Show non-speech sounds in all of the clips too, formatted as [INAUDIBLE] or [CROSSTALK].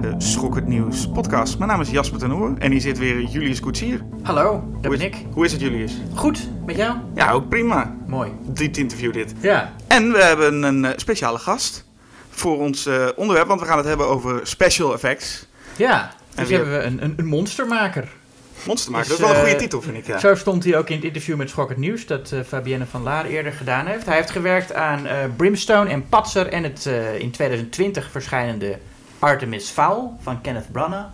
bij de Schokkend Nieuws podcast. Mijn naam is Jasper ten Oer en hier zit weer Julius Koetsier. Hallo, dat Hoe ben is, ik. Hoe is het Julius? Goed, met jou? Ja, ook prima. Mooi. Dit interview dit. Ja. En we hebben een eh, speciale gast voor ons eh, onderwerp, want we gaan het hebben over special effects. Ja, En dus hebben we een, een, een monstermaker. Monstermaker, Dus, dat is wel een goede eh, titel vind ik, ja. Zo stond hij ook in het interview met Schokkend Nieuws, dat Fabienne van Laar eerder gedaan heeft. Hij heeft gewerkt aan Brimstone en Patser en het in 2020 verschijnende Artemis Fowl van Kenneth Branagh.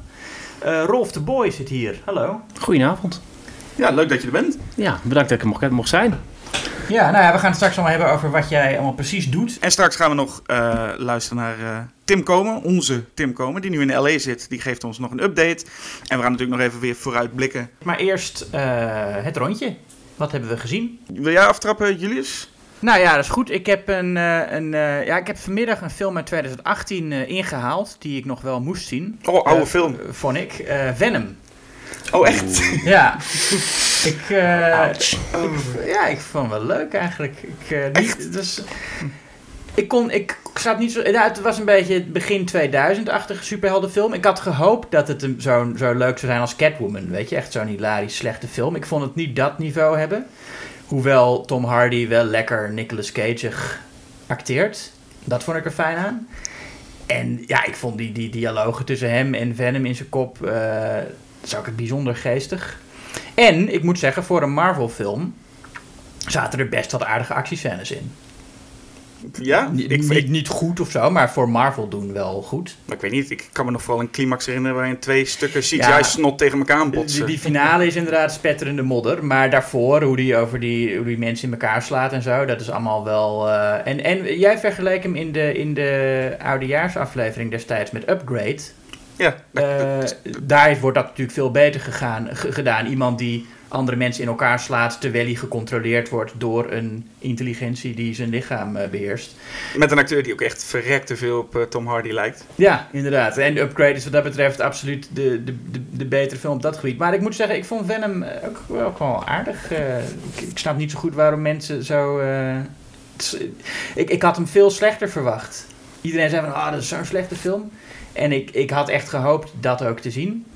Eh, Rolf de Boy zit hier. Hallo. Goedenavond. Ja, leuk dat je er bent. Ja, bedankt dat ik er mocht, mocht zijn. Ja, nou ja, we gaan het straks allemaal hebben over wat jij allemaal precies doet. En straks gaan we nog eh, luisteren naar eh, Tim Komen, onze Tim Komen, die nu in LA zit. Die geeft ons nog een update. En we gaan natuurlijk nog even weer vooruitblikken. Maar eerst eh, het rondje. Wat hebben we gezien? Wil jij aftrappen, Julius? Nou ja, dat is goed. Ik heb, een, eh, een, eh, ja, ik heb vanmiddag een film uit 2018 eh, ingehaald, die ik nog wel moest zien. Oh, oude film. vond ik. Eh, Venom. Oh, echt? Ja. [LAUGHS] ik, eh, Ouch. ik- ja, ik vond het wel leuk eigenlijk. Ik, eh, niet, dus, ik kon, ik zat niet zo, ja, het was een beetje het begin 2000-achtige superheldenfilm. Ik had gehoopt dat het een- zo, zo leuk zou zijn als Catwoman, weet je. Echt zo'n hilarisch slechte film. Ik vond het niet dat niveau hebben. Hoewel Tom Hardy wel lekker Nicolas Cage'ig acteert. Dat vond ik er fijn aan. En ja, ik vond die, die dialogen tussen hem en Venom in zijn kop... eh zag ik het bijzonder geestig. En, ik moet zeggen, voor een Marvel-film... zaten er best wat aardige actiescènes in. Ja? Niet, Ik, niet, ik, niet goed of zo, maar voor Marvel doen wel goed. maar ik weet niet, ik kan me nog vooral een climax herinneren waarin twee stukken Ja. CGI-snot tegen elkaar Die, aanbotsen. die finale is inderdaad spetterende modder. Maar daarvoor, hoe die over die, hoe die mensen in elkaar slaat en zo, dat is allemaal wel. eh, en, en jij vergeleek hem in de, in de oudejaarsaflevering destijds met Upgrade. Ja, Eh, daar wordt dat natuurlijk veel beter gegaan, ge- gedaan. Iemand die andere mensen in elkaar slaat terwijl hij gecontroleerd wordt door een intelligentie die zijn lichaam eh, beheerst. met een acteur die ook echt verrekte veel op eh, Tom Hardy lijkt. Ja, inderdaad. En de Upgrade is wat dat betreft absoluut de, de, de, de betere film op dat gebied. Maar ik moet zeggen, ik vond Venom eh, ook, wel- ook wel aardig. Ik, ik snap niet zo goed waarom mensen zo... ik, ik had hem veel slechter verwacht. Iedereen zei van, ah, dat is zo'n slechte film. En ik, ik had echt gehoopt dat ook te zien.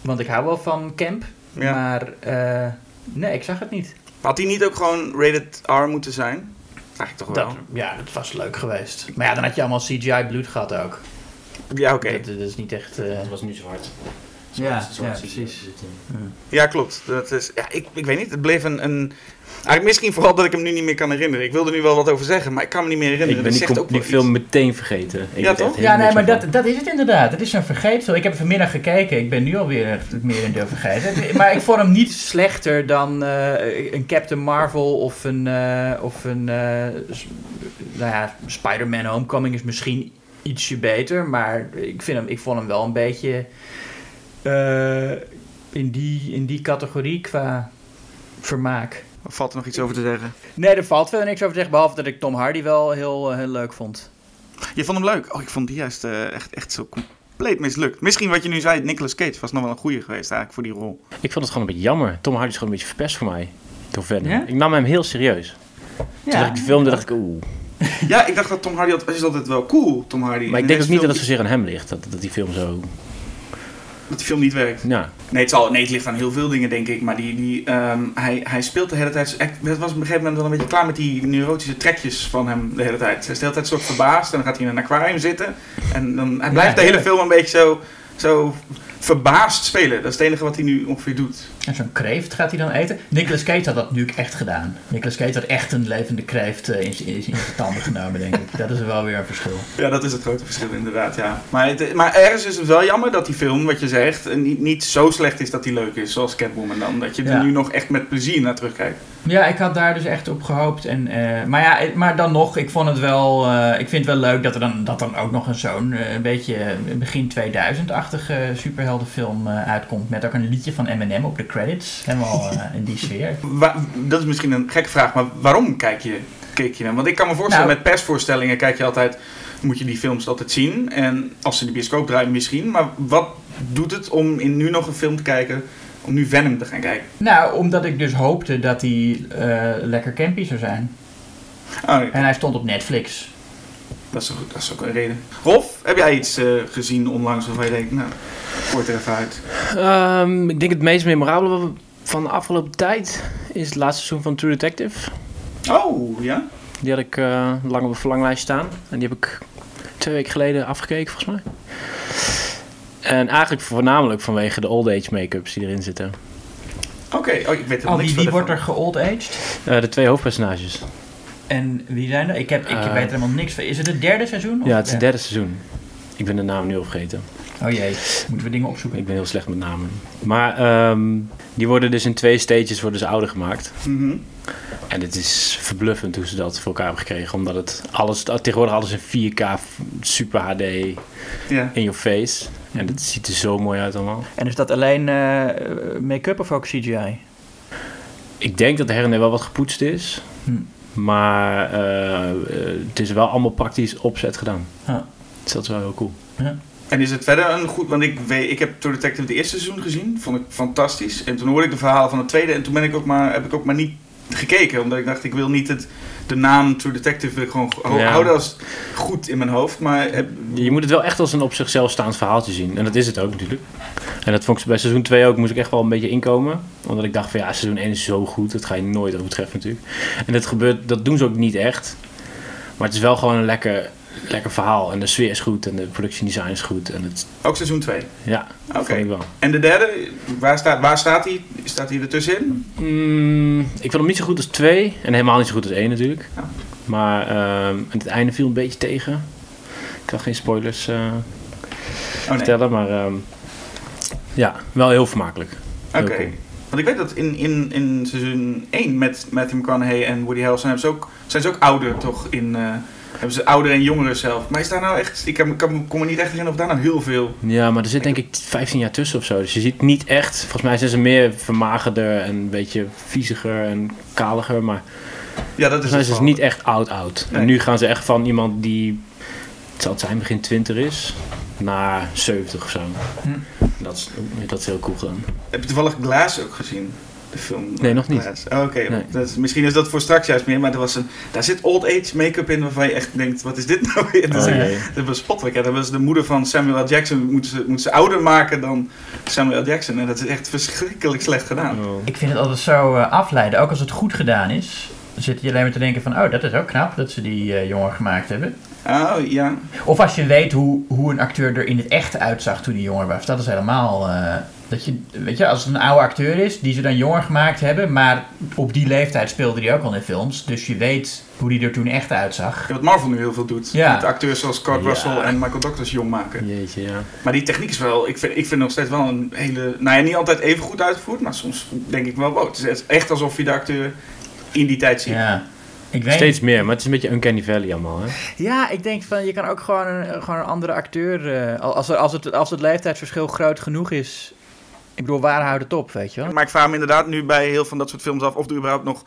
Want ik hou wel van Camp. Ja. Maar eh, nee, ik zag het niet. Had hij niet ook gewoon rated R moeten zijn? Eigenlijk toch wel. Dat, ja, dat was leuk geweest. Maar ja, dan had je allemaal CGI bloed gehad ook. Ja, oké. Dat, dat is niet echt... eh, Het was nu zwart. Ja, ja, precies. Ja, klopt. Dat is, ja, ik, ik weet niet, het bleef een, een... Eigenlijk misschien vooral dat ik hem nu niet meer kan herinneren. Ik wilde er nu wel wat over zeggen, maar ik kan me niet meer herinneren. Ik ben die, zegt ook die film meteen vergeten. Ik Ja, weet toch? Ja, nee, maar dat, dat is het inderdaad. Het is een vergeetfilm. Ik heb vanmiddag gekeken. Ik ben nu alweer het merendeel vergeten. Maar ik vond hem niet slechter dan eh, een Captain Marvel of een, eh, of een eh, nou ja, Spider-Man Homecoming is misschien ietsje beter. Maar ik, vind hem, ik vond hem wel een beetje eh, in, die, in die categorie qua vermaak. Of valt er nog iets over te zeggen? Nee, er valt verder niks over te zeggen. Behalve dat ik Tom Hardy wel heel, eh, heel leuk vond. Je vond hem leuk? Oh, ik vond die juist eh, echt, echt zo compleet mislukt. Misschien wat je nu zei, Nicolas Cage was nog wel een goede geweest eigenlijk voor die rol. Ik vond het gewoon een beetje jammer. Tom Hardy is gewoon een beetje verpest voor mij. Door Venom. Ja? Ik nam hem heel serieus. Toen zag ik die film, dacht ik, oeh. Ja, ik dacht dat Tom Hardy had, is altijd wel cool, Tom Hardy. Maar ik En denk ook niet dat het zozeer aan hem ligt. Dat, dat die film zo... dat die film niet werkt. Ja. Nee het, zal, nee, het ligt aan heel veel dingen, denk ik. Maar die, die, ehm, hij, hij speelt de hele tijd... Het was op een gegeven moment wel een beetje klaar met die neurotische trekjes van hem de hele tijd. Hij is de hele tijd soort verbaasd en dan gaat hij in een aquarium zitten. En dan, hij blijft Ja, de hele film een beetje zo, zo verbaasd spelen. Dat is het enige wat hij nu ongeveer doet. En zo'n kreeft gaat hij dan eten. Nicolas Cage had dat natuurlijk echt gedaan. Nicolas Cage had echt een levende kreeft eh, in, zijn tanden genomen, denk ik. Dat is wel weer een verschil. Ja, dat is het grote verschil inderdaad, ja. Maar, het, maar ergens is het wel jammer dat die film, wat je zegt, eh, niet, niet zo slecht is dat hij leuk is, zoals Catwoman dan. Dat je er Ja. nu nog echt met plezier naar terugkijkt. Ja, ik had daar dus echt op gehoopt. En, eh, maar ja, maar dan nog, ik vond het wel, ik vind het wel leuk dat er dan, dat dan ook nog een zo'n een beetje begin 2000-achtige superheldenfilm uitkomt. Met ook een liedje van Eminem op de credits. Helemaal eh, in die sfeer. [LAUGHS] Wa- dat is misschien een gekke vraag, maar waarom kijk je, keek je hem? Want ik kan me voorstellen, Nou- met persvoorstellingen kijk je altijd, moet je die films altijd zien. En als ze de bioscoop draaien misschien. Maar wat doet het om in nu nog een film te kijken, om nu Venom te gaan kijken? Nou, omdat ik dus hoopte dat hij eh, lekker campy zou zijn. Oh, En hij stond op Netflix. Dat is, ook, dat is ook een reden. Rolf, heb jij iets eh, gezien onlangs waarvan je denkt, nou, kort er even uit. Ehm, ik denk het meest memorabele van de afgelopen tijd is het laatste seizoen van True Detective. Oh, ja? Die had ik eh, lang op een verlanglijst staan. En die heb ik twee weken geleden afgekeken, volgens mij. En eigenlijk voornamelijk vanwege de old age make-ups die erin zitten. Oké, oh, ik weet er Oh, niks wie, wordt er geold-aged? Eh, de twee hoofdpersonages. En wie zijn er? Ik, heb, ik Eh, weet er helemaal niks van. Is het het derde seizoen? of Ja, het is het derde seizoen. Ik ben de naam nu al vergeten. Oh jee, moeten we dingen opzoeken. Ik ben heel slecht met namen. Maar ehm, die worden dus in twee stages worden ze ouder gemaakt. Mhm. En het is verbluffend hoe ze dat voor elkaar hebben gekregen. Omdat het alles, tegenwoordig alles in 4K, super HD, Ja. in your face. En het ziet er zo mooi uit allemaal. En is dat alleen eh, make-up of ook CGI? Ik denk dat er her en der wel wat gepoetst is. Hm. Maar eh, eh, het is wel allemaal praktisch opzet gedaan. Ja. Dus dat is wel heel cool. En is het verder een goed... Want ik, weet, ik heb True Detective het eerste seizoen gezien. Vond ik fantastisch. En toen hoorde ik de verhalen van het tweede. En toen ben ik ook maar, heb ik ook maar niet gekeken. Omdat ik dacht, ik wil niet het, de naam True Detective wil ik gewoon ho- Ja. houden als goed in mijn hoofd. Maar heb, Je moet het wel echt als een op zichzelf staand verhaaltje zien. En dat is het ook natuurlijk. En dat vond ik bij seizoen 2 ook, moest ik echt wel een beetje inkomen. Omdat ik dacht van ja, seizoen 1 is zo goed. Dat ga je nooit overtreffen natuurlijk. En dat, gebeurt, dat doen ze ook niet echt. Maar het is wel gewoon een lekker, lekker verhaal. En de sfeer is goed en de production design is goed. En het, ook seizoen 2. ja, Oké. En de derde, waar staat, waar staat hij? Staat hij ertussenin? Mm, ik vond hem niet zo goed als 2. En helemaal niet zo goed als 1 natuurlijk. Ja. Maar ehm, het einde viel een beetje tegen. Ik kan geen spoilers eh, Oh nee. vertellen. Maar ehm, ja, wel heel vermakelijk. Oké. cool. Want ik weet dat in, in, in seizoen 1 met Matthew McConaughey en Woody Harrelson hebben ze ook, zijn ze ook ouder toch? In, eh, hebben ze ouder en jongeren zelf. Maar is daar nou echt, ik kan, kan, kom me niet echt herinneren of daar nou heel veel... Ja, maar er zit denk ik 15 jaar tussen of zo. Dus je ziet niet echt. Volgens mij zijn ze meer vermagerder en een beetje vieziger en kaliger. Maar Ja, dat is volgens mij het zijn ze vooral. niet echt oud-oud. Nee. En nu gaan ze echt van iemand die. Het zal het zijn begin 20 is. Naar 70 of zo. Hm. Dat, is, dat is heel cool gedaan. Heb je toevallig Glass ook gezien? De film? Nee, nog niet. Oh, Oké, Nee. dat is- misschien is dat voor straks juist meer, maar er was een, daar zit old age make-up in waarvan je echt denkt, wat is dit [LAUGHS] nou weer? Dat is Oh, was spottelijk. hè. Dat was de moeder van Samuel L. Jackson. Moeten ze, moeten ze ouder maken dan Samuel L. Jackson. En dat is echt verschrikkelijk slecht gedaan. Oh. Ik vind het altijd zo eh, afleiden, ook als het goed gedaan is. Dan zit je alleen maar te denken van, oh, dat is ook knap dat ze die eh, jongen gemaakt hebben. Oh, ja. Of als je weet hoe, hoe een acteur er in het echt uitzag toen hij jonger was. Dat is helemaal... eh, dat je, weet je, als het een oude acteur is, die ze dan jonger gemaakt hebben, maar op die leeftijd speelde hij ook al in films. Dus je weet hoe die er toen echt uitzag. Wat Marvel nu heel veel doet. Ja. Met acteurs zoals Kurt Ja. Russell en Michael Douglas jong maken. Jeetje, ja. Maar die techniek is wel, ik vind, ik vind nog steeds wel een hele, nou ja, niet altijd even goed uitgevoerd, maar soms denk ik wel, wow, het is echt alsof je de acteur in die tijd ziet. Ja. Ik weet Steeds meer, maar het is een beetje Uncanny Valley allemaal. Hè? Ja, ik denk van je kan ook gewoon een, gewoon een andere acteur. eh, als, er, als, het, als het leeftijdsverschil groot genoeg is. Ik bedoel, waar houdt het op, weet je wel? Maar ik vraag me inderdaad nu bij heel van dat soort films af of er überhaupt nog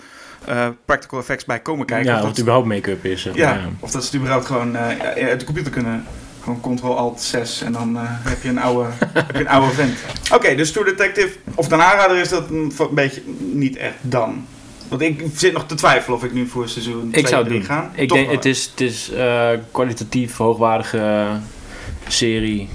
eh, practical effects bij komen kijken. ja, of of dat, het überhaupt make-up is. zeg ja, maar, ja. of dat ze het überhaupt gewoon eh, uit de computer kunnen. Gewoon Ctrl-Alt-6 en dan eh, heb, je een oude, [LAUGHS] heb je een oude vent. Oké, dus True Detective of een aanrader is dat een, een beetje niet echt dan. Want ik zit nog te twijfelen of ik nu voor seizoen 2 Ik zou het 3 doen. ga. Ik Toch denk, het is, het is eh, kwalitatief hoogwaardige serie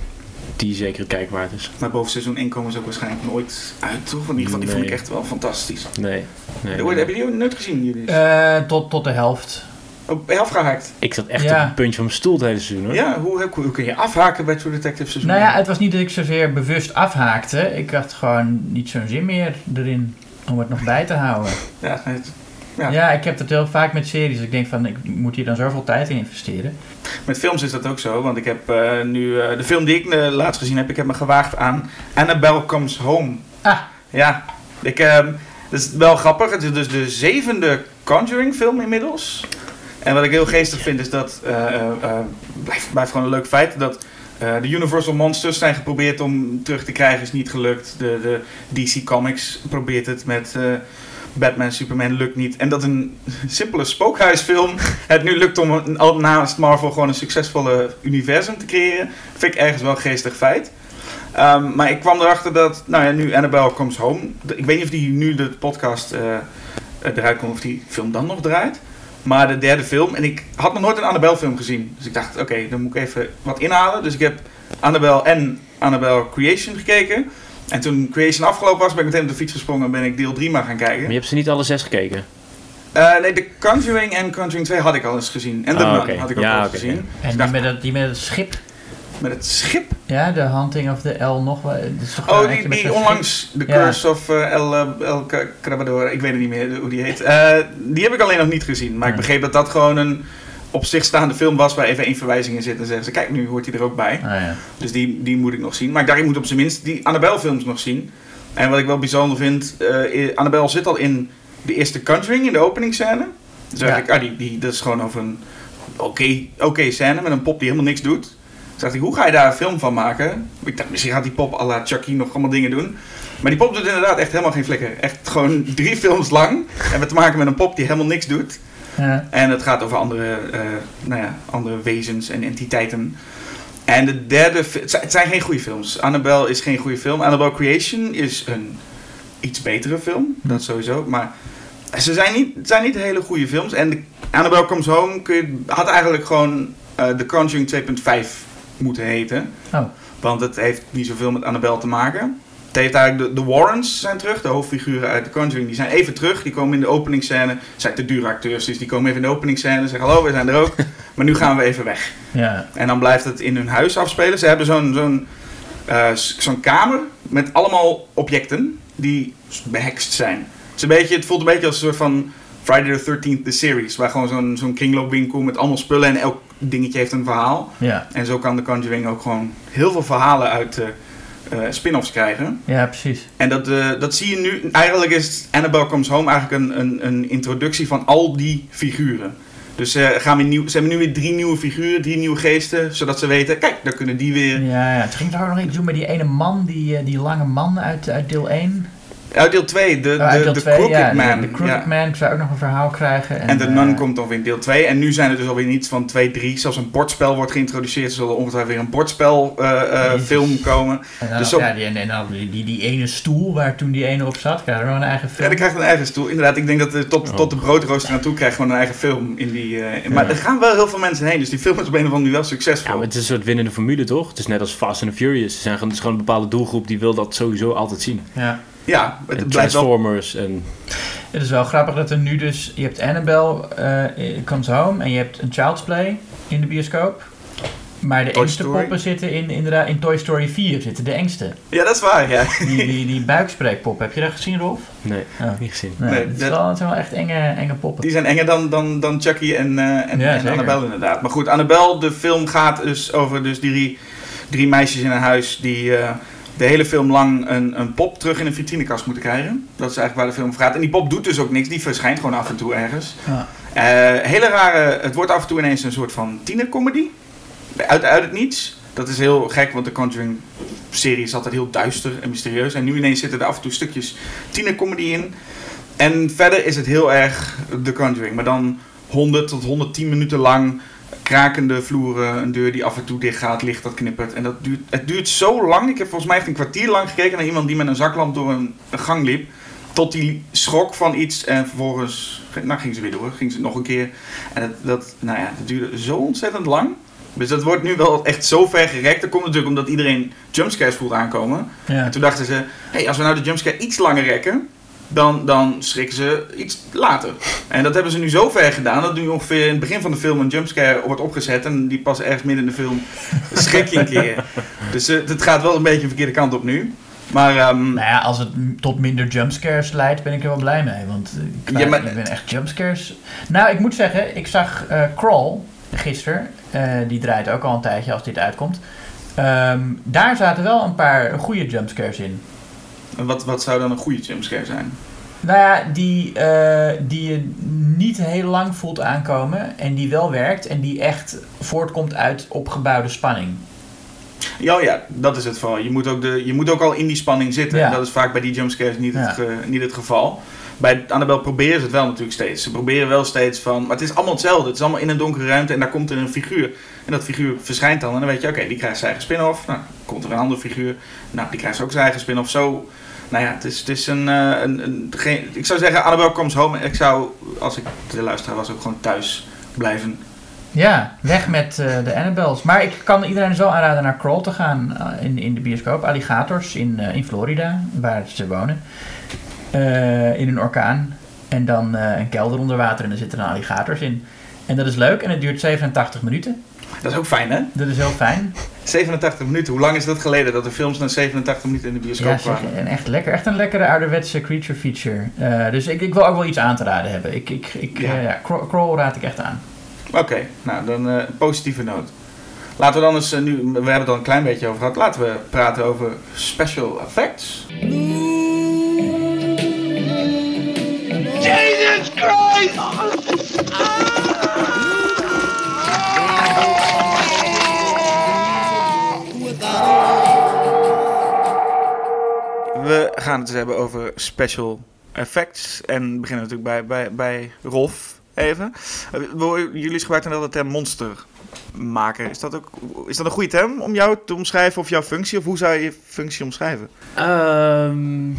die zeker het kijken waard is. Maar boven seizoen 1 komen ze ook waarschijnlijk nooit uit, toch? In ieder geval, die vond ik echt wel fantastisch. Nee. nee, nee. Hebben jullie nooit gezien, jullie? Eh, tot, tot de helft. Oh, ben je afgehaakt? Ik zat echt Ja. op het puntje van mijn stoel het hele seizoen hoor. Ja, hoe, hoe, hoe kun je afhaken bij True Detective seizoen Nou ja, 1? het was niet dat ik zozeer bewust afhaakte. Ik had gewoon niet zo'n zin meer erin om het nog bij te houden. Ja, het- Ja. Ja, ik heb dat heel vaak met series. Ik denk van, ik moet hier dan zoveel tijd in investeren. met films is dat ook zo, want ik heb eh, nu eh, de film die ik eh, laatst gezien heb, ik heb me gewaagd aan Annabelle Comes Home. Ah. Ja, ik, ehm dat is wel grappig. Het is dus de zevende Conjuring film inmiddels. En wat ik heel geestig vind is dat, blijft, blijft gewoon een leuk feit, dat de Universal Monsters zijn geprobeerd om terug te krijgen, is niet gelukt. De, de DC Comics probeert het met eh, Batman, Superman, lukt niet. En dat een simpele spookhuisfilm het nu lukt om naast Marvel gewoon een succesvolle universum te creëren, vind ik ergens wel een geestig feit. Ehm, maar ik kwam erachter dat, nou ja, nu Annabelle Comes Home. Ik weet niet of die nu de podcast eh, eh, eruit komt of die film dan nog draait. Maar de derde film, en ik had nog nooit een Annabelle film gezien. Dus ik dacht, oké, dan moet ik even wat inhalen. Dus ik heb Annabelle en Annabelle Creation gekeken. En toen Creation afgelopen was, ben ik meteen op de fiets gesprongen en ben ik deel 3 maar gaan kijken. Maar je hebt ze niet alle zes gekeken? Uh, nee, The Conjuring en Conjuring 2 had ik al eens gezien. En The Ah, Nun oké. had ik ook Ja, al eens oké, gezien. Dus En ik die dacht, met, het, die met het schip. Met het schip? Ja, de Hunting of the L nog wel. toch Oh, die, die onlangs, The Ja. Curse of eh, El, eh, El Crabador, ik weet het niet meer hoe die heet. Eh, die heb ik alleen nog niet gezien. Maar ik begreep dat dat gewoon een op zich staande film was waar even één verwijzing in zit. En zeggen ze, kijk, nu hoort hij er ook bij. Ah, ja. Dus die, die moet ik nog zien. Maar ik dacht, ik moet op zijn minst die Annabelle films nog zien. En wat ik wel bijzonder vind, eh, i- Annabelle zit al in de eerste Conjuring, in de openingsscène. Dus ik, ah, die, die, dat is gewoon over een oké oké scène met een pop die helemaal niks doet. Dacht ik, hoe ga je daar een film van maken? Ik dacht, misschien gaat die pop à la Chucky nog allemaal dingen doen. Maar die pop doet inderdaad echt helemaal geen flikker. Echt gewoon drie films lang. En we te maken met een pop die helemaal niks doet. Ja. En het gaat over andere, eh, nou ja, andere wezens en entiteiten. En de derde, het zijn- geen goede films. Annabelle is geen goede film. Annabelle Creation is een iets betere film, dat sowieso. Maar ze zijn niet, het zijn niet hele goede films. En de Annabelle Comes Home kun je, had eigenlijk gewoon eh The Conjuring 2.5 moeten heten. Oh. Want het heeft niet zoveel met Annabelle te maken. Het heeft eigenlijk de, de Warrens zijn terug, de hoofdfiguren uit The Conjuring, die zijn even terug. Die komen in de openingsscène. Het zijn te dure acteurs, dus die komen even in de openingsscène. Zeggen hallo, we zijn er ook. [LAUGHS] maar nu gaan we even weg. Ja. En dan blijft het in hun huis afspelen. Ze hebben zo'n zo'n eh, zo'n kamer met allemaal objecten die behekst zijn. Het, is een beetje, het voelt een beetje als een soort van Friday the 13th, the series. Waar gewoon zo'n zo'n kringloopwinkel met allemaal spullen en elk dingetje heeft een verhaal. Ja. En zo kan The Conjuring ook gewoon heel veel verhalen uit eh, eh, spin-offs krijgen. ja, precies. En dat, eh, dat zie je nu. Eigenlijk is Annabelle Comes Home eigenlijk een, een, een introductie van al die figuren. Dus gaan we nieuw, ze hebben nu weer drie nieuwe figuren, drie nieuwe geesten. Zodat ze weten, kijk, dan kunnen die weer. Ja, ja. Het ging toch ook nog iets doen met die ene man, die, die lange man uit, uit deel 1? Uit deel 2, de, Oh, uit de, deel de 2, Crooked ja. Man. De Crooked ja. Man, ik zou ook nog een verhaal krijgen. En de Nun eh, komt dan weer in deel 2. En nu zijn er dus alweer iets van 2, 3. Zelfs een bordspel wordt geïntroduceerd. Er zal ongetwijfeld weer een bordspel eh, eh, Jezus. film komen. En dan, Dus ja, die, en dan die, die, die ene stoel waar toen die ene op zat, krijg je nog een eigen Ja, film. die krijgt een eigen stoel. Inderdaad, ik denk dat de, tot, Oh. tot de broodrooster aan toe krijgt gewoon een eigen film. In die, eh, Maar Ja. er gaan wel heel veel mensen heen. Dus die film is op een of andere manier wel Ja, succesvol. maar het is een soort winnende formule, toch? Het is net als Fast and the Furious. Er zijn gewoon, het is gewoon een bepaalde doelgroep die wil dat sowieso altijd zien. Ja. Ja, het En blijft wel Transformers en... Het is wel grappig dat er nu dus... Je hebt Annabelle eh, Comes Home en je hebt een Child's Play in de bioscoop. Maar de Toy engste Story. poppen zitten in, inderdaad in Toy Story 4. Zitten de engste. Ja, dat is waar, ja. Die, die, die buikspreekpop. Heb je dat gezien, Rolf? Nee, Oh. niet gezien. Nee, Nee, het, is dat- wel, zijn wel echt enge, enge poppen. Die zijn enger dan, dan, dan Chucky en, eh, en, Ja, en zeker. Annabelle inderdaad. Maar goed, Annabelle, de film gaat dus over dus die drie meisjes in een huis die eh, de hele film lang een, een pop terug in een vitrinekast moeten krijgen. Dat is eigenlijk waar de film over gaat. En die pop doet dus ook niks, die verschijnt gewoon af en toe ergens. Ja. Eh, hele rare, het wordt af en toe ineens een soort van tienercomedy. Uit, uit het niets. Dat is heel gek, want de Conjuring serie is altijd heel duister en mysterieus. En nu ineens zitten er af en toe stukjes tienercomedy in. En verder is het heel erg The Conjuring. Maar dan 100 tot 110 minuten lang krakende vloeren, een deur die af en toe dicht gaat, licht dat knippert. En dat duurt, het duurt zo lang. Ik heb volgens mij echt een kwartier lang gekeken naar iemand die met een zaklamp door een, een gang liep. Tot die schrok van iets en vervolgens nou, ging ze weer door. Ging ze nog een keer. En dat, dat, nou ja, dat duurde zo ontzettend lang. Dus dat wordt nu wel echt zo ver gerekt. Dat komt natuurlijk omdat iedereen jumpscares voelt aankomen. Ja. En toen dachten ze, hey, als we nou de jumpscare iets langer rekken, dan, dan schrikken ze iets later. En dat hebben ze nu zo ver gedaan, dat nu ongeveer in het begin van de film een jumpscare wordt opgezet en die pas ergens midden in de film schrik je een keer. Dus eh, het gaat wel een beetje de verkeerde kant op nu. Maar ehm, Nou ja, als het tot minder jumpscares leidt, ben ik er wel blij mee. Want eh, ik, Ja, maar- ik ben echt jumpscares. Nou, ik moet zeggen, ik zag eh, Crawl gisteren. Die draait ook al een tijdje als dit uitkomt. Ehm, daar zaten wel een paar goede jumpscares in. Wat, wat zou dan een goede jumpscare zijn? Nou ja, die, eh, die je niet heel lang voelt aankomen en die wel werkt en die echt voortkomt uit opgebouwde spanning. Ja, ja, dat is het vooral. Je moet ook, de, je moet ook al in die spanning zitten. Ja. En dat is vaak bij die jumpscares niet, het, ge- niet het geval. Bij Annabelle proberen ze het wel natuurlijk steeds. Ze proberen wel steeds van... Maar het is allemaal hetzelfde. Het is allemaal in een donkere ruimte en daar komt er een figuur. En dat figuur verschijnt dan. En dan weet je, oké, die krijgt zijn eigen spin-off. Nou, komt er een andere figuur. Nou, die krijgt ook zijn eigen spin-off. Zo nou ja, het is, het is een, eh, een, een geen, ik zou zeggen Annabelle Comes Home. Ik zou, als ik de luisteraar was, ook gewoon thuis blijven. Ja, weg met eh, de Annabelles. Maar ik kan iedereen dus wel aanraden naar Crawl te gaan eh, in, in de bioscoop. Alligators in, in Florida, waar ze wonen. In een orkaan. En dan een kelder onder water en er zitten dan alligators in. En dat is leuk en het duurt 87 minuten. Dat is ook fijn, hè? Dat is heel fijn. 87 minuten. Hoe lang is dat geleden dat de films na 87 minuten in de bioscoop Ja, zeg, kwamen? en echt lekker. Echt een lekkere ouderwetse creature feature. Eh, dus ik, ik wil ook wel iets aan te raden hebben. Ik, ik, ik, Ja. eh, ja, Crawl, Crawl raad ik echt aan. Oké, nou dan eh, een positieve noot. Laten we dan eens, nu, we hebben het al een klein beetje over gehad, laten we praten over special effects. Jesus Christ! We gaan het dus hebben over special effects. En we beginnen natuurlijk bij, bij, bij Rolf even. Eh, Jullie gebruiken wel de term monster maken. Is dat, ook, is dat een goede term om jou te omschrijven of jouw functie? Of hoe zou je je functie omschrijven? Ehm,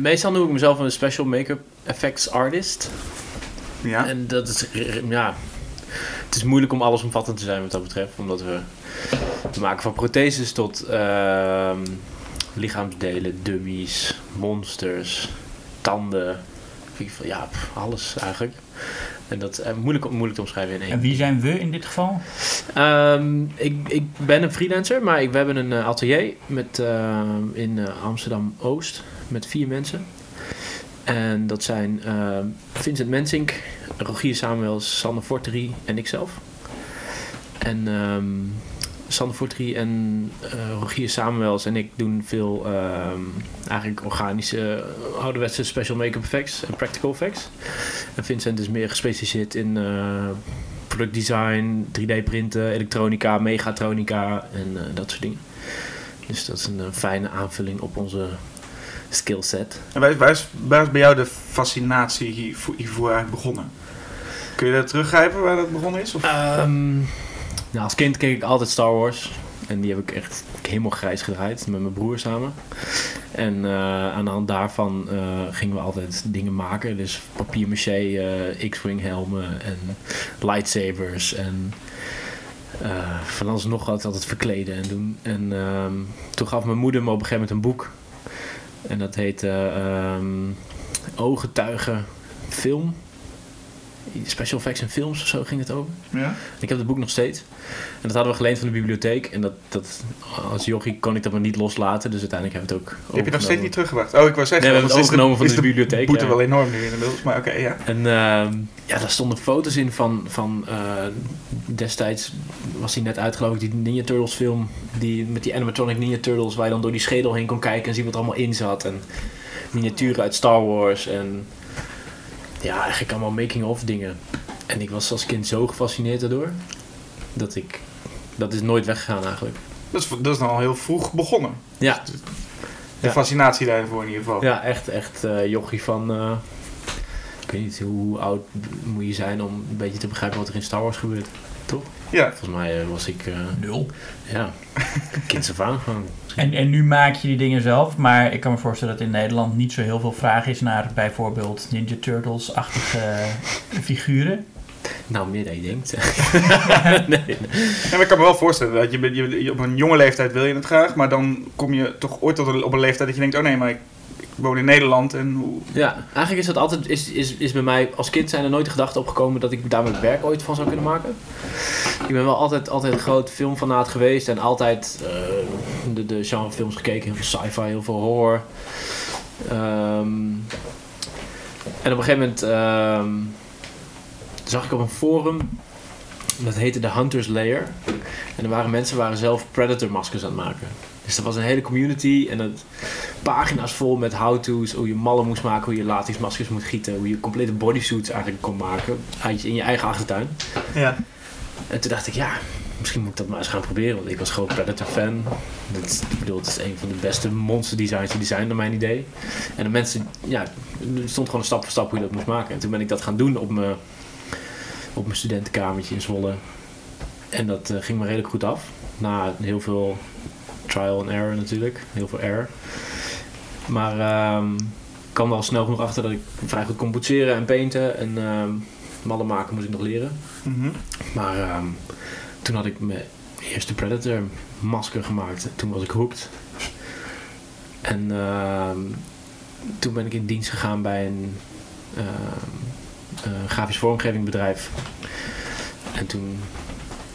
meestal noem ik mezelf een special make-up effects artist. Ja. En dat is, ja, het is moeilijk om allesomvattend te zijn wat dat betreft. Omdat we, we maken van protheses tot ehm, lichaamsdelen, dummies, monsters, tanden. Ja, alles eigenlijk. En dat is eh, moeilijk, moeilijk te omschrijven in één. En wie zijn we in dit geval? Ehm, ik, ik ben een freelancer, maar ik, we hebben een eh, atelier met, ehm, in eh, Amsterdam-Oost met vier mensen. En dat zijn ehm, Vincent Mensink, Rogier Samuels, Sander Forterie en ikzelf. En ehm Sander Forterie en eh, Rogier Samuels en ik doen veel ehm, eigenlijk organische, ouderwetse special make-up effects en practical effects. En Vincent is meer gespecialiseerd in eh, productdesign, 3D printen, elektronica, megatronica en eh, dat soort dingen. Dus dat is een, fijne aanvulling op onze skillset. En waar, is- waar, is, waar is bij jou de fascinatie hiervoor, hiervoor eigenlijk begonnen? Kun je dat teruggrijpen waar dat begonnen is? Of? Ehm, nou, als kind keek ik altijd Star Wars. En die heb ik echt helemaal grijs gedraaid met mijn broer samen. En eh, aan de hand daarvan eh, gingen we altijd dingen maken. Dus papier maché, eh, X-Wing helmen en lightsabers. En van alles nog wat altijd verkleden en doen. En ehm, toen gaf mijn moeder me op een gegeven moment een boek. En dat heette ehm Ooggetuigen Film. Special effects en films of zo ging het over. ja? Ik heb het boek nog steeds. En dat hadden we geleend van de bibliotheek. En dat, dat, als jochie kon ik dat maar niet loslaten. Dus uiteindelijk heb ik het ook Die heb je nog steeds overgenomen. niet teruggebracht? Oh, ik wou zeggen, Nee, we hebben het overgenomen van de bibliotheek, boete ja. wel enorm nu inmiddels, maar oké, ja. En ehm, ja, daar stonden foto's in van, van eh, destijds was die net uit geloof ik, die Ninja Turtles film. Die, met die animatronic Ninja Turtles waar je dan door die schedel heen kon kijken en zien wat er allemaal in zat. En miniaturen uit Star Wars en ja, eigenlijk allemaal making-of dingen. En ik was als kind zo gefascineerd daardoor, dat ik, dat is nooit weggegaan eigenlijk. Dat is, dat is dan al heel vroeg begonnen. Ja, De Ja. fascinatie daarvoor in ieder geval. ja echt, echt eh, jochie van, eh, ik weet niet hoe oud moet je zijn om een beetje te begrijpen wat er in Star Wars gebeurt. Ja. Volgens mij eh, was ik, eh, Nul. ja, kinds af aan gewoon. En, en nu maak je die dingen zelf, maar ik kan me voorstellen dat in Nederland niet zo heel veel vraag is naar bijvoorbeeld Ninja Turtles-achtige figuren. Nou, meer dan je denkt. nee, [LAUGHS] nee. Ja, maar ik kan me wel voorstellen dat je, je, je- op een jonge leeftijd wil je het graag, maar dan kom je toch ooit tot een, op een leeftijd dat je denkt, oh nee, maar ik, woon in Nederland en hoe... Ja, eigenlijk is dat altijd, is, is, is bij mij als kind zijn er nooit de gedachte opgekomen dat ik daar mijn werk ooit van zou kunnen maken. Ik ben wel altijd, altijd een groot filmfanaat geweest en altijd eh, de, de genrefilms gekeken, heel veel sci-fi, heel veel horror. Ehm, en op een gegeven moment ehm, zag ik op een forum, dat heette The Hunter's Lair. En er waren mensen waren zelf Predator maskers aan het maken. Dus er was een hele community en het pagina's vol met how-to's, hoe je mallen moest maken, hoe je latexmaskers moet gieten, hoe je complete bodysuits eigenlijk kon maken in je eigen achtertuin. Ja. En toen dacht ik, ja, misschien moet ik dat maar eens gaan proberen, want ik was groot Predator fan. Dat is, ik bedoel, het is een van de beste monster designs die zijn, naar mijn idee. En de mensen, ja, er stond gewoon een stap voor stap hoe je dat moest maken. En toen ben ik dat gaan doen op mijn, op mijn studentenkamertje in Zwolle. En dat eh, ging me redelijk goed af. Na heel veel trial and error natuurlijk, heel veel error. Maar ehm, ik kwam wel snel genoeg achter dat ik vrij goed kon boetseren en painten. En ehm mallen maken moest ik nog leren. Mhm. Maar ehm, toen had ik mijn eerste Predator masker gemaakt. Toen was ik hooked. En toen ben ik in dienst gegaan bij een ehm, eh, grafisch vormgevingbedrijf. En toen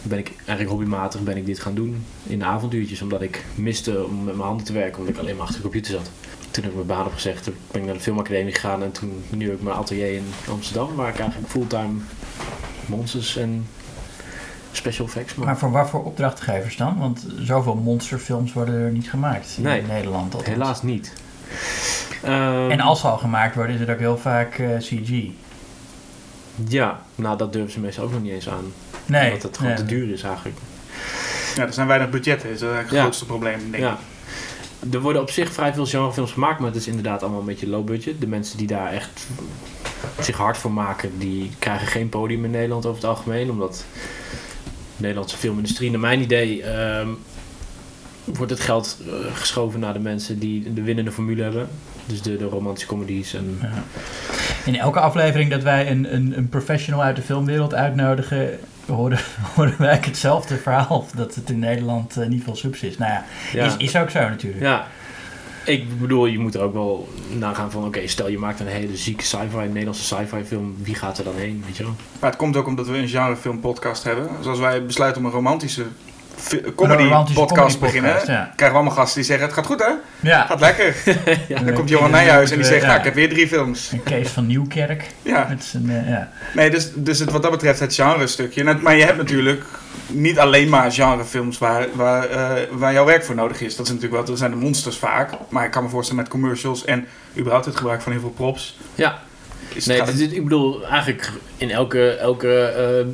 ben ik eigenlijk hobbymatig ben ik dit gaan doen in de avonduurtjes. Omdat ik miste om met mijn handen te werken, omdat ik alleen maar achter de computer zat. Toen heb ik mijn baan opgezegd, toen ben ik naar de filmacademie gegaan en toen nu heb ik mijn atelier in Amsterdam, waar ik eigenlijk fulltime monsters en special effects maak. Maar voor wat voor opdrachtgevers dan? Want zoveel monsterfilms worden er niet gemaakt Nee, in Nederland. althans. Helaas niet. Ehm, En als ze al gemaakt worden, is het ook heel vaak eh, CG. Ja, nou dat durven ze meestal ook nog niet eens aan. Nee. omdat het gewoon nee. te duur is eigenlijk. Ja, er zijn weinig budgetten. Dat is eigenlijk het Ja. grootste probleem, denk ik. Ja. Er worden op zich vrij veel genrefilms gemaakt, maar het is inderdaad allemaal een beetje low budget. De mensen die daar echt zich hard voor maken, die krijgen geen podium in Nederland over het algemeen. Omdat de Nederlandse filmindustrie, naar mijn idee, ehm, wordt het geld eh, geschoven naar de mensen die de winnende formule hebben. Dus de, de romantische comedies en Ja. In elke aflevering dat wij een, een, een professional uit de filmwereld uitnodigen, horen, [LAUGHS] horen wij hetzelfde verhaal. Dat het in Nederland eh, niet veel subs is. Nou ja, Ja. Is, is ook zo natuurlijk. Ja, ik bedoel, je moet er ook wel nagaan van, oké, stel je maakt een hele zieke sci-fi, een Nederlandse sci-fi film, wie gaat er dan heen, weet je wel? Maar het komt ook omdat we een genrefilm podcast hebben. Dus als wij besluiten om een romantische comedy podcast beginnen, podcast, ja. krijgen we allemaal gasten die zeggen het gaat goed hè? Ja. Gaat lekker. [LAUGHS] Ja. Dan komt Johan Nijhuis en die zegt Ja. nou ik heb weer drie films. Een Kees van Nieuwkerk. Ja. Met zijn, eh, ja. Nee, dus, dus het, wat dat betreft het genre stukje. En het- Maar je hebt natuurlijk niet alleen maar genrefilms waar, waar, eh, waar jouw werk voor nodig is. Dat, is natuurlijk wel, dat zijn de monsters vaak. Maar ik kan me voorstellen met commercials en überhaupt het gebruik van heel veel props. Ja, Is nee, dit- ik bedoel, eigenlijk in elke, elke eh,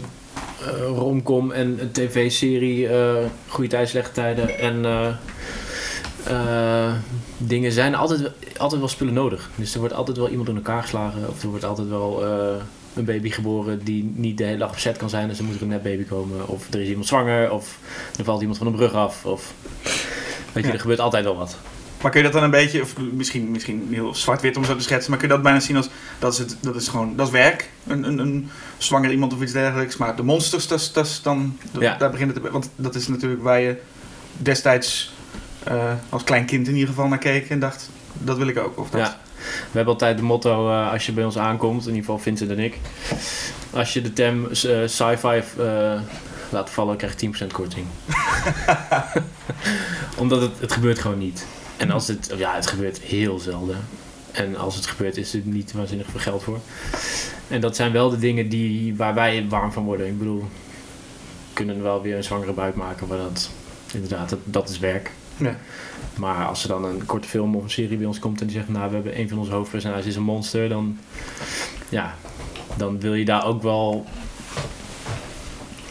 romcom en een tv-serie, eh goede tijden, slechte tijden en eh, eh, dingen zijn altijd, altijd wel spullen nodig. Dus er wordt altijd wel iemand in elkaar geslagen of er wordt altijd wel eh, een baby geboren die niet de hele dag op set kan zijn, dus er moet er een net baby komen. Of er is iemand zwanger of er valt iemand van een brug af of... Weet je, Ja. er gebeurt altijd wel wat. Maar kun je dat dan een beetje, of misschien, misschien heel zwart-wit om zo te schetsen, maar kun je dat bijna zien als dat is, het, dat is gewoon dat is werk, een, een, een zwanger iemand of iets dergelijks. Maar de monsters, dat is, dat is dan, dat- Ja. daar begint het, want dat is natuurlijk waar je destijds eh, als klein kind in ieder geval naar keek en dacht, dat wil ik ook. Of dat. Ja. We hebben altijd de motto, eh, als je bij ons aankomt, in ieder geval Vincent en ik. Als je de term eh, sci-fi laat vallen, krijg je 10% korting. [LAUGHS] Omdat het, het gebeurt gewoon niet. En als het, ja, het gebeurt heel zelden. En als het gebeurt, is er niet waanzinnig veel geld voor. En dat zijn wel de dingen die, waar wij warm van worden. Ik bedoel, we kunnen wel weer een zwangere buik maken, maar dat, inderdaad, dat, dat is werk. Ja. Maar als er dan een korte film of een serie bij ons komt en die zegt, nou we hebben een van onze hoofdpersonages is een monster, dan, ja, dan wil je daar ook wel,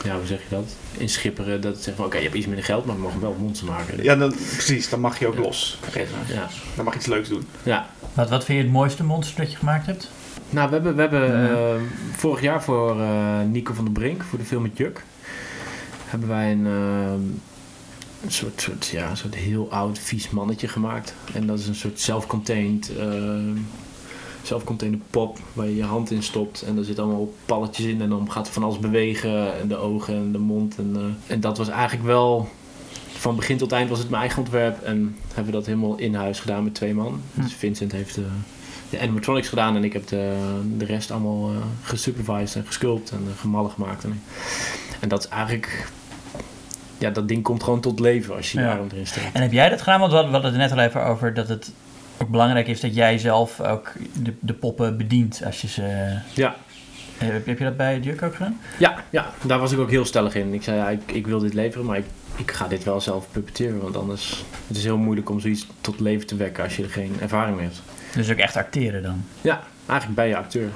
ja hoe zeg je dat, in schipperen. Dat het zegt van oké, je hebt iets minder geld, maar we mogen wel een monster maken. Ja, dan, precies, dan mag je ook Ja. los. ja, Dan mag je iets leuks doen. ja. Wat, wat vind je het mooiste monster dat je gemaakt hebt? Nou, we hebben, we hebben eh, vorig jaar voor eh, Nico van der Brink, voor de film met Juk, hebben wij een, eh, een soort, soort, ja, een soort heel oud, vies mannetje gemaakt. En dat is een soort self-contained, self-contained pop waar je je hand in stopt. En daar zitten allemaal palletjes in en dan gaat van alles bewegen. En de ogen en de mond. En, eh, en dat was eigenlijk wel, van begin tot eind was het mijn eigen ontwerp. En hebben we dat helemaal in huis gedaan met twee man. Hm. Dus Vincent heeft eh, de animatronics gedaan en ik heb de, de rest allemaal eh gesupervised en gesculpt en gemallen gemaakt. En, en dat is eigenlijk, ja, dat ding komt gewoon tot leven als je Ja. je arm erin steekt. En heb jij dat gedaan? Want we hadden het net al even over dat het ook belangrijk is dat jij zelf ook de, de poppen bedient als je ze... Ja. Heb, heb je dat bij Juk ook gedaan? Ja, ja, daar was ik ook heel stellig in. Ik zei, ja, ik, ik wil dit leveren, maar ik, ik ga dit wel zelf puppeteren. Want anders het is heel moeilijk om zoiets tot leven te wekken als je er geen ervaring mee hebt. Dus ook echt acteren dan? Ja, eigenlijk ben je acteur.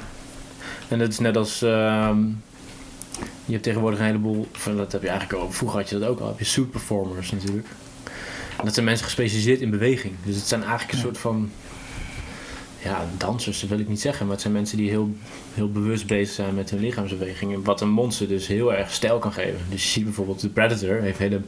En dat is net als... ehm, je hebt tegenwoordig een heleboel... Van, dat heb je eigenlijk al... Vroeger had je dat ook al. Heb je suit performers natuurlijk. En dat zijn mensen gespecialiseerd in beweging. Dus het zijn eigenlijk een soort van... Ja, dansers dat wil ik niet zeggen. Maar het zijn mensen die heel, heel bewust bezig zijn met hun lichaamsbewegingen. Wat een monster dus heel erg stijl kan geven. Dus je ziet bijvoorbeeld de Predator heeft hele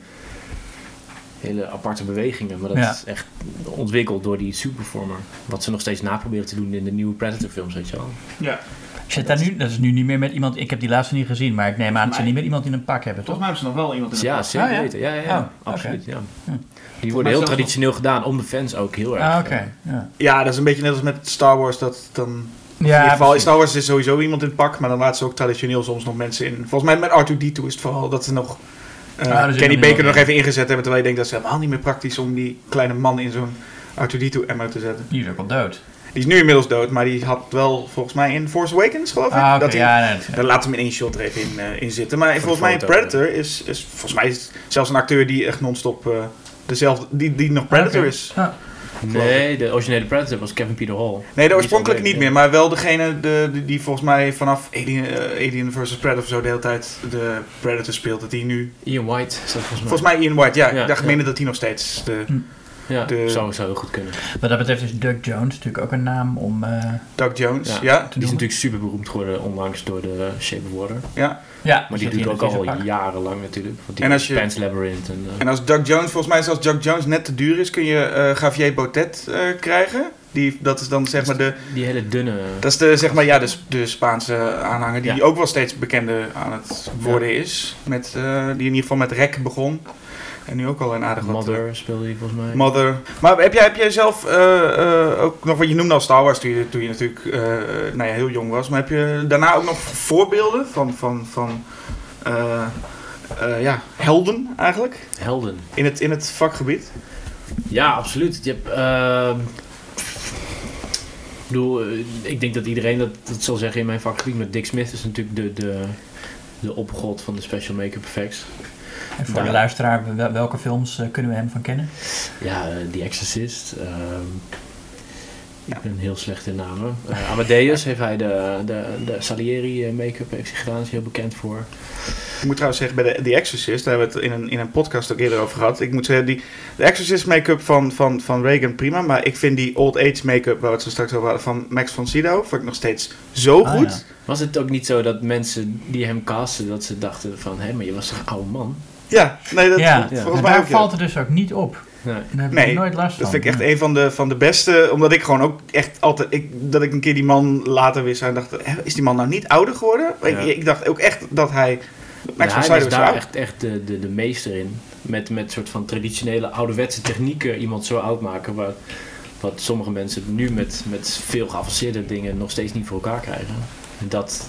hele aparte bewegingen. Maar dat Ja. is echt ontwikkeld door die superformer. Wat ze nog steeds naproberen te doen in de nieuwe Predator films, weet je wel. Ja. Zit daar nu, dat is nu niet meer met iemand, ik heb die laatste niet gezien, maar ik neem aan dat ze niet met iemand in een pak hebben, toch? Volgens mij hebben ze nog wel iemand in de ja, pak. zeker Oh, ja? weten. Ja, ja, ja. Oh, absoluut. Ja. Hm. Die worden heel traditioneel gedaan, om de fans ook heel erg. Ah, oké. Ja. Ja, dat is een beetje net als met Star Wars. Dat dan, in Ja, ieder geval, in precies. Star Wars is sowieso iemand in het pak, maar dan laten ze ook traditioneel soms nog mensen in. Volgens mij met R2-D2 is het vooral dat ze nog eh, Ah, er zit Kenny nog Baker er nog even ingezet hebben, terwijl je denkt dat is helemaal niet meer praktisch om die kleine man in zo'n R2-D2-emmer te zetten. Die is ook al dood. Die is nu inmiddels dood, maar die had wel volgens mij in Force Awakens, geloof ik. Ah, dat hij, ja, nee, Dan laat hem in één shot er even in, eh, in zitten. Maar volgens mij Predator is, is volgens mij is zelfs een acteur die echt non-stop eh, dezelfde, die, die nog Predator Oké. is. Ja. Nee, de originele Predator was Kevin Peter Hall. Nee, de oorspronkelijke niet meer, maar wel degene de, die, die volgens mij vanaf Alien, eh, Alien vs Predator of zo de hele tijd de Predator speelt. Dat die nu. Ian White is dat volgens mij. Volgens mij Ian White, ja. Ja, ik dacht ja. dat hij nog steeds. De, ja, de- zou, zou heel goed kunnen. Wat dat betreft is Doug Jones natuurlijk ook een naam om eh, Doug Jones, Ja. ja. te Die is natuurlijk super beroemd geworden onlangs door de Shape of Water. ja. Ja, Maar die doet ook al jarenlang natuurlijk. Want die En als je- Labyrinth en... eh, En als Doug Jones, volgens mij is als Doug Jones net te duur is, kun je eh Javier Botet eh, krijgen. Die, dat is dan zeg maar de. die hele dunne... Dat is de, zeg maar, ja, de, de Spaanse aanhanger die Ja. ook wel steeds bekender aan het worden is. Met, eh, die in ieder geval met Rek begon. En nu ook al een aardig wat... Mother speelde hij volgens mij. Mother. Maar heb jij, heb jij zelf eh, eh, ook nog, wat je noemde al Star Wars toen je, toen je natuurlijk eh, nou ja, heel jong was. Maar heb je daarna ook nog voorbeelden van, van, van eh, eh, ja, helden eigenlijk Helden. in het, in het vakgebied? Ja, absoluut. Je hebt, ehm, ik bedoel, eh, ik denk dat iedereen dat, dat zal zeggen in mijn vakgebied. Maar Dick Smith is natuurlijk de, de, de opgod van de special make-up effects. En voor Daar- de luisteraar, wel- welke films eh, kunnen we hem van kennen? Ja, eh, The Exorcist. ehm, ik ben heel slecht in namen. Eh, [LAUGHS] Amadeus heeft hij de, de, de Salieri make-up heeft hij gedaan. Daar is heel bekend voor. Ik moet trouwens zeggen, bij de, The Exorcist, daar hebben we het in een, in een podcast ook eerder over gehad. Ik moet zeggen, die, de Exorcist make-up van, van, van Reagan prima. Maar ik vind die old age make-up, waar we het zo straks over hadden, van Max von Sydow, vond ik nog steeds zo Ah, goed. ja. Was het ook niet zo dat mensen die hem casten, dat ze dachten van... Hé, maar je was toch een oude man? Ja, nee, dat ja, volgens maar mij daar ook. ja. valt het dus ook niet op. Nee. Daar heb Nee, ik nooit last van. Dat vind ik echt een van de, van de beste, omdat ik gewoon ook echt altijd, ik, dat ik een keer die man later weer zag en dacht, hè, is die man nou niet ouder geworden? Ik, Ja. ik dacht ook echt dat hij, Max Ja, von hij is daar oud. echt, echt de, de, de meester in. Met, met soort van traditionele ouderwetse technieken iemand zo oud maken. Waar, wat sommige mensen nu met, met veel geavanceerde dingen nog steeds niet voor elkaar krijgen. En dat,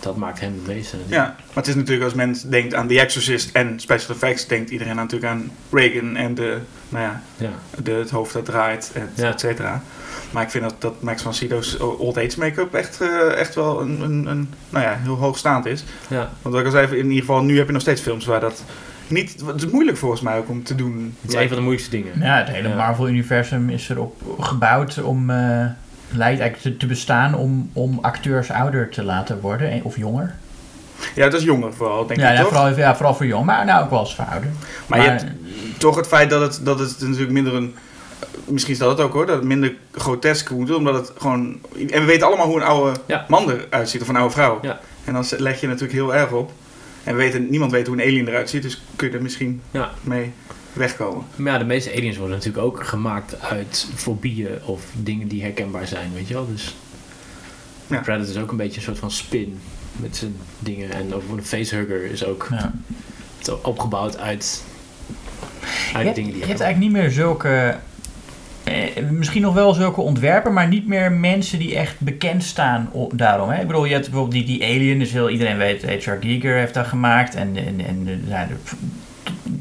dat maakt hem de meester. Ja, maar het is natuurlijk als men denkt aan The Exorcist en special effects, denkt iedereen natuurlijk aan Reagan en de, nou ja, Ja. de, het hoofd dat draait, et, Ja. et cetera. Maar ik vind dat, dat Max von Sydow's old age make-up echt, eh, echt wel een, een, een, nou ja, heel hoogstaand is. Ja. Want wat ik al zei, in ieder geval, nu heb je nog steeds films waar dat niet... Het is moeilijk volgens mij ook om te doen. Het is een van de moeilijkste dingen. Ja, het hele Ja. Marvel-universum is erop gebouwd om... eh, lijkt eigenlijk te, te bestaan om, om acteurs ouder te laten worden, eh, of jonger. Ja, dat is jonger vooral, denk ja, ik ja, toch? vooral, ja, vooral voor jong, maar nou ook wel eens voor ouder. Maar, je hebt toch het feit dat het, dat het natuurlijk minder een... Misschien is dat het ook hoor, dat het minder grotesk moet, omdat het gewoon... En we weten allemaal hoe een oude Ja. man eruit ziet, of een oude vrouw. Ja. En dan leg je natuurlijk heel erg op. En we weten, niemand weet hoe een alien eruit ziet, dus kun je er misschien Ja. mee wegkomen. Maar ja, de meeste aliens worden natuurlijk ook gemaakt uit fobieën of dingen die herkenbaar zijn, weet je wel. Dus Ja. Predator is ook een beetje een soort van spin met zijn dingen. En over een facehugger is ook Ja. zo opgebouwd uit, Je uit hebt, dingen die je hebt eigenlijk niet meer zulke... eh, misschien nog wel zulke ontwerpen, maar niet meer mensen die echt bekend staan op, daarom. Hè? Ik bedoel, je hebt bijvoorbeeld die, die Alien, dus heel, iedereen weet, H.R. Giger heeft dat gemaakt. En, en, en nou,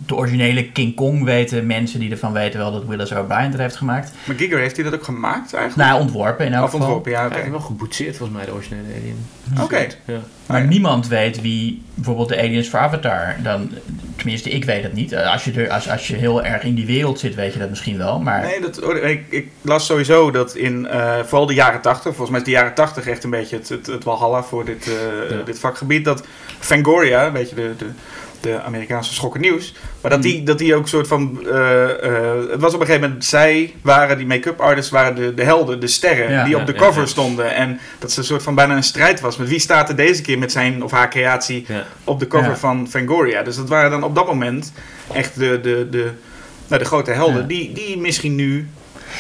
de, originele King Kong weten mensen die ervan weten wel dat Willis O'Brien er heeft gemaakt. Maar Giger, heeft hij dat ook gemaakt eigenlijk? Nou, ontworpen in elk of geval. ontworpen, ja, Hij oké. heeft wel geboetseerd volgens mij, de originele alien. Oké. Ja. Maar Ja. niemand weet wie bijvoorbeeld de aliens voor Avatar dan... Tenminste, ik weet het niet. Eh, Als je, er, als, als je heel erg in die wereld zit, weet je dat misschien wel. Maar Nee, dat, oh, ik, ik las sowieso dat in eh, vooral de jaren 80, volgens mij is de jaren 80 echt een beetje het, het, het walhalla voor dit, eh, Ja. dit vakgebied. Dat Fangoria, weet je, de, de, de Amerikaanse schokken nieuws, maar dat Hmm. die, dat die ook soort van. eh, eh, het was op een gegeven moment, zij waren, die make-up artists, waren de, de helden, de sterren, Ja. die op de cover ja. stonden. En dat ze een soort van bijna een strijd was. Met wie staat er deze keer met zijn of haar creatie op de cover van Fangoria. Dus dat waren dan op dat moment echt de, de, de, nou, de grote helden, die, die je misschien nu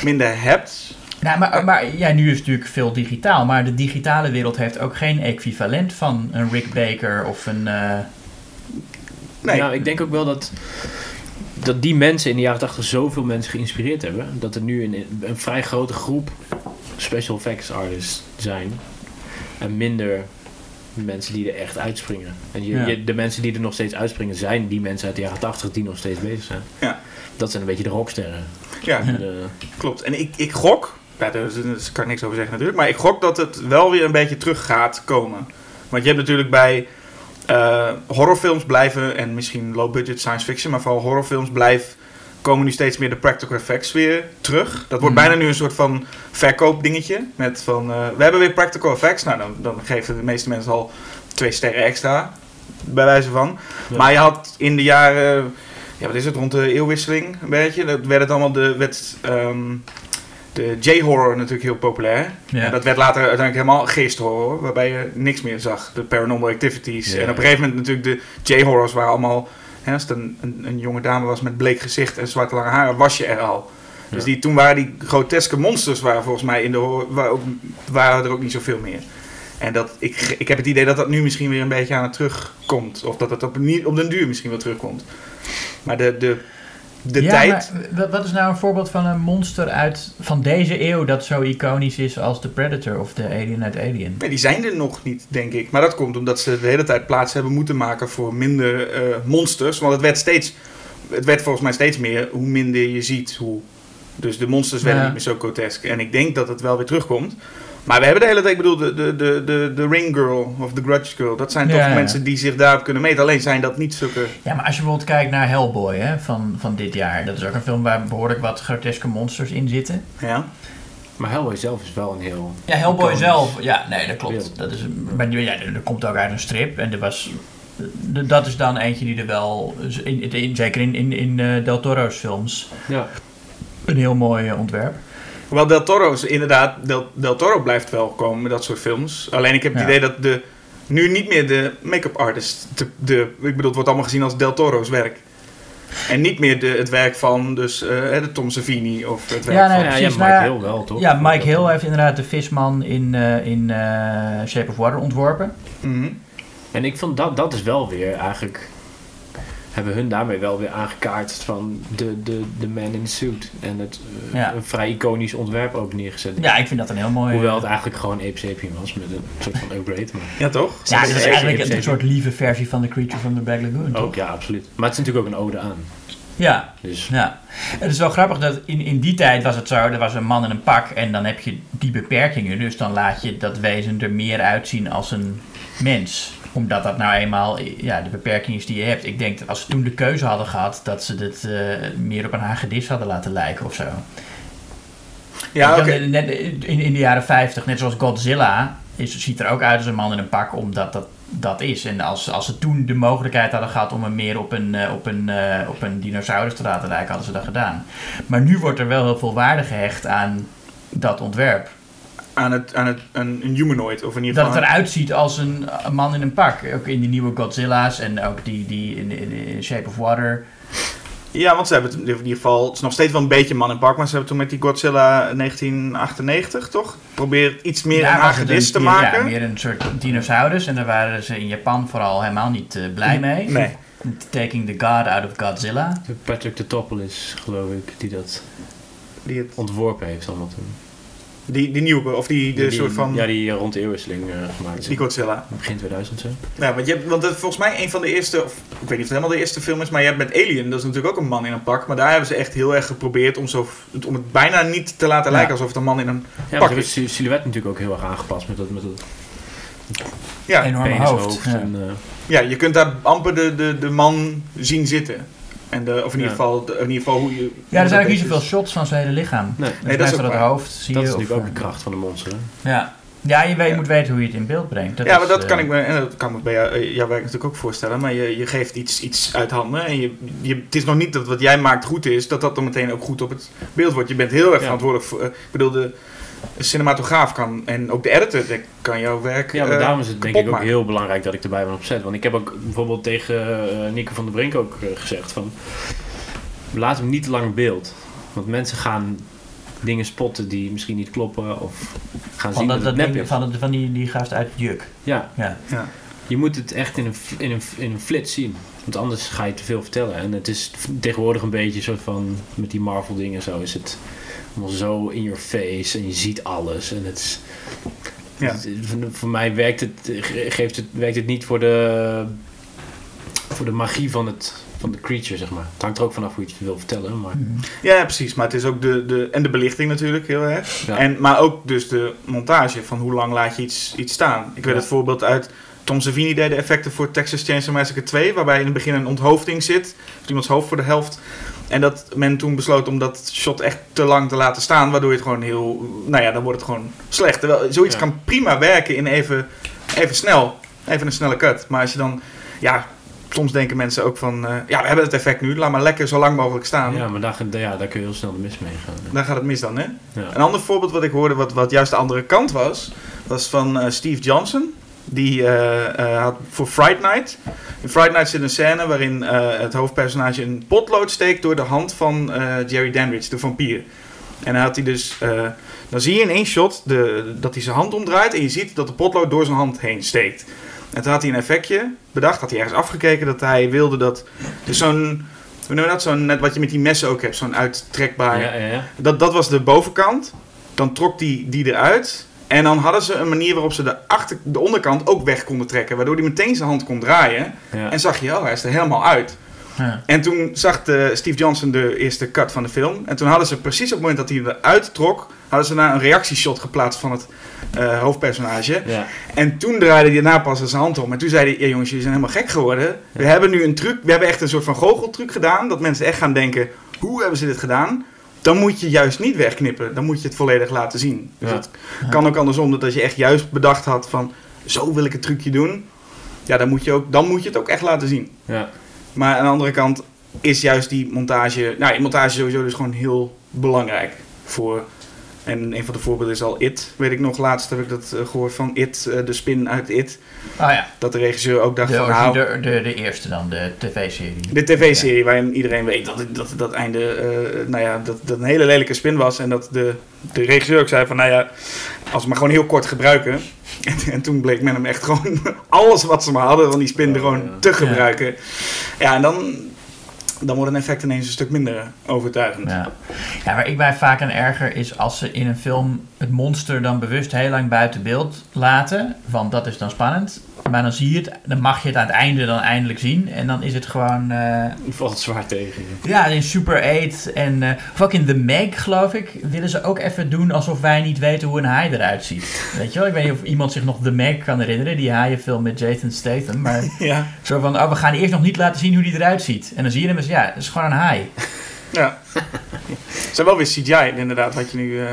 minder hebt. Nou, maar, maar ja, nu is het natuurlijk veel digitaal, maar de digitale wereld heeft ook geen equivalent van een Rick Baker of een... eh, Nee, Nou, ik denk ook wel dat, dat die mensen in de jaren 80 zoveel mensen geïnspireerd hebben. Dat er nu een, een vrij grote groep special effects artists zijn. En minder mensen die er echt uitspringen. En je, Ja. je- de mensen die er nog steeds uitspringen zijn die mensen uit de jaren 80 die nog steeds bezig zijn. Ja. Dat zijn een beetje de rocksterren. ja, De- klopt. En ik, ik gok, ja, daar, daar kan ik niks over zeggen natuurlijk, maar ik gok dat het wel weer een beetje terug gaat komen. Want je hebt natuurlijk bij eh, horrorfilms blijven, en misschien low-budget science fiction, maar vooral horrorfilms blijven, komen nu steeds meer de practical effects weer terug. Dat wordt Mhm. bijna nu een soort van verkoopdingetje. Met van, eh, we hebben weer practical effects. Nou, dan, dan geven de meeste mensen al twee sterren extra, bij wijze van. Ja. Maar je had in de jaren, ja, wat is het, rond de eeuwwisseling een beetje, dat werd het allemaal de, werd, ehm, de J-horror natuurlijk heel populair. Ja. En dat werd later uiteindelijk helemaal geesthorror, waarbij je niks meer zag. De paranormal activities. Ja. En op een gegeven moment natuurlijk de J-horrors waren allemaal, hè, als het een, een, een jonge dame was met bleek gezicht en zwarte lange haren, was je er al. Dus die, toen waren die groteske monsters waren volgens mij in de horror, waren, ook, waren er ook niet zoveel meer. En dat, ik, ik heb het idee dat dat nu misschien weer een beetje aan het terugkomt. Of dat het op, niet, op den duur misschien wel terugkomt. Maar de, de, de ja, tijd... maar wa- wat is nou een voorbeeld van een monster uit van deze eeuw dat zo iconisch is als de Predator of de Alien uit Alien? Nee, die zijn er nog niet, denk ik. Maar dat komt omdat ze de hele tijd plaats hebben moeten maken voor minder eh, monsters. Want het werd steeds, het werd volgens mij steeds meer hoe minder je ziet, hoe. Dus de monsters werden Ja. niet meer zo grotesk. En ik denk dat het wel weer terugkomt. Maar we hebben de hele tijd, ik bedoel, de, de, de, de, de Ring Girl of de Grudge Girl. Dat zijn toch ja. mensen die zich daarop kunnen meten. Alleen zijn dat niet zulke. Ja, maar als je bijvoorbeeld kijkt naar Hellboy hè, van, van dit jaar, dat is ook een film waar behoorlijk wat groteske monsters in zitten. Ja. Maar Hellboy zelf is wel een heel... Ja, Hellboy iconisch. zelf, ja, nee, dat klopt. Dat is, maar ja, er komt ook uit een strip en er was, dat is dan eentje die er wel, in, in, zeker in, in, in eh, Del Toro's films, Ja. een heel mooi eh, ontwerp. Hoewel Del Toro is inderdaad, Del, Del Toro blijft wel komen met dat soort films. Alleen ik heb het Ja. idee dat de, nu niet meer de make-up artist, de, de, ik bedoel, het wordt allemaal gezien als Del Toro's werk. En niet meer de, het werk van dus, eh, hè, de Tom Savini of het werk Ja, nee, van... ja, ja, precies, Mike ja, Hill wel, toch? Ja, Mike Hill heeft inderdaad de visman in, eh, in eh, Shape of Water ontworpen. Mhm. En ik vond dat, dat is wel weer eigenlijk. Hebben hun daarmee wel weer aangekaart van de, de, de man in the suit. En het eh, Ja. een vrij iconisch ontwerp ook neergezet. Ja, ik vind dat een heel mooi... Hoewel het eigenlijk gewoon Ape Sapien was met een soort van upgrade. Maar Ja, toch? ja, het is Ja, eigenlijk een soort lieve versie van The Creature from the Black Lagoon, toch? ook, ja, absoluut. Maar het is natuurlijk ook een ode aan. Ja, Dus Ja, het is wel grappig dat in, in die tijd was het zo, er was een man in een pak en dan heb je die beperkingen. Dus dan laat je dat wezen er meer uitzien als een mens. Omdat dat nou eenmaal ja, de beperking is die je hebt. Ik denk dat als ze toen de keuze hadden gehad, dat ze het eh, meer op een hagedis hadden laten lijken of zo. Ja, oké. Net in, in de jaren 50, net zoals Godzilla, is, ziet er ook uit als een man in een pak, omdat dat dat is. En als, als ze toen de mogelijkheid hadden gehad om hem meer op een, eh, op, een, eh, op een dinosaurus te laten lijken, hadden ze dat gedaan. Maar nu wordt er wel heel veel waarde gehecht aan dat ontwerp. Aan, het, aan het, een, een humanoid, of in ieder Dat geval... het eruit ziet als een, een man in een pak. Ook in die nieuwe Godzilla's en ook die, die in, in, in Shape of Water. Ja, want ze hebben het in ieder geval... Het is nog steeds wel een beetje man in pak, maar ze hebben toen met die Godzilla 1998, toch? Probeert iets meer Daar een hagedis te maken. Ja, meer een soort dinosaurus. En daar waren ze in Japan vooral helemaal niet eh, blij mee. Nee. Taking the God out of Godzilla. Patrick de Topoulos, geloof ik, die dat Die, het, ontworpen heeft allemaal toen. Die, die nieuwe, of die, de die, soort van... Ja, die eh, rond de eeuwwisseling eh, gemaakt is. die Godzilla. Begin 2000 zo. Ja, want, je hebt, want dat is volgens mij een van de eerste, of ik weet niet of het helemaal de eerste film is, maar je hebt met Alien, dat is natuurlijk ook een man in een pak. Maar daar hebben ze echt heel erg geprobeerd om, zo, om het bijna niet te laten Ja. lijken alsof het een man in een... Ja, Pak is. het silhouet natuurlijk ook heel erg aangepast met dat, met dat Ja, Enorme hoofd. Ja. En, eh, ja je kunt daar amper de, de, de man zien zitten. En de, of in ieder Ja. geval, de- in ieder geval hoe je... Ja, er zijn ook niet zoveel shots van zijn hele lichaam. nee, Dus dat is ook er het waar. hoofd, zie dat je. is natuurlijk ook de eh, kracht van de monster. hè. Ja, ja je, weet, Ja. moet weten hoe je het in beeld brengt. Dat ja, maar dat eh, kan ik me, en dat kan me bij jou, eh, jouw werk natuurlijk ook voorstellen. Maar je, je geeft iets, iets uit handen. En je, je, het is nog niet dat wat jij maakt goed is, dat dat dan meteen ook goed op het beeld wordt. Je bent heel erg Ja. verantwoordelijk voor. eh, ik bedoel, de cinematograaf kan en ook de editor die kan jouw werk. Ja, maar eh, daarom is het denk ik ook maken. heel belangrijk dat ik erbij ben op set. Want ik heb ook bijvoorbeeld tegen Nico van der Brink ook eh, gezegd van... laat hem niet te lang in beeld. Want mensen gaan dingen spotten die misschien niet kloppen of gaan Van, zien dat, dat, dat het nep ding, is. van, het- van die, die gast uit Juk. Ja, Ja. Ja. je moet het echt in een, in, een, in een flits zien. Want anders ga je te veel vertellen. En het is tegenwoordig een beetje een soort van... Met die Marvel dingen zo is het allemaal zo in your face. En je ziet alles. En het is... Ja. het- voor, mij werkt het, ge- geeft het, werkt het niet voor de, voor de magie van, het, van de creature, zeg maar. Het hangt er ook vanaf hoe je het wil vertellen. Maar, Ja, precies. Maar het is ook de, de, en de belichting natuurlijk heel erg. Ja. En, maar ook dus de montage van hoe lang laat je iets, iets staan. Ik weet Ja. het voorbeeld uit Tom Savini deed de effecten voor Texas Chainsaw Massacre 2, waarbij in het begin een onthoofding zit, of iemands hoofd voor de helft. En dat men toen besloot om dat shot echt te lang te laten staan, waardoor je het gewoon heel, nou ja, dan wordt het gewoon slecht. Terwijl zoiets Ja. kan prima werken in even, even snel, even een snelle cut. Maar als je dan, ja, soms denken mensen ook van, eh, ja, we hebben het effect nu, laat maar lekker zo lang mogelijk staan. ja, maar daar, ja, daar kun je heel snel de mis mee gaan. Dan gaat het mis dan, hè? Ja. Een ander voorbeeld wat ik hoorde, wat, wat juist de andere kant was, was van eh, Steve Johnson. Die eh, eh, had voor Fright Night. In Fright Night zit een scène waarin eh, het hoofdpersonage een potlood steekt door de hand van Jerry Dandridge, de vampier. En dan had hij dus, dan zie je in één shot de, dat hij zijn hand omdraait en je ziet dat de potlood door zijn hand heen steekt. En toen had hij een effectje bedacht, had hij ergens afgekeken dat hij wilde dat, dus zo'n, hoe noem je dat, zo'n, net wat je met die messen ook hebt, zo'n uittrekbaar Ja, ja, ja. dat, dat was de bovenkant. Dan trok die, die eruit. En dan hadden ze een manier waarop ze de, achter, de onderkant ook weg konden trekken. Waardoor hij meteen zijn hand kon draaien. ja. En zag je, oh, hij is er helemaal uit. Ja. En toen zag de, Steve Johnson de eerste cut van de film. En toen hadden ze precies op het moment dat hij eruit trok... hadden ze daar een reactieshot geplaatst van het eh, hoofdpersonage. ja. En toen draaide hij daarna pas zijn hand om. En toen zei hij, ja jongens, jullie zijn helemaal gek geworden. We hebben nu een truc, we hebben echt een soort van goocheltruc gedaan. Dat mensen echt gaan denken, hoe hebben ze dit gedaan? Dan moet je juist niet wegknippen. Dan moet je het volledig laten zien. Dus Ja. het kan ook andersom, dat als je echt juist bedacht had van... Zo wil ik het trucje doen. Ja, dan moet je, ook, dan moet je het ook echt laten zien. ja. Maar aan de andere kant is juist die montage... Nou, die montage sowieso dus gewoon heel belangrijk voor... En een van de voorbeelden is al It. Weet ik nog, laatst heb ik dat eh, gehoord van It, eh, de spin uit It. Oh ja, Dat de regisseur ook dacht de, van... origi- Nou, de, de, de eerste dan, de tv-serie. de tv-serie waarin iedereen weet dat dat, dat einde, eh, nou ja, dat, dat een hele lelijke spin was. En dat de, de regisseur ook zei van, nou ja, als we maar gewoon heel kort gebruiken. [LAUGHS] En, en toen bleek men hem echt gewoon [LAUGHS] alles wat ze maar hadden van die spin er Oh, gewoon ja. te gebruiken. Ja, en dan, dan wordt een effect ineens een stuk minder overtuigend. Ja. ja, waar ik mij vaak aan erger is als ze in een film het monster dan bewust heel lang buiten beeld laten. Want dat is dan spannend. Maar dan zie je het, dan mag je het aan het einde dan eindelijk zien. En dan is het gewoon, eh, Valt het zwaar tegen. je. ja, in Super 8 en uh, in The Meg, geloof ik, willen ze ook even doen alsof wij niet weten hoe een haai eruit ziet. Weet je wel, ik weet niet of iemand zich nog The Meg kan herinneren, die haaienfilm met Jason Statham. Maar [LAUGHS] Ja, zo van, oh, we gaan eerst nog niet laten zien hoe die eruit ziet. En dan zie je hem eens, ja, dat is gewoon een haai. Ja. Het [LAUGHS] zijn wel weer CGI inderdaad, wat je nu... eh,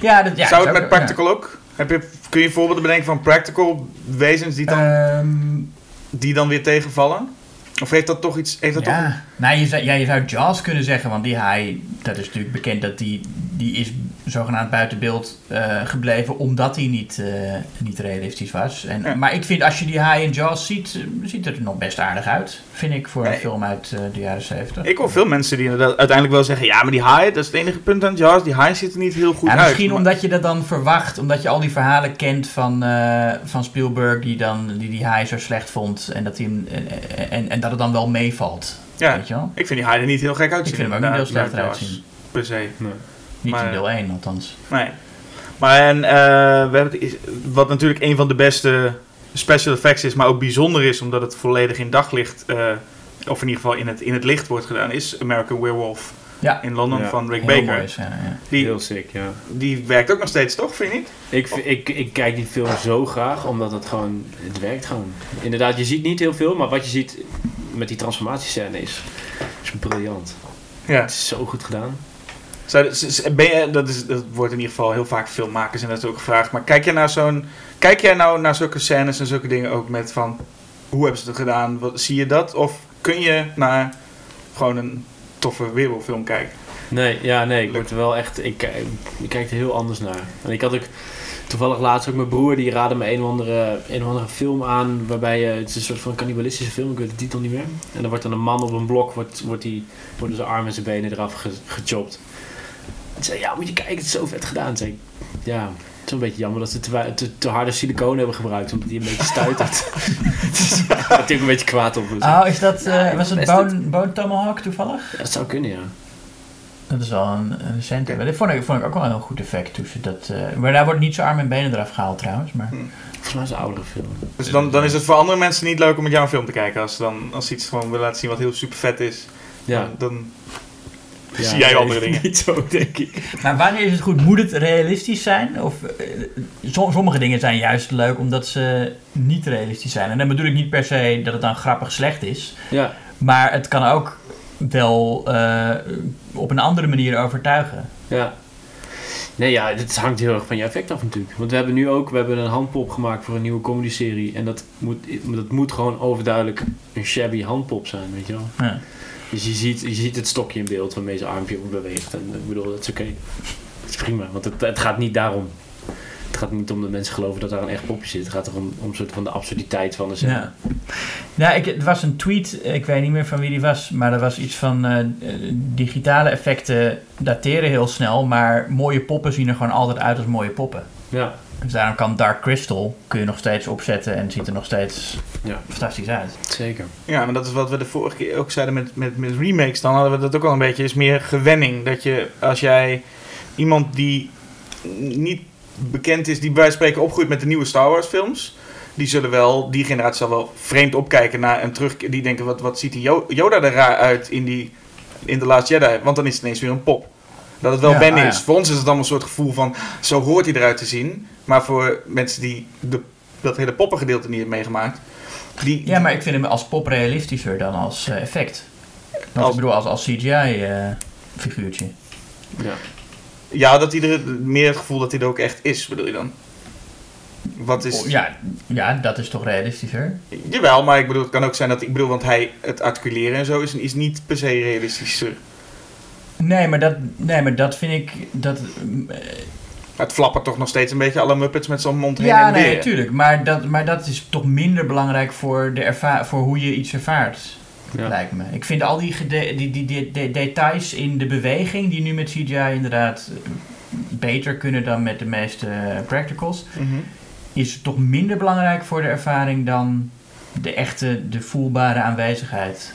Ja, dat, ja, Zou het met ook- practical ook? Heb je, kun je voorbeelden bedenken van practical wezens die dan. Ehm, die dan weer tegenvallen? Of heeft dat toch iets... Heeft dat toch. Nou, je zou, ja, je zou Jaws kunnen zeggen, want die haai, dat is natuurlijk bekend dat die, die is zogenaamd buiten beeld eh, gebleven omdat hij niet, eh, niet realistisch was. En, Ja. Maar ik vind als je die haai in Jaws ziet, ziet het er nog best aardig uit, vind ik, voor een film uit eh, de jaren 70. Ik hoor veel mensen die inderdaad uiteindelijk wel zeggen... Ja, maar die haai, dat is het enige punt aan Jaws. Die haai ziet er niet heel goed Ja, uit. misschien Maar- omdat je dat dan verwacht, omdat je al die verhalen kent van, van Spielberg, die, dan, die die haai zo slecht vond en dat, hij en, en dat het dan wel meevalt. Ja, Weet je wel? ik vind die er niet heel gek uitzien. Ik vind hem ook niet heel slecht bij eruit Jaws, zien. Per se, Niet Maar- in deel 1 althans. nee. Maar en, eh, we hebben het, wat natuurlijk een van de beste special effects is... maar ook bijzonder is omdat het volledig in daglicht... eh, of in ieder geval in het, in het licht wordt gedaan... is American Werewolf Ja, in Londen Ja. van Rick heel Baker. is, ja, ja. Die, Heel sick, ja. die werkt ook nog steeds, toch? Vind je niet? Ik, ik, ik kijk die film zo graag, omdat het gewoon, het werkt gewoon. Inderdaad, je ziet niet heel veel, maar wat je ziet met die transformatiescène is, is briljant. Ja. Het is zo goed gedaan. Ben je, dat, is, dat wordt in ieder geval heel vaak filmmakers en dat is ook gevraagd. Maar kijk jij naar zo'n. Kijk jij nou naar zulke scènes en zulke dingen ook met van. Hoe hebben ze het gedaan? Wat, zie je dat? Of kun je naar gewoon een toffe wereldfilm kijken? Nee, ja, nee, ik word er wel echt, ik, kijk- ik kijk er heel anders naar. En ik had ook, Toevallig laatst ook mijn broer, die raadde me een of andere, een of andere film aan. Waarbij je, het is een soort van cannibalistische film, ik weet de titel niet meer. En dan wordt dan een man op een blok, wordt, wordt die, worden zijn armen en zijn benen eraf ge, gechopt. En zei, ja, moet je kijken, het is zo vet gedaan. Toen zei ik, ja, het is wel een beetje jammer dat ze te, te, te harde siliconen hebben gebruikt, omdat die een beetje stuitert. dus daar ook een beetje kwaad op. Dus, Oh, is dat, eh, Ja, was het Bone, Bone Tomahawk toevallig? ja, dat zou kunnen, ja. Dat is al een, een recente. Maar Dit vond ik, vond ik ook wel een heel goed effect tussen dat. eh, maar daar wordt niet zo arm en benen eraf gehaald trouwens. Maar. Volgens mij is een oudere film. Dus dan, dan is het voor andere mensen niet leuk om met jou een film te kijken. Als, ze dan, als ze iets gewoon willen laten zien wat heel super vet is. Ja. Dan, dan Ja, zie jij andere dingen. [LAUGHS] Niet zo, denk ik. Maar wanneer is het goed? Moet het realistisch zijn? Of eh, som- sommige dingen zijn juist leuk omdat ze niet realistisch zijn. En dan bedoel ik niet per se dat het dan grappig slecht is. Ja, Maar het kan ook wel eh, op een andere manier overtuigen. Ja. Nee, ja, het hangt heel erg van je effect af natuurlijk. Want we hebben nu ook we hebben een handpop gemaakt voor een nieuwe comedy-serie. En dat moet, dat moet gewoon overduidelijk een shabby handpop zijn, weet je wel. Ja. Dus je ziet, je ziet het stokje in beeld waarmee zijn armpje beweegt. En ik bedoel, dat is oké. Dat is prima, want het, het gaat niet daarom. Het gaat niet om dat mensen geloven dat daar een echt popje zit. Het gaat erom om soort van de absurditeit van de zin. Ja. Nou, ik, het was een tweet, ik weet niet meer van wie die was, maar er was iets van eh, digitale effecten dateren heel snel, maar mooie poppen zien er gewoon altijd uit als mooie poppen. ja. Dus daarom kan Dark Crystal kun je nog steeds opzetten en ziet er nog steeds Ja. fantastisch uit. zeker. Ja, maar dat is wat we de vorige keer ook zeiden met, met, met remakes. Dan hadden we dat ook al een beetje. is meer gewenning. Dat je, als jij iemand die niet bekend is, die bij wijze van spreken opgroeit met de nieuwe Star Wars films. Die zullen wel, die generatie zal wel vreemd opkijken naar een terug. Die denken, wat, wat ziet die Yoda er raar uit in, die, in The Last Jedi? Want dan is het ineens weer een pop. Dat het wel Ja, wennen ah, ja. is. Voor ons is het dan een soort gevoel van, zo hoort hij eruit te zien. Maar voor mensen die de, dat hele poppengedeelte niet hebben meegemaakt. Die, Ja, maar ik vind hem als pop realistischer dan als eh, effect. Als- ik bedoel, als, als CGI-figuurtje. Ja. Ja, dat hij er meer het gevoel dat hij er ook echt is, bedoel je dan? Wat is... Oh, ja, ja, dat is toch realistischer? Jawel, maar ik bedoel, het kan ook zijn dat... Ik bedoel, want hij, het articuleren en zo is, is niet per se realistischer. Nee, maar dat, nee, maar dat vind ik... Dat, eh, Het flappert toch nog steeds een beetje alle Muppets met zo'n mond heen ja, en nee, weer. natuurlijk. Maar dat, maar dat is toch minder belangrijk voor, de erva voor hoe je iets ervaart, Ja. lijkt me. Ik vind al die, die, die, die, die details in de beweging, die nu met CGI inderdaad eh, beter kunnen dan met de meeste eh, practicals, Mhm. is toch minder belangrijk voor de ervaring dan de echte, de voelbare aanwezigheid.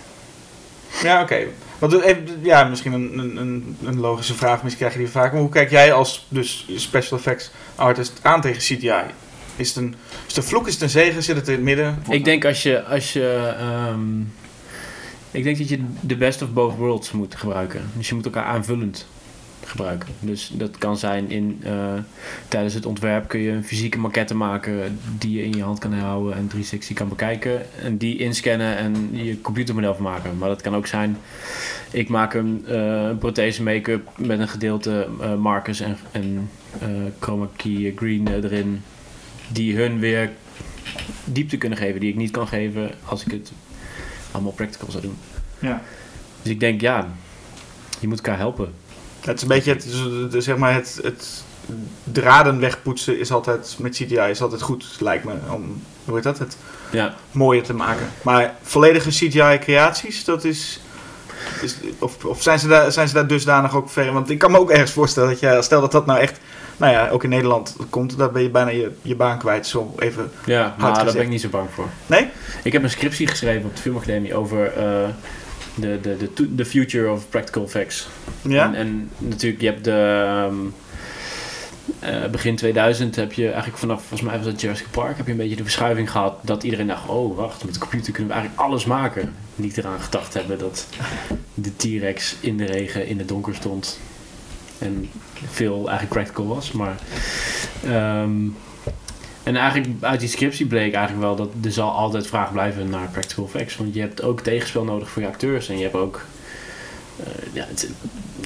Ja, oké. Want eh, even- Ja, misschien een, een- een, een logische vraag, misschien krijg je die vaak. Maar hoe kijk jij als dus special effects artist aan tegen CGI? Is het een, is het een vloek, is het een zegen, zit het in het midden? Ik denk als je, als je ehm, ik denk dat je de best of both worlds moet gebruiken. Dus je moet elkaar aanvullend gebruiken. Dus dat kan zijn in, eh, tijdens het ontwerp kun je een fysieke maquette maken die je in je hand kan houden en 360 kan bekijken. En die inscannen en je computermodel van maken. Maar dat kan ook zijn, ik maak een, eh, een prothese make-up met een gedeelte eh, markers en, en chroma key green erin. Die hun weer diepte kunnen geven die ik niet kan geven als ik het allemaal practical zou doen. Ja. Dus ik denk, ja, je moet elkaar helpen. Het is een beetje het, dus, zeg maar het, het draden wegpoetsen is altijd, met CGI is altijd goed, lijkt me. Om, hoe heet dat? Het Ja, mooier te maken. Maar volledige CGI-creaties, dat is. Is of of zijn, ze daar, zijn ze daar dusdanig ook ver? Want ik kan me ook ergens voorstellen dat je, stel dat dat nou echt, nou ja, ook in Nederland komt, dan ben je bijna je, je baan kwijt. Zo even. ja maar daar gezegd. ben ik niet zo bang voor. Nee? Ik heb een scriptie geschreven op de Filmacademie over eh, de, de, de, future of practical effects. Ja? En, en natuurlijk, je hebt de... ehm, eh, begin 2000 heb je eigenlijk vanaf, volgens mij was dat Jurassic Park, heb je een beetje de verschuiving gehad dat iedereen dacht, oh wacht, met de computer kunnen we eigenlijk alles maken. Niet eraan gedacht hebben dat de T-Rex in de regen in het donker stond. En veel eigenlijk practical was, maar... ehm, en eigenlijk uit die scriptie bleek eigenlijk wel dat er zal altijd vraag blijven naar practical effects. Want je hebt ook tegenspel nodig voor je acteurs. En je hebt ook... eh, ja, het,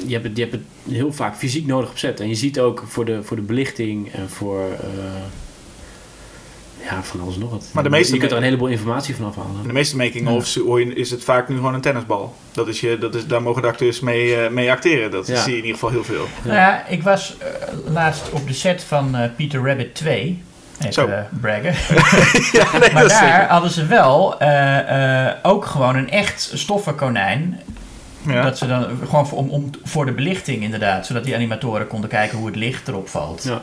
je, hebt het, je hebt het heel vaak fysiek nodig op set. En je ziet ook voor de, voor de belichting en voor... eh, ja, van alles nog wat. Maar de meeste je kunt er een heleboel informatie vanaf In halen. de meeste making-ofs hoor je- is het vaak nu gewoon een tennisbal. Dat is je, dat is, daar mogen de acteurs mee, eh, mee acteren. Dat Ja. zie je in ieder geval heel veel. Ja. Nou ja, ik was eh, laatst op de set van eh, Peter Rabbit 2. Even Zo. braggen. [LAUGHS] [LAUGHS] ja, nee, Maar daar zeker. hadden ze wel eh, eh, ook gewoon een echt stoffen konijn. Ja. Dat ze dan gewoon voor, om, om, voor de belichting inderdaad. Zodat die animatoren konden kijken hoe het licht erop valt. Ja.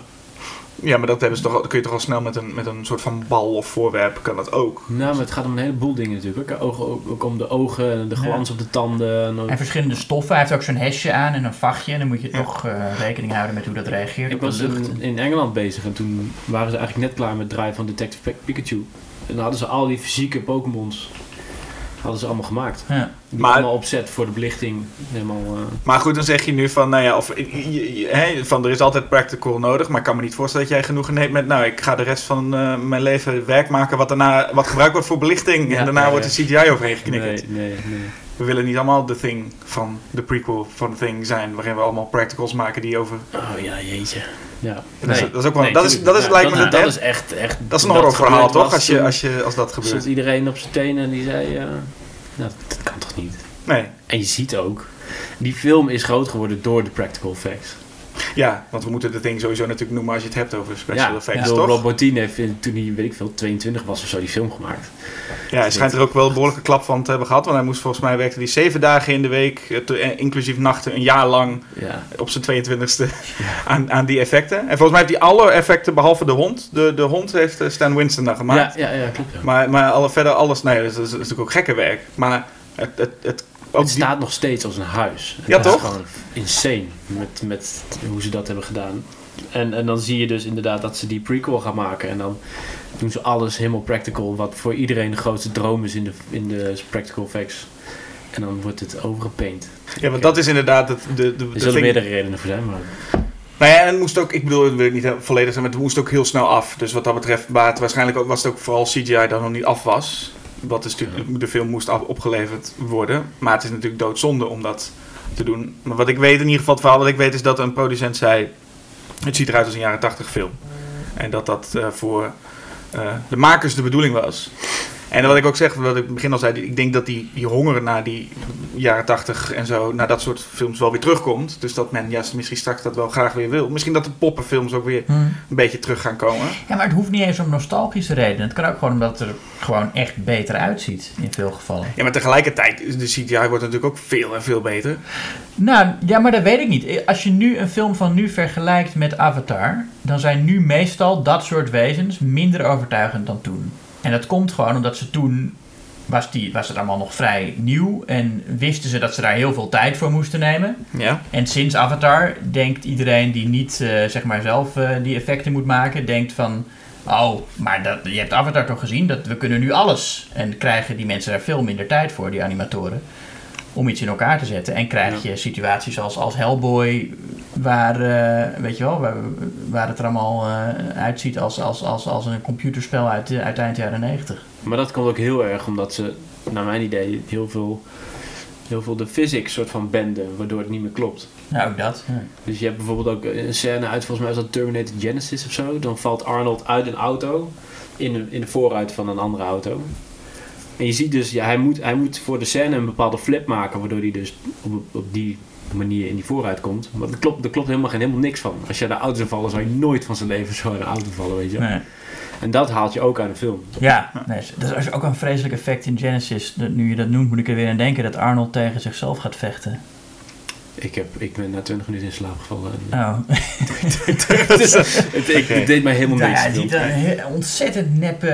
ja, maar dat, hebben ze toch, kun je toch al snel met een, met een soort van bal of voorwerp, kan dat ook. Nou, maar het gaat om een heleboel dingen natuurlijk. Ook, ogen, ook, ook om de ogen, en de Ja. glans op de tanden. En verschillende stoffen. Hij heeft ook zo'n hesje aan en een vachtje. En dan moet je Ja. toch eh, rekening houden met hoe dat reageert Ik op de was lucht. in, in Engeland bezig en toen waren ze eigenlijk net klaar met het draaien van Detective Pi- Pikachu. En dan hadden ze al die fysieke Pokémons hadden ze allemaal gemaakt. Ja. Die Maar- allemaal opzet voor de belichting. Helemaal, eh, Maar goed, dan zeg je nu van, nou ja, of, je- van er is altijd practical nodig, maar ik kan me niet voorstellen dat jij genoegen neemt met, nou, ik ga de rest van eh, mijn leven werk maken wat daarna wat gebruikt wordt voor belichting Ja, en daarna wordt de CGI overheen geknikkerd. nee, nee, nee. We willen niet allemaal de Thing van de prequel van The Thing zijn, waarin we allemaal practicals maken die over. Oh ja, jeetje. Ja. Dat is- Nee. dat is ook wel- Nee, dat is- dat is- Ja, lijkt me dat, dat is echt, echt... Dat is een horrorverhaal toch? Als, je, als, je, als dat gebeurt. iedereen op zijn tenen en die zei... eh, nou, dat kan toch niet? Nee. En je ziet ook... Die film is groot geworden door de practical effects. Ja, want we moeten The Thing sowieso natuurlijk noemen als je het hebt over special ja, effects, toch? Rob Bottin heeft toen hij, weet ik veel, 22 was of zo, die film gemaakt. Ja, hij schijnt er ook wel een behoorlijke klap van te hebben gehad. Want hij moest volgens mij werkte hij zeven dagen in de week, eh, eh, inclusief nachten, een jaar lang Ja. op zijn 22e [LAUGHS] aan, aan die effecten. En volgens mij heeft hij alle effecten behalve de hond. De, de hond heeft eh, Stan Winston dan gemaakt. Ja, ja, ja, klopt. Ja. Maar, maar alle, verder alles, nee, dat is, dat is natuurlijk ook gekke werk. Maar het, het, het, ook het die- staat nog steeds als een huis. Ja, Het is toch? gewoon insane met, met hoe ze dat hebben gedaan. En, en dan zie je dus inderdaad dat ze die prequel gaan maken. En dan doen ze alles helemaal practical. Wat voor iedereen de grootste droom is in de, in de practical effects. En dan wordt het overgepaint. ja, want dat is inderdaad het, de, de, Er zullen meerdere redenen voor zijn, maar... Nou ja, en het moest ook, ik bedoel, het wil ik niet volledig zijn, maar het moest ook heel snel af. Dus wat dat betreft, maar het, waarschijnlijk ook, was het ook vooral CGI dat nog niet af was. Wat is natuurlijk, de film moest opgeleverd worden. Maar het is natuurlijk doodzonde om dat te doen. Maar wat ik weet, in ieder geval het verhaal wat ik weet, is dat een producent zei, het ziet eruit als een jaren 80 film. En dat dat eh, voor eh, de makers de bedoeling was. En wat ik ook zeg, wat ik in het begin al zei, ik denk dat die, die honger naar die jaren 80 en zo, naar dat soort films wel weer terugkomt. Dus dat men juist misschien straks dat wel graag weer wil. Misschien dat de poppenfilms ook weer Hm. een beetje terug gaan komen. Ja, maar het hoeft niet eens om nostalgische redenen. Het kan ook gewoon omdat het er gewoon echt beter uitziet in veel gevallen. Ja, maar tegelijkertijd, de CGI wordt natuurlijk ook veel en veel beter. Nou, ja, maar dat weet ik niet. Als je nu een film van nu vergelijkt met Avatar, dan zijn nu meestal dat soort wezens minder overtuigend dan toen. En dat komt gewoon omdat ze toen was, die, was het allemaal nog vrij nieuw en wisten ze dat ze daar heel veel tijd voor moesten nemen. Ja. En sinds Avatar denkt iedereen die niet eh, zeg maar zelf eh, die effecten moet maken, denkt van. Oh, maar dat, je hebt Avatar toch gezien? Dat, we kunnen nu alles. En krijgen die mensen daar veel minder tijd voor, die animatoren. Om iets in elkaar te zetten. En krijg je situaties als, als Hellboy, waar, eh, weet je wel, waar, waar het er allemaal eh, uitziet als, als, als, als een computerspel uit, de- uit eind jaren 90. Maar dat komt ook heel erg omdat ze, naar mijn idee, heel veel, heel veel de physics soort van benden, waardoor het niet meer klopt. Nou, ook dat. Ja. Dus je hebt bijvoorbeeld ook een scène uit, volgens mij is dat Terminator Genesis of zo. Dan valt Arnold uit een auto in de, in de voorruit van een andere auto. En je ziet dus, ja, hij, moet, hij moet voor de scène een bepaalde flip maken, waardoor hij dus op, op die manier in die voorruit komt. Maar er klopt, er klopt helemaal, geen, helemaal niks van. Als je de auto zou vallen, zou je nooit van zijn leven zo in een auto vallen, weet je. Nee. En dat haalt je ook uit de film. Ja, nee, dat is ook een vreselijk effect in Genesis. Dat, nu je dat noemt, moet ik er weer aan denken dat Arnold tegen zichzelf gaat vechten. Ik, heb, ik ben na 20 minuten in slaap gevallen. En, Oh. dus, [LAUGHS] [LAUGHS] het, ik, het deed mij helemaal Nou niks. ja, die die film. dan he- ontzettend nep. eh,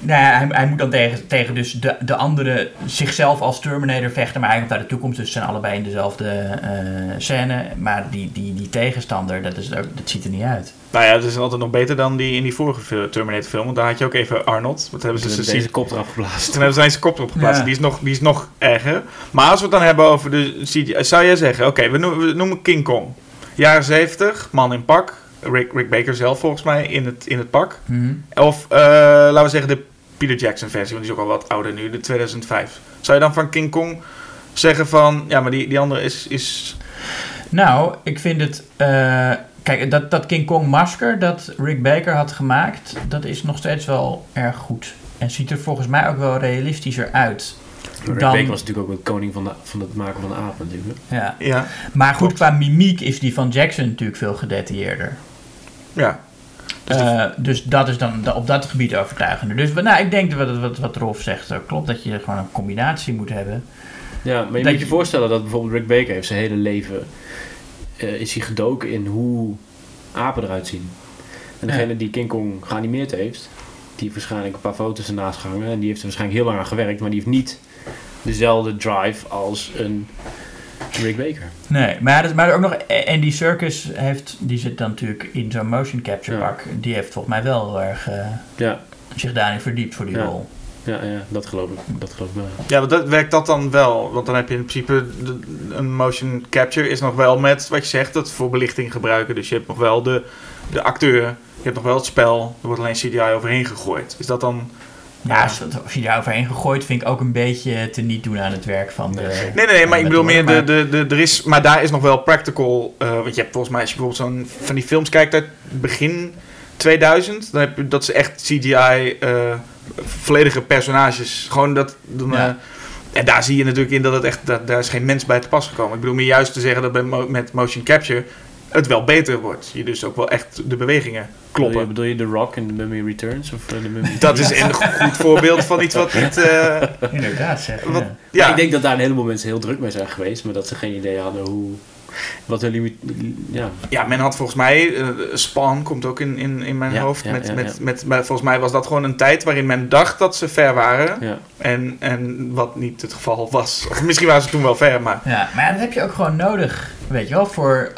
nou ja, hij, hij moet dan tegen, tegen dus de, de andere zichzelf als Terminator vechten, maar eigenlijk naar de toekomst. Dus ze zijn allebei in dezelfde eh, scène. Maar die, die, die tegenstander, dat, is ook, dat ziet er niet uit. Nou ja, dat is altijd nog beter dan die in die vorige Terminator film. Want daar had je ook even Arnold. Wat hebben ze deze kop eraf geblazen. Toen hebben ze zijn kop erop geplaatst. Ja. Die, is nog, die is nog erger. Maar als we het dan hebben over de CGI, zou jij zeggen, oké, we, noemen, we noemen King Kong. Jaren 70, man in pak. Rick, Rick Baker zelf volgens mij in het, in het pak. Mhm. Of eh, laten we zeggen de Peter Jackson versie, want die is ook al wat ouder nu, de 2005. Zou je dan van King Kong zeggen van, ja, maar die, die andere is, is Nou, ik vind het. eh, Kijk, dat, dat King Kong masker dat Rick Baker had gemaakt, dat is nog steeds wel erg goed. En ziet er volgens mij ook wel realistischer uit. Rick Dan- Baker was natuurlijk ook een koning van, de, van het maken van de aap natuurlijk. Ja. Ja, Maar goed, qua mimiek is die van Jackson natuurlijk veel gedetailleerder. ja. Dus Eh, dus dat is dan da- op dat gebied overtuigender. Dus nou, ik denk dat wat, wat, wat Rolf zegt klopt. Dat je gewoon een combinatie moet hebben. Ja, maar je Dat moet je je- voorstellen dat bijvoorbeeld Rick Baker heeft zijn hele leven... eh, is hij gedoken in hoe apen eruit zien. En degene die King Kong geanimeerd heeft... die heeft waarschijnlijk een paar foto's ernaast gehangen... en die heeft er waarschijnlijk heel lang aan gewerkt... maar die heeft niet dezelfde drive als een Rick Baker. Nee, maar, maar ook nog Andy Serkis heeft, die zit dan natuurlijk in zo'n motion capture Ja. pak. Die heeft volgens mij wel heel erg eh, Ja, zich daarin verdiept voor die Ja. rol. ja, ja dat geloof ik. Dat geloof ik wel. Ja, want dat, werkt dat dan wel? Want dan heb je in principe de- een motion capture is nog wel met wat je zegt, dat voor belichting gebruiken. Dus je hebt nog wel de, de acteur, je hebt nog wel het spel, er wordt alleen CGI overheen gegooid. Is dat dan... Ja, als, als je daar overheen gegooid vind ik ook een beetje te niet doen aan het werk van de... Nee, nee, nee, maar ik bedoel meer, de, de, de, er is, maar daar is nog wel practical. eh, want je hebt volgens mij, als je bijvoorbeeld zo'n van die films kijkt uit begin 2000, dan heb je dat ze echt CGI eh, volledige personages. Gewoon dat. Dan, Ja. eh, en daar zie je natuurlijk in dat het echt, dat, daar is geen mens bij te pas gekomen. Ik bedoel meer juist te zeggen dat bij mo- met motion capture het wel beter wordt. Je dus ook wel echt de bewegingen kloppen. Bedoel je, bedoel je The Rock in The Mummy Returns? Of eh, The Mummy... [LAUGHS] Dat is een goed voorbeeld van iets wat niet. eh, Inderdaad, zeg. Wat- ja. ja, Ja. Ik denk dat daar een heleboel mensen heel druk mee zijn geweest... maar dat ze geen idee hadden hoe... Wat hun limiet... Ja, Ja, men had volgens mij, eh Spawn komt ook in, in, in mijn Ja, hoofd. ja, met, ja, met. Met, maar volgens mij was dat gewoon een tijd waarin men dacht dat ze ver waren. ja. En, en wat niet het geval was. Of misschien waren ze toen wel ver, maar... Ja, maar ja, dat heb je ook gewoon nodig, weet je wel, voor...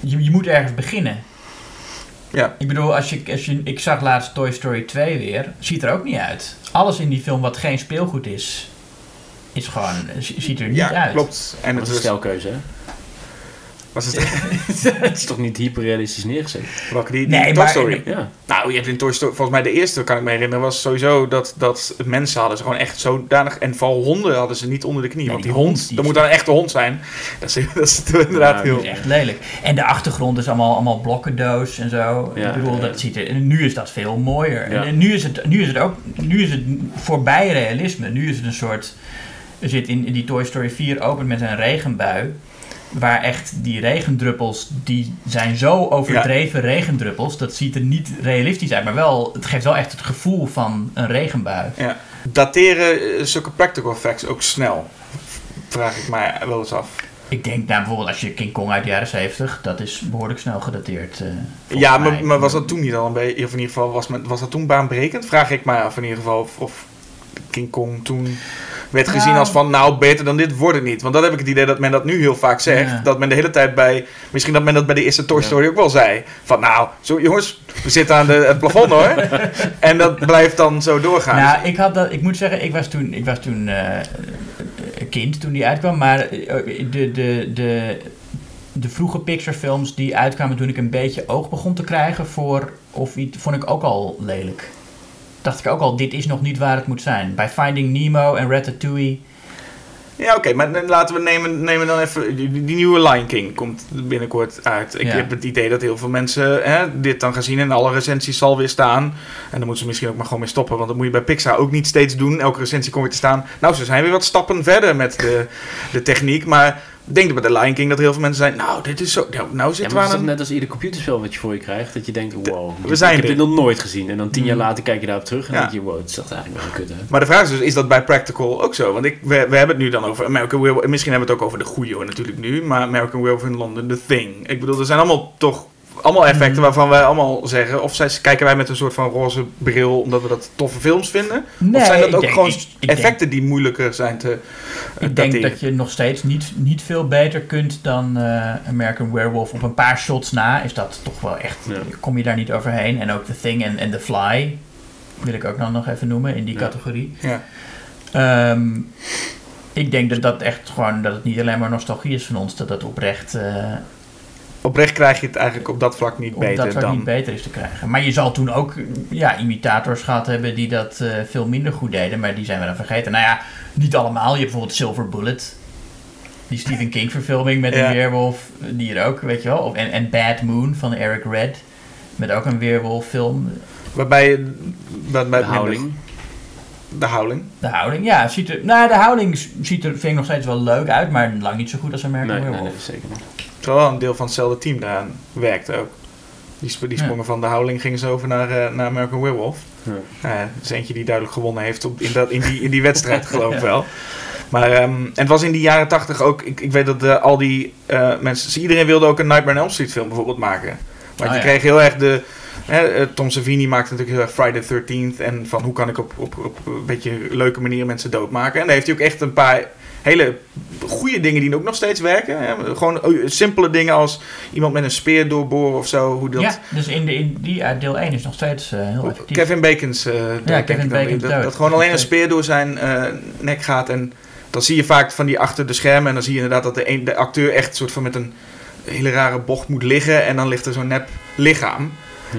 Je, je moet ergens beginnen. Ja. Ik bedoel, als je, als je, ik zag laatst Toy Story 2 weer, ziet er ook niet uit. Alles in die film wat geen speelgoed is, is gewoon, ziet er niet Ja, uit. klopt. En Dat het is een stelkeuze, hè? Was het [LAUGHS] het is toch niet hyperrealistisch neergezet? welke die, die Nee, Toy maar- Story? Ja. Nou, je hebt in Toy Story, volgens mij de eerste, kan ik me herinneren, was sowieso dat, dat mensen hadden ze gewoon echt zodanig, en vooral honden hadden ze niet onder de knie. Nee, want die, die hond, dat moet dan een echte hond zijn. [LAUGHS] Dat is, dat is [LAUGHS] inderdaad heel... Dat is echt lelijk. En de achtergrond is allemaal, allemaal blokkendoos en zo. Ja, ik bedoel, ja. dat ziet er, en nu is dat veel mooier. Ja. En, en nu, is het, nu is het ook nu is het voorbij realisme. Nu is het een soort... Er zit in, in die Toy Story 4 opent met een regenbui. Waar echt die regendruppels, die zijn zo overdreven regendruppels. Dat ziet er niet realistisch uit. Maar wel, het geeft wel echt het gevoel van een regenbui. Ja. Dateren eh, zulke practical effects ook snel? Vraag ik mij wel eens af. Ik denk nou, bijvoorbeeld als je King Kong uit de jaren 70, dat is behoorlijk snel gedateerd. eh, Ja, maar, maar was dat toen niet al een beetje, of in ieder geval, was, men- was dat toen baanbrekend? Vraag ik mij af in ieder geval, of, of King Kong toen werd gezien als van, nou, beter dan dit wordt het niet. Want dat heb ik het idee dat men dat nu heel vaak zegt. Ja. Dat men de hele tijd bij, misschien dat men dat bij de eerste Toy Ja. Story ook wel zei. Van, nou, zo jongens, we zitten aan de, het plafond hoor. [LAUGHS] en dat blijft dan zo doorgaan. Nou, ik, had dat, ik moet zeggen, ik was toen, ik was toen eh, een kind toen die uitkwam. Maar eh, de, de, de, de vroege Pixar films die uitkwamen toen ik een beetje oog begon te krijgen voor of iets, vond ik ook al lelijk. Dacht ik ook al, dit is nog niet waar het moet zijn. Bij Finding Nemo en Ratatouille. Ja, oké, maar laten we nemen, nemen dan even. Die, die nieuwe Lion King komt binnenkort uit. Ik Ja. heb het idee dat heel veel mensen hè, dit dan gaan zien en alle recensies zal weer staan. En dan moeten ze misschien ook maar gewoon mee stoppen, want dat moet je bij Pixar ook niet steeds doen. Elke recensie komt weer te staan. Nou, ze zijn weer wat stappen verder met de, de techniek, maar denk dat bij de Lion King dat heel veel mensen zijn. Nou, dit is zo. Nou, nou zitten we aan een. net als ieder computerspel wat je voor je krijgt, dat je denkt, wow, we dit- zijn ik heb dit nog nooit gezien. En dan tien jaar Mm. later kijk je daarop terug en Ja. denk je, wow, het is eigenlijk wel kut, hè? Maar de vraag is dus, is dat bij Practical ook zo? Want ik, we, we hebben het nu dan over American Werewolf. Misschien hebben we het ook over de goede hoor, natuurlijk nu. Maar American Werewolf in London, The Thing. Ik bedoel, er zijn allemaal toch... Allemaal effecten Mhm. waarvan wij allemaal zeggen... Of zij, kijken wij met een soort van roze bril omdat we dat toffe films vinden? of zijn dat ook denk- gewoon ik- ik denk- effecten die moeilijker zijn te eh, Ik denk dat je nog steeds niet, niet veel beter kunt dan eh, American Werewolf. Op een paar shots na is dat toch wel echt. Ja. Kom je daar niet overheen. En ook The Thing en, The Fly wil ik ook dan nog even noemen in die Ja. categorie. Ja. Ehm, ik denk dat dat echt gewoon dat het niet alleen maar nostalgie is van ons, dat dat oprecht eh, Oprecht krijg je het eigenlijk op dat vlak niet op beter dat vlak dan... niet beter is te krijgen. Maar je zal toen ook ja, imitators gehad hebben die dat eh, veel minder goed deden, maar die zijn we dan vergeten. Nou ja, niet allemaal. Je hebt bijvoorbeeld Silver Bullet. die Stephen King verfilming met een weerwolf, die er ook, weet je wel. Of, en, en Bad Moon van Eric Red, met ook een weerwolf film. Waarbij je... Waarbij De houding. De houding. De houding, ja, ziet er, nou, de houding ziet er, vind ik nog steeds wel leuk uit, maar lang niet zo goed als American Nee, nee, Werewolf. nee, zeker niet. Een deel van hetzelfde team daaraan werkte ook. Die, sp- die Ja. sprongen van de houding gingen ze over naar, eh, naar American Werewolf. Ja. Dat is eentje die duidelijk gewonnen heeft op, in, dat, in, die, in die wedstrijd, [LAUGHS] geloof ik Ja. wel. Maar ehm, en het was in die jaren tachtig ook... Ik, ik weet dat eh, al die eh, mensen... Iedereen wilde ook een Nightmare on Elm Street film bijvoorbeeld maken. Want Oh, je ja. kreeg heel erg de... Hè, Tom Savini maakte natuurlijk heel erg Friday the 13th. En van hoe kan ik op, op, op een beetje leuke manier mensen doodmaken. En daar heeft hij ook echt een paar hele goede dingen die ook nog steeds werken. Hè. Gewoon eh, simpele dingen als iemand met een speer doorboren of zo. Hoe dat, Ja, dus in, de, in die uit deel 1 is nog steeds eh, heel effectief. Kevin Bacon's eh denk Kevin dat, gewoon alleen een speer door zijn eh, nek gaat. En dan zie je vaak van die achter de schermen. En dan zie je inderdaad dat de, een, de acteur echt soort van met een hele rare bocht moet liggen. En dan ligt er zo'n nep lichaam.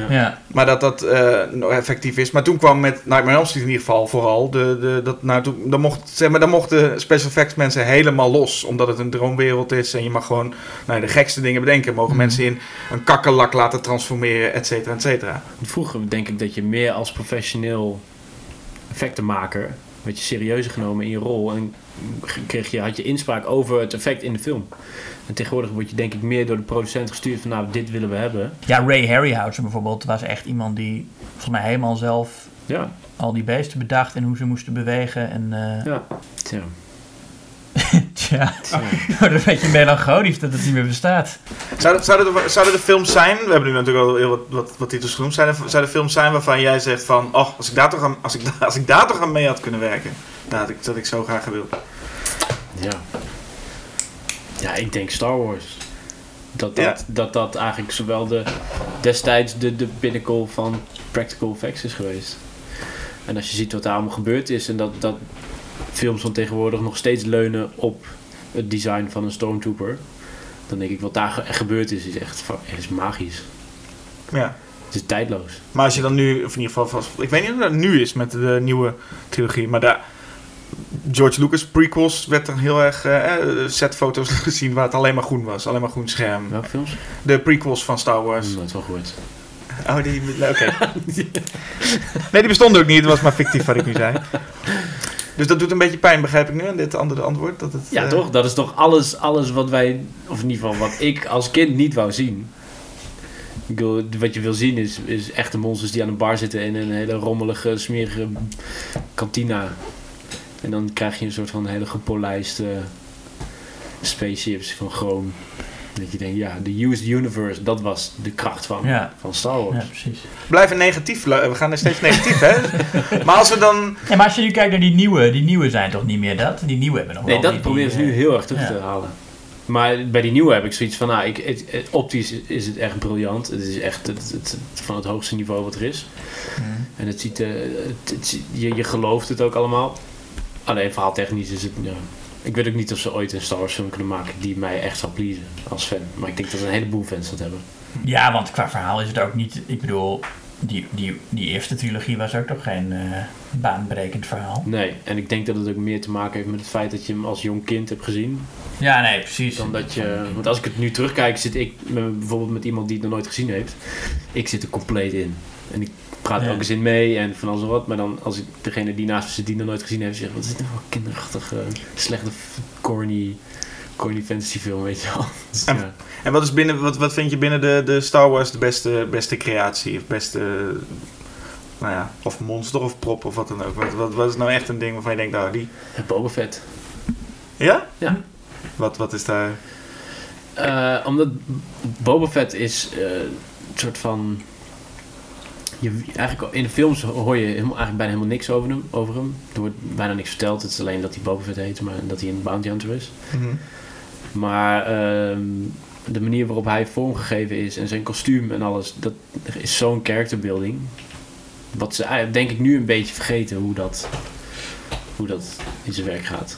Ja, Maar dat dat eh, nog effectief is. Maar toen kwam met Nightmare on Elm Street in ieder geval vooral. De, de, dat, nou, toen, dan, mocht, zeg maar, dan mochten special effects mensen helemaal los. Omdat het een droomwereld is. En je mag gewoon nou, de gekste dingen bedenken. Mogen Mhm. mensen in een kakkerlak laten transformeren, et cetera, et cetera. Vroeger denk ik dat je meer als professioneel effectenmaker werd je serieuzer genomen in je rol en kreeg je, had je inspraak over het effect in de film. En tegenwoordig word je denk ik meer door de producent gestuurd van nou dit willen we hebben. ja Ray Harryhausen bijvoorbeeld was echt iemand die volgens mij helemaal zelf Ja, al die beesten bedacht en hoe ze moesten bewegen. En eh ja. [LAUGHS] Tja, tja, tja. [LAUGHS] het wordt een beetje melancholisch dat het niet meer bestaat. Zouden, zouden, er, zouden er films zijn, we hebben nu natuurlijk al heel wat, wat, wat titels genoemd, zijn er, zouden er films zijn waarvan jij zegt van, oh, als ik daar toch aan, als ik, [LAUGHS] als ik daar toch aan mee had kunnen werken, dat had ik, dat had ik zo graag gewild. Ja. Ja, ik denk Star Wars. Dat dat, Ja. dat, dat eigenlijk zowel de, destijds de, de pinnacle van practical effects is geweest. En als je ziet wat daar allemaal gebeurd is en dat, dat films van tegenwoordig nog steeds leunen op het design van een stormtrooper, dan denk ik wat daar ge- gebeurd is, is echt is magisch. Ja. Het is tijdloos. Maar als je dan nu, of in ieder geval, vast, ik weet niet of dat nu is met de nieuwe trilogie, maar daar, George Lucas prequels werd er heel erg eh, eh, setfoto's [LAUGHS] gezien waar het alleen maar groen was, alleen maar groen scherm. Welke films? De prequels van Star Wars. Nooit wel gehoord. Oh, die, oké. [LAUGHS] nee, die bestonden ook niet, het was maar fictief wat ik nu zei. Dus dat doet een beetje pijn, begrijp ik nu, aan dit andere antwoord? Dat het, Ja, eh, toch? Dat is toch alles, alles wat wij, of in ieder geval wat ik als kind niet wou zien. Ik bedoel, wat je wil zien is, is echte monsters die aan een bar zitten in een hele rommelige, smerige kantina. En dan krijg je een soort van hele gepolijste spaceships van chroom. Dat je denkt, ja, de used universe, dat was de kracht van, Ja. van Star Wars. Ja, precies. Blijven negatief, we gaan er steeds negatief, hè? [LAUGHS] Maar als we dan... Ja, maar als je nu kijkt naar die nieuwe, die nieuwe zijn toch niet meer dat? Die nieuwe hebben nog Nee, wel dat die- proberen ze nu eh, heel erg terug ja. te halen. Maar bij die nieuwe heb ik zoiets van, nou, ik, het, het- optisch is het echt briljant. Het is echt het, het- het- van het hoogste niveau wat er is. Mhm. En het ziet, eh, het, het ziet- je, je gelooft het ook allemaal. Alleen verhaaltechnisch is het, ja. Ik weet ook niet of ze ooit een Star Wars film kunnen maken die mij echt zal pleasen als fan. Maar ik denk dat een heleboel fans dat hebben. Ja, want qua verhaal is het ook niet. Ik bedoel, die, die, die eerste trilogie was ook toch geen eh, baanbrekend verhaal. Nee, en ik denk dat het ook meer te maken heeft met het feit dat je hem als jong kind hebt gezien. Ja, nee, precies. Dan dat je, want als ik het nu terugkijk, zit ik bijvoorbeeld met iemand die het nog nooit gezien heeft. Ik zit er compleet in. En ik praat Ja. elke zin mee en van alles en wat. Maar dan als ik degene die naast me zit die nog nooit gezien heeft, zeg wat is dit nou voor kinderachtige, slechte, f- corny, corny fantasy film, weet je wel. [LAUGHS] Dus, En- ja. En wat, is binnen, wat, wat vind je binnen de, de Star Wars de beste, beste creatie? Of beste... Nou ja, of monster of prop of wat dan ook. Wat, wat, wat is nou echt een ding waarvan je denkt, nou die... Boba Fett. Ja? Ja. Wat, wat is daar... Eh, omdat Boba Fett is eh, een soort van... Je, eigenlijk in de films hoor je helemaal, eigenlijk bijna helemaal niks over hem, over hem. Er wordt bijna niks verteld. Het is alleen dat hij Boba Fett heet, maar dat hij een bounty hunter is. Mhm. Maar ehm, de manier waarop hij vormgegeven is en zijn kostuum en alles, dat is zo'n character building. Wat ze denk ik nu een beetje vergeten hoe dat, hoe dat in zijn werk gaat.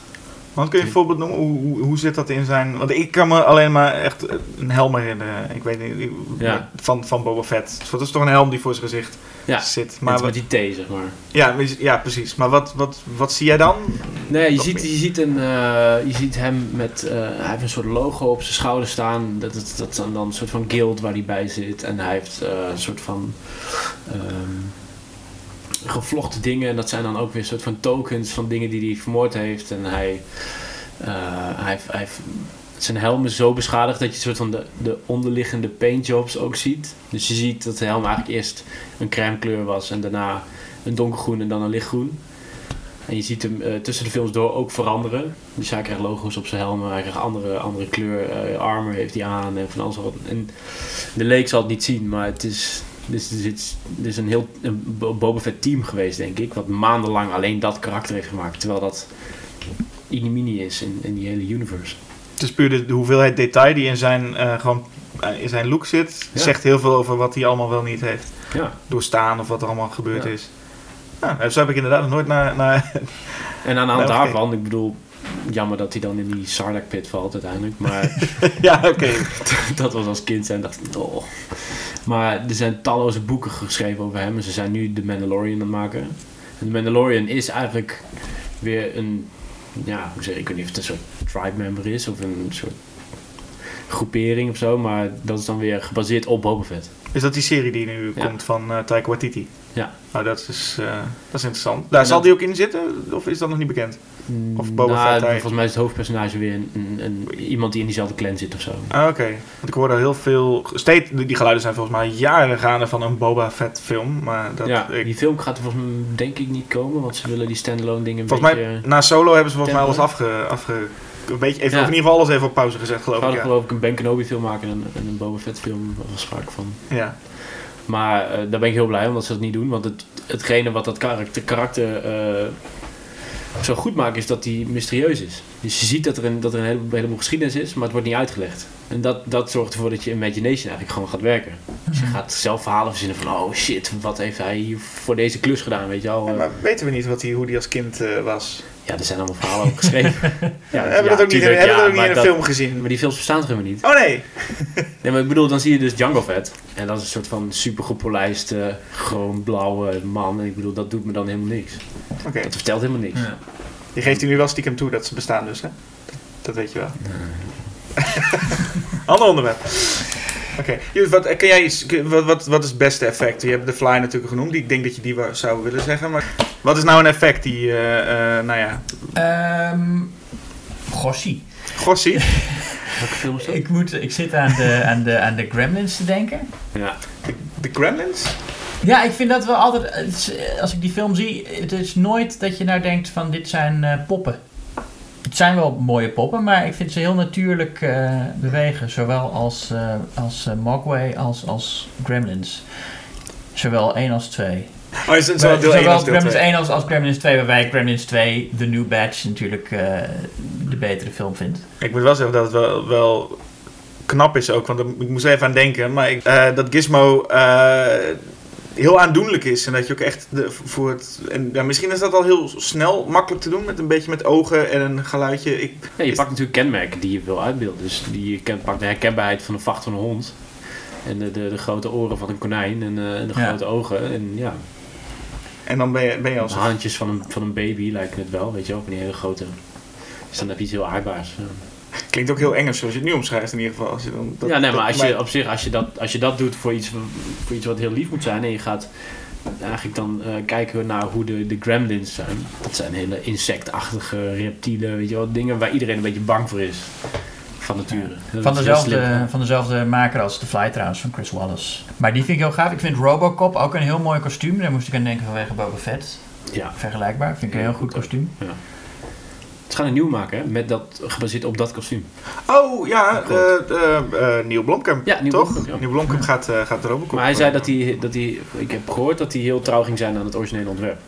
Want kun je een voorbeeld noemen? Hoe, hoe, hoe zit dat in zijn... Want ik kan me alleen maar echt een helm herinneren. Ik weet niet... Ja. Van, van Boba Fett. Dus dat is toch een helm die voor zijn gezicht Ja, zit. Maar Maar met wat, die T, zeg maar. ja, ja, precies. Maar wat, wat, wat zie jij dan? Nee, je ziet, meer. je, ziet een, eh, je ziet hem met... eh, hij heeft een soort logo op zijn schouder staan. Dat, dat, dat is dan dan een soort van guild waar hij bij zit. En hij heeft eh, een soort van... ehm, gevlochten dingen. En dat zijn dan ook weer een soort van tokens van dingen die hij vermoord heeft. En hij... eh, hij, hij zijn helm is zo beschadigd dat je een soort van de, de onderliggende paintjobs ook ziet. Dus je ziet dat de helm eigenlijk eerst een crème kleur was en daarna een donkergroen en dan een lichtgroen. En je ziet hem eh, tussen de films door ook veranderen. Dus hij krijgt logo's op zijn helm, hij krijgt andere, andere kleur, eh, armor heeft hij aan en van alles wat. En de leek zal het niet zien, maar het is, is, dit is, is een heel een Bo- Boba Fett team geweest, denk ik. Wat maandenlang alleen dat karakter heeft gemaakt. Terwijl dat inimini is in, in die hele universe. Het is puur de, de hoeveelheid detail die in zijn, eh, gewoon, eh, in zijn look zit. Ja. Zegt heel veel over wat hij allemaal wel niet heeft Ja. doorstaan of wat er allemaal gebeurd Ja. is. Ja, zo heb ik inderdaad nog nooit naar... naar En aan de hand Nou, daarvan, ik bedoel, jammer dat hij dan in die Sarlacc pit valt uiteindelijk. Maar [LAUGHS] ja, oké. [LAUGHS] dat was als kind zijn dacht ik, oh. Maar er zijn talloze boeken geschreven over hem en ze zijn nu The Mandalorian aan het maken. En The Mandalorian is eigenlijk weer een, ja, hoe zeg ik, ik weet niet of het een soort tribe member is of een soort groepering of zo, maar dat is dan weer gebaseerd op Boba Fett. Is dat die serie die nu Ja. komt van eh Taika Waititi? Ja. Nou, dat is, eh, dat is interessant. Daar En zal dat- die ook in zitten? Of is dat nog niet bekend? Of Boba nou, Fett, volgens mij is het hoofdpersonage weer een, een, een- iemand die in diezelfde clan zit of zo. Ah, oké. Want ik hoorde heel veel... Steeds, die geluiden zijn volgens mij jaren gaande van een Boba Fett film. Maar dat, ja, ik, die film gaat er volgens mij denk ik niet komen, want ze willen die standalone dingen een volgens beetje... mij, na Solo hebben ze volgens mij alles afge... afge een beetje, Ja. of in ieder geval alles even op pauze gezet, geloof ik. hadden Ja. geloof ik een Ben Kenobi film maken en een, en een Boba Fett film, daar was sprake van. ja. Maar eh, daar ben ik heel blij om dat ze dat niet doen, want het, hetgene wat dat karakter, karakter eh, zo goed maakt is dat hij mysterieus is. Dus je ziet dat er een, dat er een heleboel, heleboel geschiedenis is, maar het wordt niet uitgelegd. En dat, dat zorgt ervoor dat je imagination eigenlijk gewoon gaat werken. Dus je gaat zelf verhalen verzinnen van, oh shit, wat heeft hij hier voor deze klus gedaan, weet je wel. Ja, maar weten we niet wat hij, hoe hij als kind eh, was? Ja, er zijn allemaal verhalen over geschreven. [LAUGHS] ja, hebben we ja, dat ook niet, tuurlijk, hebben dat ook niet in dat- film gezien? Maar die films bestaan toch helemaal niet? Oh nee! [LAUGHS] Nee, maar ik bedoel, dan zie je dus Django Fett. En dat is een soort van super gepolijste, gewoon blauwe man. En ik bedoel, dat doet me dan helemaal niks. Oké. Dat vertelt helemaal niks. Ja. Je geeft hij nu wel stiekem toe dat ze bestaan dus, hè? Dat, dat weet je wel. [LAUGHS] Ander onderwerp. Oké. Judith, Wat, kan jij iets, wat, wat, wat is het beste effect? Je hebt de fly natuurlijk genoemd. Die, ik denk dat je die wou- zou willen zeggen. Maar wat is nou een effect die, eh, eh, nou ja... Ehm Gossie. Gossie? [LAUGHS] Welke film is dat? Ik, moet, ik zit aan de, aan, de, aan de Gremlins te denken. Ja. De, de Gremlins? Ja, ik vind dat wel altijd, eh, als ik die film zie, het is nooit dat je nou denkt van dit zijn eh, poppen. Het zijn wel mooie poppen, maar ik vind ze heel natuurlijk eh, bewegen. Zowel als, eh, als eh, Mogwai als als Gremlins. Zowel 1 als 2. Oh, is het zo deel 1 Zowel als Gremlins 2? 1 als, als Gremlins 2, waarbij Gremlins 2, The New Batch, natuurlijk de betere film vind. Ik moet wel zeggen dat het wel, wel knap is ook. Want ik moest even aan denken. Maar ik, dat Gizmo heel aandoenlijk is. En dat je ook echt de, voor het... En, ja, misschien is dat al heel snel makkelijk te doen. Met een beetje met ogen en een geluidje. Ik, Ja, je is- pakt natuurlijk kenmerken die je wil uitbeelden. Dus die, je ken- pakt de herkenbaarheid van een vacht van een hond. En de, de, de grote oren van een konijn. En, eh, en de Ja. grote ogen. En ja, En dan ben je, ben je de als... handjes van een, van een baby lijken het wel. Weet je wel, van die hele grote... Dus dan heb je iets heel aardbaars. Ja. Klinkt ook heel Engels zoals je het nu omschrijft in ieder geval. Als je dan, dat- ja, nee, maar als je op zich, als je dat, als je dat doet voor iets, voor iets wat heel lief moet zijn en je gaat eigenlijk dan eh, kijken naar hoe de, de gremlins zijn. Dat zijn hele insectachtige reptielen, weet je wel, dingen waar iedereen een beetje bang voor is. Van nature. Van dezelfde, van dezelfde maker als The Fly trouwens, van Chris Wallace. Maar die vind ik heel gaaf. Ik vind Robocop ook een heel mooi kostuum. Daar moest ik aan denken vanwege Boba Fett. Ja, Vergelijkbaar. Vind ik een heel goed kostuum. Ze gaan een nieuw maken, hè, met dat, gebaseerd op dat kostuum. Oh, ja. Klopt. eh, eh, eh, Neil Blomkamp. Ja, Neil toch? Blomkamp, ja. Blomkamp gaat, eh gaat Robocop. Maar hij zei dat hij, dat hij, ik heb gehoord dat hij heel trouw ging zijn aan het originele ontwerp.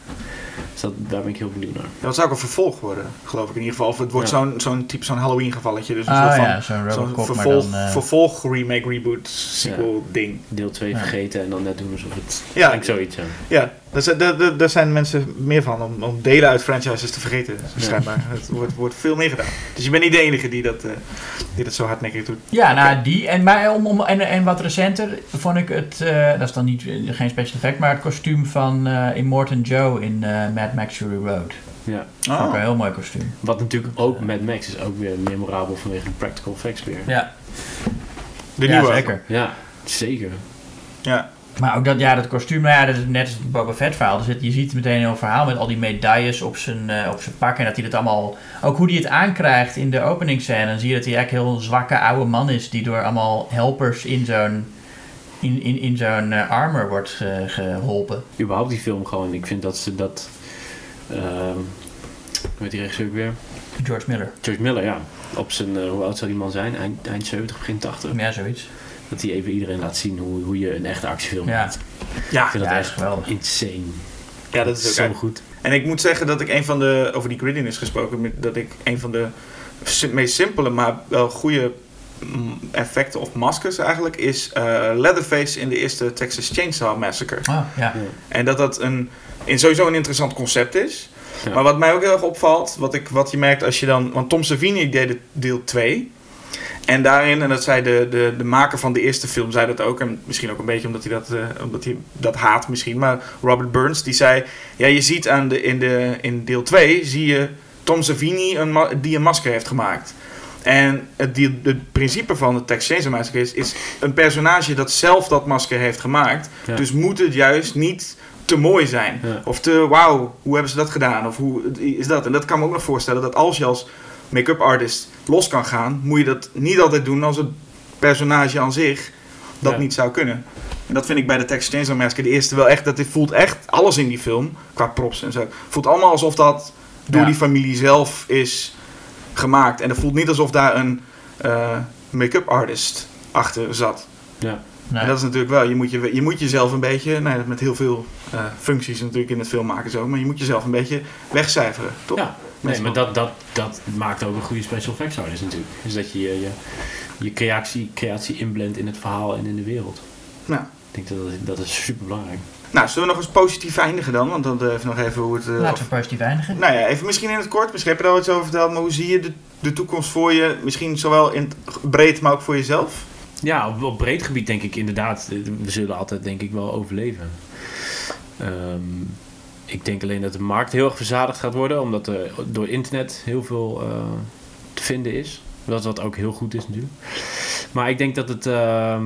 Dus dat, daar ben ik heel benieuwd naar. Ja, dat zou ook een vervolg worden, geloof ik in ieder geval. Of het wordt Ja. zo'n zo'n type zo'n Halloween gevalletje. Dus een Ah soort van ja, zo'n vervolg, dan... vervolg, remake, reboot, sequel ding. Deel 2 Ja. vergeten en dan net doen alsof het... Ja. Ja. zoiets, ja. Ja, daar, zijn- daar, daar- daar zijn mensen meer van om, om delen uit franchises te vergeten. Ja. Schijnbaar. Het wordt, wordt veel meer gedaan. Dus je bent niet de enige die dat, eh, die dat zo hardnekkig doet. Ja, nou die. En, maar om, om, en, en wat recenter vond ik het, eh, dat is dan niet, geen special effect, maar het kostuum van eh Immortan Joe in eh, Mad Max Fury Road. Ja. Vond ik een heel mooi kostuum. Wat natuurlijk ook Mad Max is ook weer memorabel vanwege de practical effects weer. Ja, De ja nieuwe. zeker. Ja, zeker. Ja. Maar ook dat, ja, dat kostuum, nou ja, dat is net als het Boba Fett verhaal. Er je ziet meteen een heel verhaal met al die medailles op zijn, eh, op zijn pak. En dat hij dat allemaal, ook hoe hij het aankrijgt in de openingsscène. Dan zie je dat hij eigenlijk een heel zwakke oude man is. Die door allemaal helpers in zo'n in, in, in zo'n eh, armor wordt ge- geholpen. Überhaupt die film gewoon. Ik vind dat ze dat... ehm hoe heet die regisseur ook weer? George Miller. George Miller, ja. Op zijn, eh, hoe oud zou die man zijn? Eind, eind 70, begin 80. Ja, zoiets. Dat hij even iedereen laat zien hoe, hoe je een echte actiefilm Ja. maakt. Ja. Ik vind Ja, dat is echt geweldig. insane. ja, dat is ook zo goed. En ik moet zeggen dat ik een van de, over die grittiness gesproken, met- dat ik een van de meest simpele, maar wel goede mm, effecten of maskers eigenlijk, is eh, Leatherface in de eerste Texas Chainsaw Massacre. Ah, ja. En dat dat een, in sowieso een interessant concept is. Ja. Maar wat mij ook heel erg opvalt, wat, ik, wat je merkt als je dan... Want Tom Savini deed deel 2. En daarin, en dat zei de, de, de maker van de eerste film, zei dat ook. En misschien ook een beetje omdat hij dat, eh, omdat hij dat haat misschien. Maar Robert Burns, die zei... Ja, je ziet aan de, in, de, in deel 2, zie je Tom Savini een die een masker heeft gemaakt. En het, die, het principe van de Texas Chainsaw Massacre is, is een personage dat zelf dat masker heeft gemaakt. Ja. Dus moet het juist niet te mooi zijn. Ja. Of te, wauw, hoe hebben ze dat gedaan? Of hoe is dat? En dat kan me ook nog voorstellen dat als je als make-up artist los kan gaan, moet je dat niet altijd doen als het personage aan zich dat Ja. niet zou kunnen. En dat vind ik bij de Texas Chainsaw Massacre de eerste wel echt, dat dit voelt echt alles in die film, qua props en zo, voelt allemaal alsof dat door Ja. die familie zelf is gemaakt. En het voelt niet alsof daar een eh, make-up artist achter zat. Ja. Nee. En dat is natuurlijk wel, je moet, je, je moet jezelf een beetje, nou, ja, met heel veel eh, functies natuurlijk in het film maken zo, maar je moet jezelf een beetje wegcijferen, toch? Ja, nee, maar dat, dat, dat maakt ook een goede special effects artist natuurlijk. Dus dat je je, je, je creatie, creatie inblendt in het verhaal en in de wereld. Nou. Ik denk dat dat, dat is super belangrijk. Nou, zullen we nog eens positief eindigen dan? Want dan eh, even nog even hoe het... eh, Laten we positief eindigen. Nou ja, even misschien in het kort. Misschien heb je daar al iets over verteld. Maar hoe zie je de, de toekomst voor je? Misschien zowel in het breed, maar ook voor jezelf? Ja, op, op breed gebied denk ik inderdaad. eh, We zullen altijd denk ik wel overleven. Ehm, ik denk alleen dat de markt heel erg verzadigd gaat worden. Omdat er door internet heel veel eh, te vinden is. Dat wat ook heel goed is natuurlijk. Maar ik denk dat het, ehm,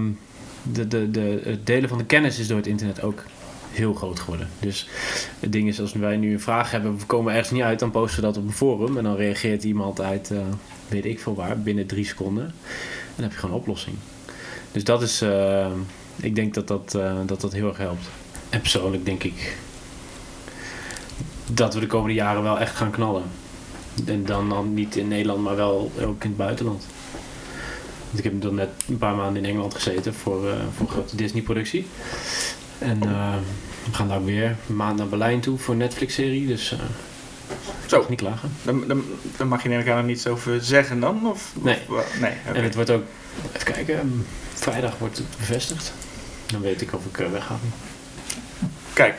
de, de, de, het delen van de kennis is door het internet ook heel groot geworden. Dus het ding is, als wij nu een vraag hebben, we komen ergens niet uit, dan posten we dat op een forum. En dan reageert iemand uit, eh, weet ik veel waar, binnen drie seconden. En dan heb je gewoon een oplossing. Dus dat is, eh, ik denk dat dat, dat dat heel erg helpt. En persoonlijk denk ik dat we de komende jaren wel echt gaan knallen. En dan, dan niet in Nederland, maar wel ook in het buitenland. Want ik heb dan net een paar maanden in Engeland gezeten voor, eh, voor een grote Disney-productie. En eh, we gaan daar weer een maand naar Berlijn toe voor een Netflix-serie. Dus eh Zo. niet klagen. Dan, dan, dan mag je neem ik aan er niets over zeggen dan? Of, Nee. Of, nee. En het wordt ook, even kijken, ehm, vrijdag wordt het bevestigd. Dan weet ik of ik eh, wegga. Kijk,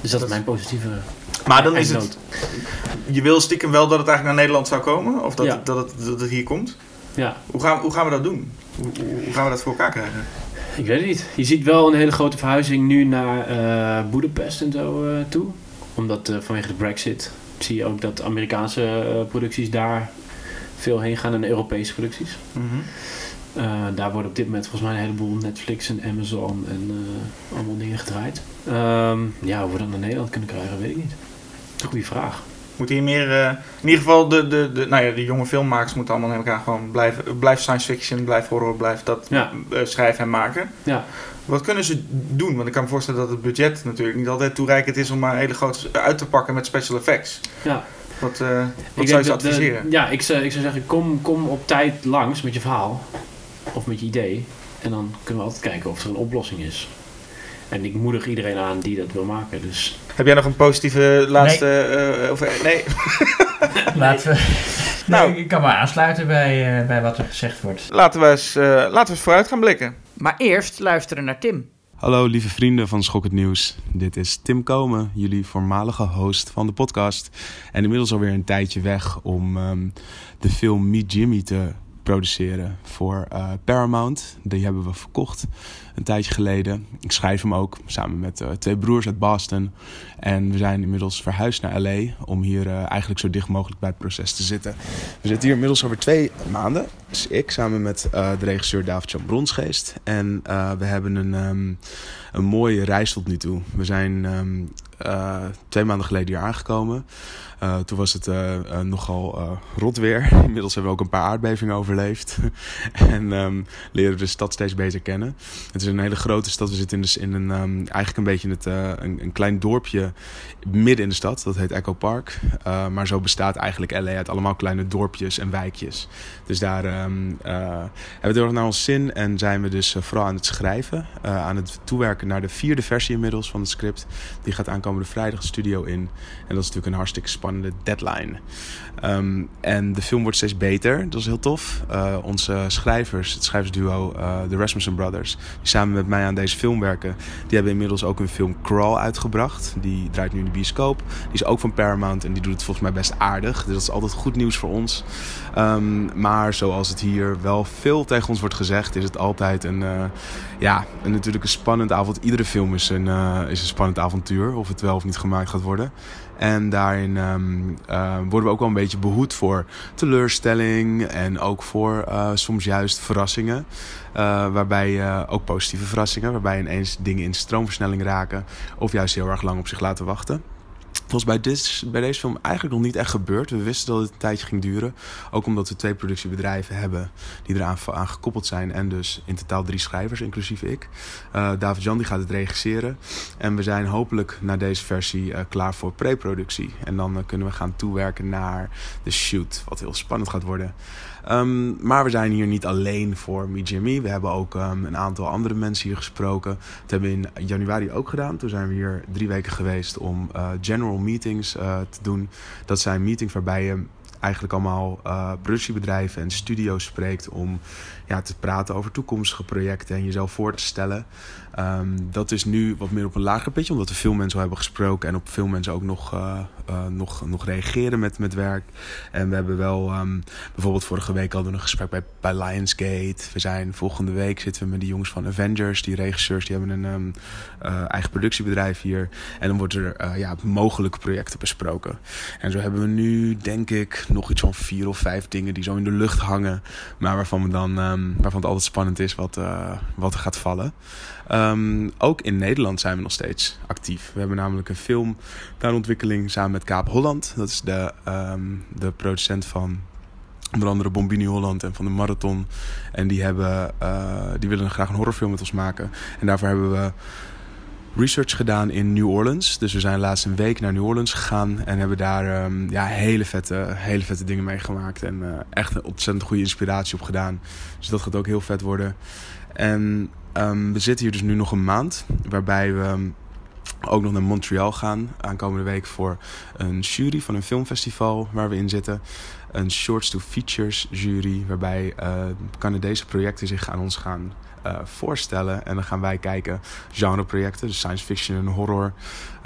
Dus dat, Dat- is mijn positieve maar dan is het... Je wil stiekem wel dat het eigenlijk naar Nederland zou komen? Of dat, Ja. het, dat, het, dat het hier komt? Ja, Hoe gaan, hoe gaan we dat doen? Hoe, hoe- gaan we dat voor elkaar krijgen? ik weet het niet. Je ziet wel een hele grote verhuizing nu naar eh Budapest en zo eh, toe. Omdat eh, vanwege de brexit zie je ook dat Amerikaanse producties daar veel heen gaan en Europese producties. Mhm. Eh, daar worden op dit moment volgens mij een heleboel Netflix en Amazon en allemaal dingen gedraaid. Ehm, ja, hoe we dat naar Nederland kunnen krijgen, weet ik niet. Goeie vraag. Moet hier meer... eh, in ieder geval, de, de, de, nou ja, de jonge filmmakers moeten allemaal met elkaar gewoon blijven... Blijf science fiction, blijf horror, blijf dat Ja. eh, schrijven en maken. Ja. Wat kunnen ze doen? Want ik kan me voorstellen dat het budget natuurlijk niet altijd toereikend is om maar hele grote uit te pakken met special effects. Ja. Wat, eh, wat zou je ze de- adviseren? ja, ik zou, ik zou zeggen, kom, kom op tijd langs met je verhaal. Of met je idee. En dan kunnen we altijd kijken of er een oplossing is. En ik moedig iedereen aan die dat wil maken. Dus Heb jij nog een positieve laatste... eh, of, eh, nee. [LAUGHS] Laten we... [LAUGHS] Nou. Nou, ik kan me aansluiten bij, eh, bij wat er gezegd wordt. Laten we, eens, eh, laten we eens vooruit gaan blikken. Maar eerst luisteren naar Tim. Hallo lieve vrienden van Schok het Nieuws. Dit is Tim Komen, jullie voormalige host van de podcast. En inmiddels alweer een tijdje weg om ehm, de film Meet Jimmy te produceren voor uh, Paramount. Die hebben we verkocht een tijdje geleden. Ik schrijf hem ook samen met uh, twee broers uit Boston. En we zijn inmiddels verhuisd naar LA om hier uh, eigenlijk zo dicht mogelijk bij het proces te zitten. We zitten hier inmiddels over twee maanden. Dus ik samen met de regisseur David-Jan Bronsgeest. En we hebben een, um, een mooie reis tot nu toe. We zijn um, twee maanden geleden hier aangekomen. Toen was het nogal rot weer. [LAUGHS] Inmiddels hebben we ook een paar aardbevingen overleefd. [LAUGHS] en um, leren de stad steeds beter kennen. Is een hele grote stad. We zitten in, in een, um, eigenlijk een beetje het, een, een, klein dorpje midden in de stad. Dat heet Echo Park. maar zo bestaat eigenlijk LA uit allemaal kleine dorpjes en wijkjes. Dus daar um, hebben we heel erg naar ons zin. En zijn we dus vooral aan het schrijven. aan het toewerken naar de vierde versie inmiddels van het script. Die gaat aankomende vrijdag de studio in. En dat is natuurlijk een hartstikke spannend de deadline. Um, en de film wordt steeds beter. Dat is heel tof. Onze schrijvers, het schrijversduo, de Rasmussen Brothers, die samen met mij aan deze film werken, die hebben inmiddels ook een film Crawl uitgebracht. Die draait nu in de bioscoop. Die is ook van Paramount en die doet het volgens mij best aardig. Dus dat is altijd goed nieuws voor ons. Um, maar zoals het hier wel veel tegen ons wordt gezegd, is het altijd een, uh, ja, een, natuurlijk een spannend avond. Iedere film is een, is een spannend avontuur, of het wel of niet gemaakt gaat worden. En daarin um, uh, worden we ook wel een beetje behoed voor teleurstelling en ook voor soms juist verrassingen. Uh, waarbij ook positieve verrassingen, waarbij ineens dingen in stroomversnelling raken of juist heel erg lang op zich laten wachten. Was bij, dit, bij deze film eigenlijk nog niet echt gebeurd. We wisten dat het een tijdje ging duren. Ook omdat we twee productiebedrijven hebben die eraan aan gekoppeld zijn. En dus in totaal drie schrijvers, inclusief ik. Uh, David Jan die gaat het regisseren. En we zijn hopelijk na deze versie klaar voor pre-productie. En dan kunnen we gaan toewerken naar de shoot. Wat heel spannend gaat worden. Um, maar we zijn hier niet alleen voor Me Jimmy. We hebben ook um, een aantal andere mensen hier gesproken. Dat hebben we in januari ook gedaan. Toen zijn we hier drie weken geweest om uh, general meetings uh, te doen. Dat zijn meetings waarbij je eigenlijk allemaal uh, productiebedrijven en studio's spreekt om ja, te praten over toekomstige projecten en jezelf voor te stellen. Um, dat is nu wat meer op een lager pitje, omdat we veel mensen hebben gesproken en op veel mensen ook nog, uh, uh, nog, nog reageren met, met werk. En we hebben wel, um, bijvoorbeeld vorige week hadden we een gesprek bij, Lionsgate. We zijn volgende week zitten we met de jongens van Avengers, die regisseurs, die hebben een um, uh, eigen productiebedrijf hier. En dan wordt er ja, mogelijke projecten besproken. En zo hebben we nu, denk ik, nog iets van vier of vijf dingen die zo in de lucht hangen, maar waarvan, we dan, waarvan het altijd spannend is wat, wat er gaat vallen. Um, ook in Nederland zijn we nog steeds actief. We hebben namelijk een film daar ontwikkeling samen met Kaap Holland. Dat is de, um, de producent van onder andere Bombini Holland en van de Marathon. En die, hebben, uh, die willen graag een horrorfilm met ons maken. En daarvoor hebben we research gedaan in New Orleans. Dus we zijn laatst een week naar New Orleans gegaan en hebben daar um, ja, hele, vette, hele vette dingen meegemaakt. En uh, echt een ontzettend goede inspiratie op gedaan. Dus dat gaat ook heel vet worden. En um, we zitten hier dus nu nog een maand, waarbij we ook nog naar Montreal gaan aankomende week voor een jury van een filmfestival waar we in zitten. Een Shorts to Features jury, waarbij uh, Canadese projecten zich aan ons gaan uh, voorstellen. En dan gaan wij kijken genreprojecten, dus science fiction en horror.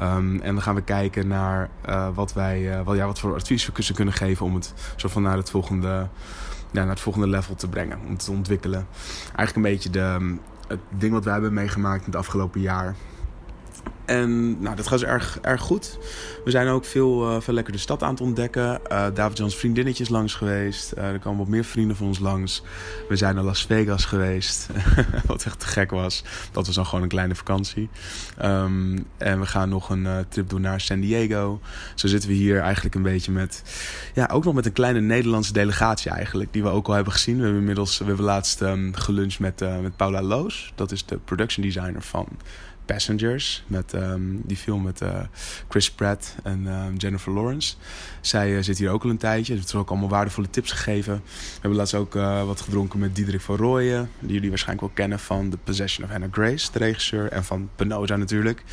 Um, en dan gaan we kijken naar uh, wat wij, wat, ja, wat voor advies we kunnen geven om het soort van naar het volgende, ja, naar het volgende level te brengen, om te ontwikkelen. Eigenlijk een beetje de het ding wat wij hebben meegemaakt in het afgelopen jaar. En nou, dat gaat dus erg, erg goed. We zijn ook veel, uh, veel lekker de stad aan het ontdekken. Uh, David Jans vriendinnetjes langs geweest. Uh, er komen wat meer vrienden van ons langs. We zijn naar Las Vegas geweest. [LAUGHS] wat echt te gek was. Dat was dan gewoon een kleine vakantie. Um, en we gaan nog een trip doen naar San Diego. Zo zitten we hier eigenlijk een beetje met... Ja, ook nog met een kleine Nederlandse delegatie eigenlijk. Die we ook al hebben gezien. We hebben inmiddels we hebben laatst um, geluncht met, met Paula Loos. Dat is de production designer van... Passengers, met um, die film met uh, Chris Pratt en um, Jennifer Lawrence. Zij uh, zit hier ook al een tijdje. Ze heeft ook allemaal waardevolle tips gegeven. We hebben laatst ook uh, wat gedronken met Diederik van Rooyen. Die jullie waarschijnlijk wel kennen van The Possession of Hannah Grace, de regisseur. En van Penosa natuurlijk.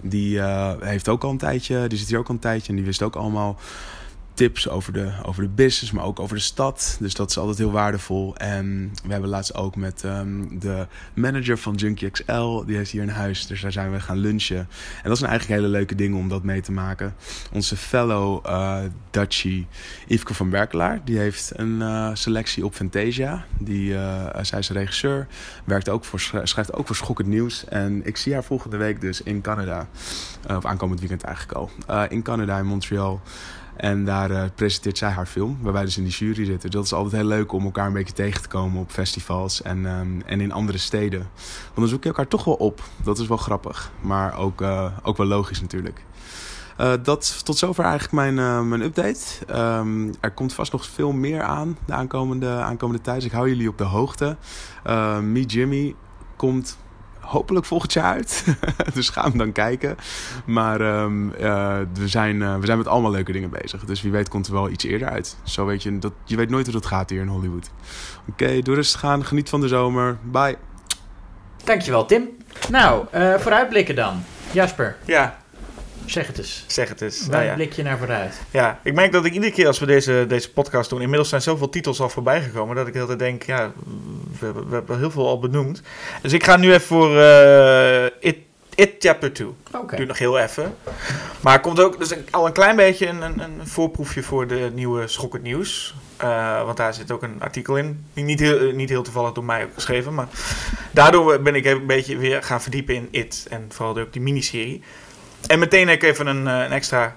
Die heeft ook al een tijdje, die zit hier ook al een tijdje. En die wist ook allemaal tips over de, over de business, maar ook over de stad. Dus dat is altijd heel waardevol. En we hebben laatst ook met ehm, de manager van Junkie XL, die heeft hier een huis. Dus daar zijn we gaan lunchen. En dat zijn eigenlijk hele leuke dingen om dat mee te maken. Onze fellow uh, Dutchie, Yveske van Berkelaar, die heeft een uh, selectie op Fantasia. Die, uh, zij is regisseur, werkt ook voor, schrijft ook voor Schokkend Nieuws. En ik zie haar volgende week dus in Canada. of aankomend weekend eigenlijk al. in Canada, in Montreal. En daar uh, presenteert zij haar film, waar wij dus in die jury zitten. Dat is altijd heel leuk om elkaar een beetje tegen te komen op festivals en, um, en in andere steden. Want dan zoek je elkaar toch wel op. Dat is wel grappig, maar ook, uh, ook wel logisch natuurlijk. Uh, dat tot zover eigenlijk mijn, mijn update. Um, er komt vast nog veel meer aan de aankomende, aankomende tijd. Dus ik hou jullie op de hoogte. Me Jimmy komt hopelijk volgend jaar uit. [LAUGHS] dus ga hem dan kijken. Maar um, uh, we, zijn, uh, we zijn met allemaal leuke dingen bezig. Dus wie weet komt er wel iets eerder uit. Zo weet je, dat, je weet nooit hoe dat gaat hier in Hollywood. Oké, okay, door rustig gaan. Geniet van de zomer. Bye. Dankjewel, Tim. Nou, uh, vooruitblikken dan. Jasper. Ja. Zeg het eens. Zeg het eens. Waar nou ja. blik je naar vooruit? Ja, ik merk dat ik iedere keer als we deze, deze podcast doen... Inmiddels zijn zoveel titels al voorbij gekomen... dat ik altijd denk, ja, we, we, hebben heel veel al benoemd. Dus ik ga nu even voor uh, It, It Chapter 2. Okay. Duurt nog heel even. Maar er komt ook dus al een klein beetje een, een, een voorproefje voor de nieuwe Schokkend Nieuws. Uh, want daar zit ook een artikel in. Niet heel, niet heel toevallig door mij ook geschreven. Maar daardoor ben ik een beetje weer gaan verdiepen in It. En vooral ook die miniserie. En meteen heb ik even een, een, extra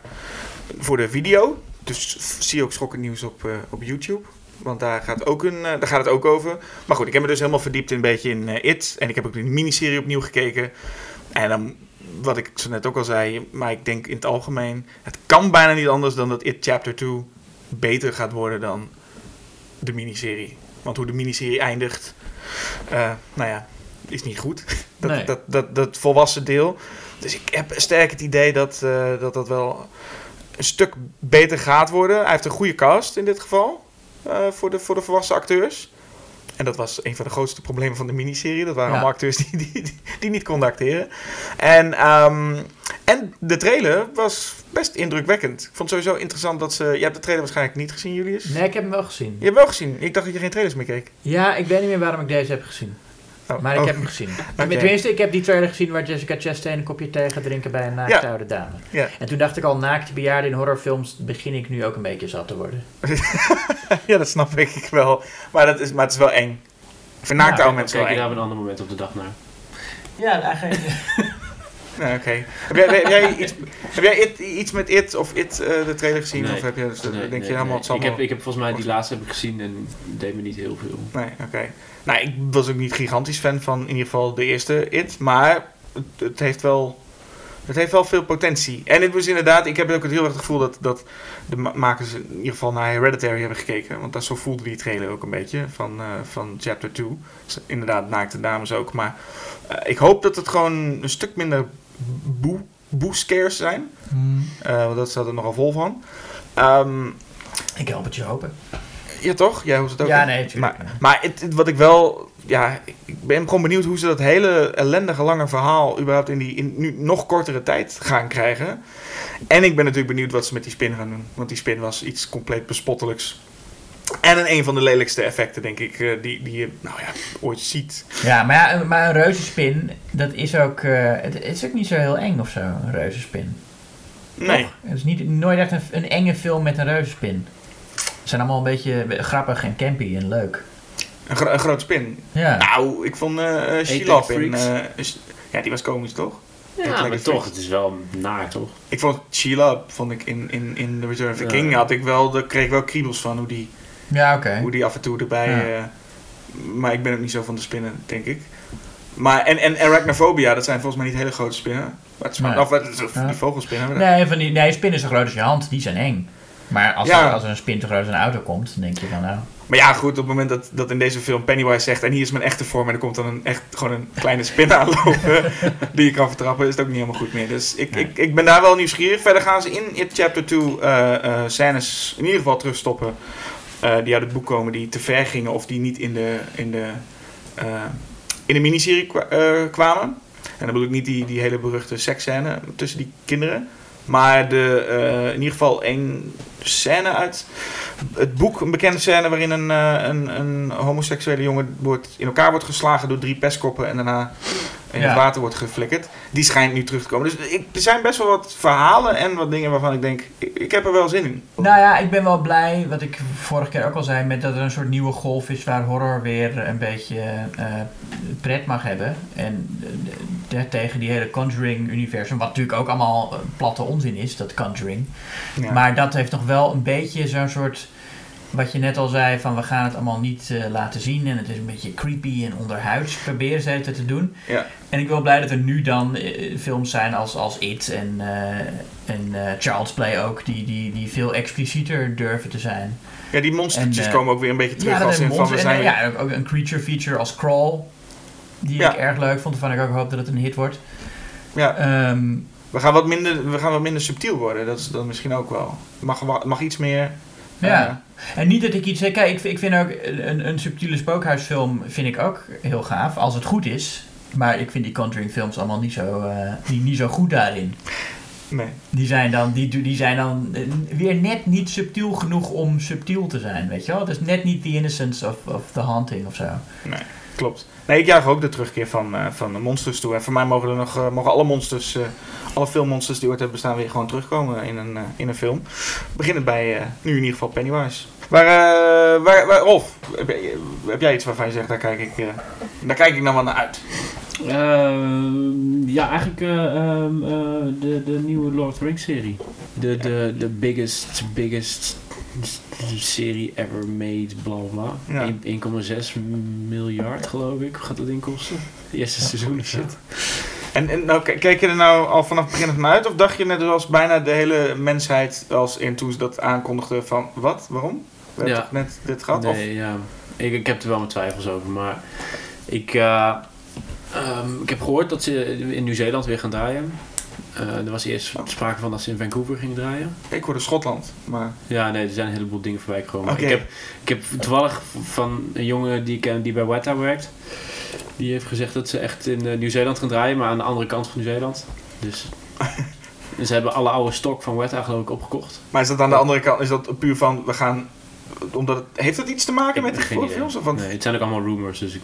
voor de video. Dus zie ook schokkend nieuws op, uh, op YouTube. Want daar gaat, ook een, uh, daar gaat het ook over. Maar goed, ik heb me dus helemaal verdiept in een beetje in uh, It. En ik heb ook de miniserie opnieuw gekeken. En dan, wat ik zo net ook al zei, maar ik denk in het algemeen... Het kan bijna niet anders dan dat It Chapter 2 beter gaat worden dan de miniserie. Want hoe de miniserie eindigt, nou ja, is niet goed. [LAUGHS] Dat, Nee. dat, dat, dat volwassen deel. Dus ik heb sterk het idee dat, uh, dat dat wel een stuk beter gaat worden. Hij heeft een goede cast in dit geval. Uh, voor, de, voor de volwassen acteurs. En dat was een van de grootste problemen van de miniserie. Dat waren Ja. allemaal acteurs die, die, die, die niet konden acteren. En, ehm, en de trailer was best indrukwekkend. Ik vond het sowieso interessant dat ze... Je hebt de trailer waarschijnlijk niet gezien, Julius? Nee, ik heb hem wel gezien. Je hebt wel gezien. Ik dacht dat je geen trailers meer keek. Ja, ik weet niet meer waarom ik deze heb gezien. Oh, Maar ik oh. heb hem gezien. [LAUGHS] Oké. Tenminste, ik heb die trailer gezien waar Jessica Chastain een kopje thee gaat drinken bij een naakte Ja. oude dame. Ja. En toen dacht ik al, naakte bejaarden in horrorfilms begin ik nu ook een beetje zat te worden. [LAUGHS] ja, dat snap ik wel. Maar, dat is, maar het is wel eng. Ik vind naakte Ja, oude mensen Kijk je daar op een ander moment op de dag naar. Ja, eigenlijk. [LAUGHS] Ja, Oké. Heb jij, heb jij, iets, heb jij it- iets met It of It eh, de trailer gezien? Nee. Of heb je, dus, Nee, denk nee, je helemaal nee. het zal ik, heb, ik heb volgens mij die laatste heb ik gezien en deed me niet heel veel. Nee, oké. Nou, ik was ook niet gigantisch fan van in ieder geval de eerste It. Maar het, het heeft wel... Het heeft wel veel potentie. En het was inderdaad, ik heb ook het heel erg het gevoel dat, dat de ma- makers in ieder geval naar Hereditary hebben gekeken. Want dat zo voelde die trailer ook een beetje van, eh, van Chapter 2. Dus inderdaad, naakte dames ook. Maar eh, ik hoop dat het gewoon een stuk minder boe, boe scares zijn. Eh, want dat staat er nogal vol van. Ehm, Ik help het je hopen. Ja, toch? Jij hoeft het ook. Ja, nee, tuurlijk. Maar, maar het, het- wat ik wel... Ja, ik ben gewoon benieuwd hoe ze dat hele ellendige lange verhaal... überhaupt in die in nu nog kortere tijd gaan krijgen. En ik ben natuurlijk benieuwd wat ze met die spin gaan doen. Want die spin was iets compleet bespottelijks. En een, een van de lelijkste effecten, denk ik, eh, die, die je nou ja, ooit ziet. Ja, maar, ja, maar een reuzenspin, dat is ook, eh, het, het is ook niet zo heel eng of zo, een reuzenspin. Nee. Toch? Het is niet, nooit echt een, een enge film met een reuzenspin. Ze zijn allemaal een beetje grappig en campy en leuk. Een, gro- een groot spin. Ja. Nou, ik vond eh uh, Sheila in... eh, ja, die was komisch, toch? Ja, maar toch, het is wel naar, toch? Ik vond Sheila, vond ik in, in, in The Return of the Ja. King, had ik wel, daar kreeg ik wel kriebels van hoe die... Ja, oké. Hoe die af en toe erbij. Ja. eh, maar ik ben ook niet zo van de spinnen, denk ik. Maar, en, en arachnophobia, dat zijn volgens mij niet hele grote spinnen. Maar het is maar, Nee. of, die vogelspinnen. Nee, van die, nee, spinnen zo groot als je hand, die zijn eng. Maar als, Ja. er, als er een spin te groot als een auto komt, dan denk je van nou... Maar ja, goed, op het moment dat, dat in deze film Pennywise zegt... en hier is mijn echte vorm en er komt dan een, echt, gewoon een kleine spin [LAUGHS] aanlopen... [LAUGHS] die je kan vertrappen, is het ook niet helemaal goed meer. Dus ik, Nee. ik, ik ben daar wel nieuwsgierig. Verder gaan ze in It Chapter 2 eh, eh, scènes in ieder geval terugstoppen... eh, die uit het boek komen, die te ver gingen... of die niet in de, in de, in de miniserie kwa- kwamen. En dan bedoel ik niet die, die hele beruchte seksscène tussen die kinderen... Maar de, eh, in ieder geval één scène uit het boek, een bekende scène waarin een, eh, een, een homoseksuele jongen wordt, in elkaar wordt geslagen door drie pestkoppen en daarna in Ja. het water wordt geflikkerd. Die schijnt nu terug te komen. Dus ik, er zijn best wel wat verhalen en wat dingen waarvan ik denk, ik, ik heb er wel zin in. Nou ja, ik ben wel blij, wat ik vorige keer ook al zei, met dat er een soort nieuwe golf is waar horror weer een beetje eh, pret mag hebben. En eh, de- tegen die hele Conjuring-universum, wat natuurlijk ook allemaal eh, platte onzin is, dat Conjuring. Ja. Maar dat heeft nog wel een beetje zo'n soort, wat je net al zei, van we gaan het allemaal niet eh, laten zien. En het is een beetje creepy en onderhuids, proberen ze het te doen. Ja. En ik ben wel blij dat er nu dan eh, films zijn als, als It en, eh, en Child's Play ook, die, die, die veel explicieter durven te zijn. ja, die monstertjes En, komen ook weer een beetje terug ja, als in van we zijn En, ja, ook- ook een creature feature als Crawl, die Ja. ik erg leuk vond, waarvan ik ook hoop dat het een hit wordt. ja. Ehm, We gaan wat minder, we gaan wat minder subtiel worden. Dat is dan misschien ook wel. Het mag, mag iets meer. Ja. En niet dat ik iets zeg, kijk, ik, vind- ik vind ook een, een subtiele spookhuisfilm vind ik ook heel gaaf, als het goed is. Maar ik vind die Conjuring films allemaal niet zo, eh, niet, niet zo goed daarin. eh, nee. Die zijn, dan, die, die zijn dan eh, weer net niet subtiel genoeg om subtiel te zijn, weet je wel? Dus net niet the innocence of, of the haunting of zo. Klopt. Nee, ik juich ook de terugkeer van, eh, van de monsters toe. En voor mij mogen er nog eh, mogen alle monsters, eh, alle filmmonsters die ooit hebben bestaan, weer gewoon terugkomen in een, in een film. Beginnend bij nu in ieder geval Pennywise. Waar, waar, waar Rolf, heb, jij- iets waarvan je zegt, daar kijk ik, daar kijk ik nou wel naar uit? Ehm, ja, eigenlijk eh, ehm, eh, de, de nieuwe Lord of the Rings serie. De, de, de biggest, biggest serie ever made, bla bla bla. Ja. Eén- 1,6 miljard geloof ik gaat dat inkosten. Het eerste seizoen ja. shit. En, en nou, keek je er nou al vanaf het begin aan uit? Of dacht je net zoals bijna de hele mensheid als in toen ze dat aankondigden van, wat, waarom? We Ja. net dit gehad? Of- Nee, ja. Ik, ik heb er wel mijn twijfels over, maar ik, eh, ehm, ik heb gehoord dat ze in Nieuw-Zeeland weer gaan draaien. Eh, er was eerst sprake van dat ze in Vancouver gingen draaien. Ik hoorde Schotland, maar... Ja, nee, er zijn een heleboel dingen voorbij gekomen. Ik, heb, ik heb toevallig van een jongen die ik ken die bij Weta werkt. Die heeft gezegd dat ze echt in eh, Nieuw-Zeeland gaan draaien, maar aan de andere kant van Nieuw-Zeeland. Dus en [LAUGHS] ze hebben alle oude stok van Weta geloof ik opgekocht. Maar is dat aan de andere kant, is dat puur van, we gaan... Omdat het, heeft dat iets te maken Ik met die idee. films? Of want, Nee, het zijn ook allemaal rumors, dus ik,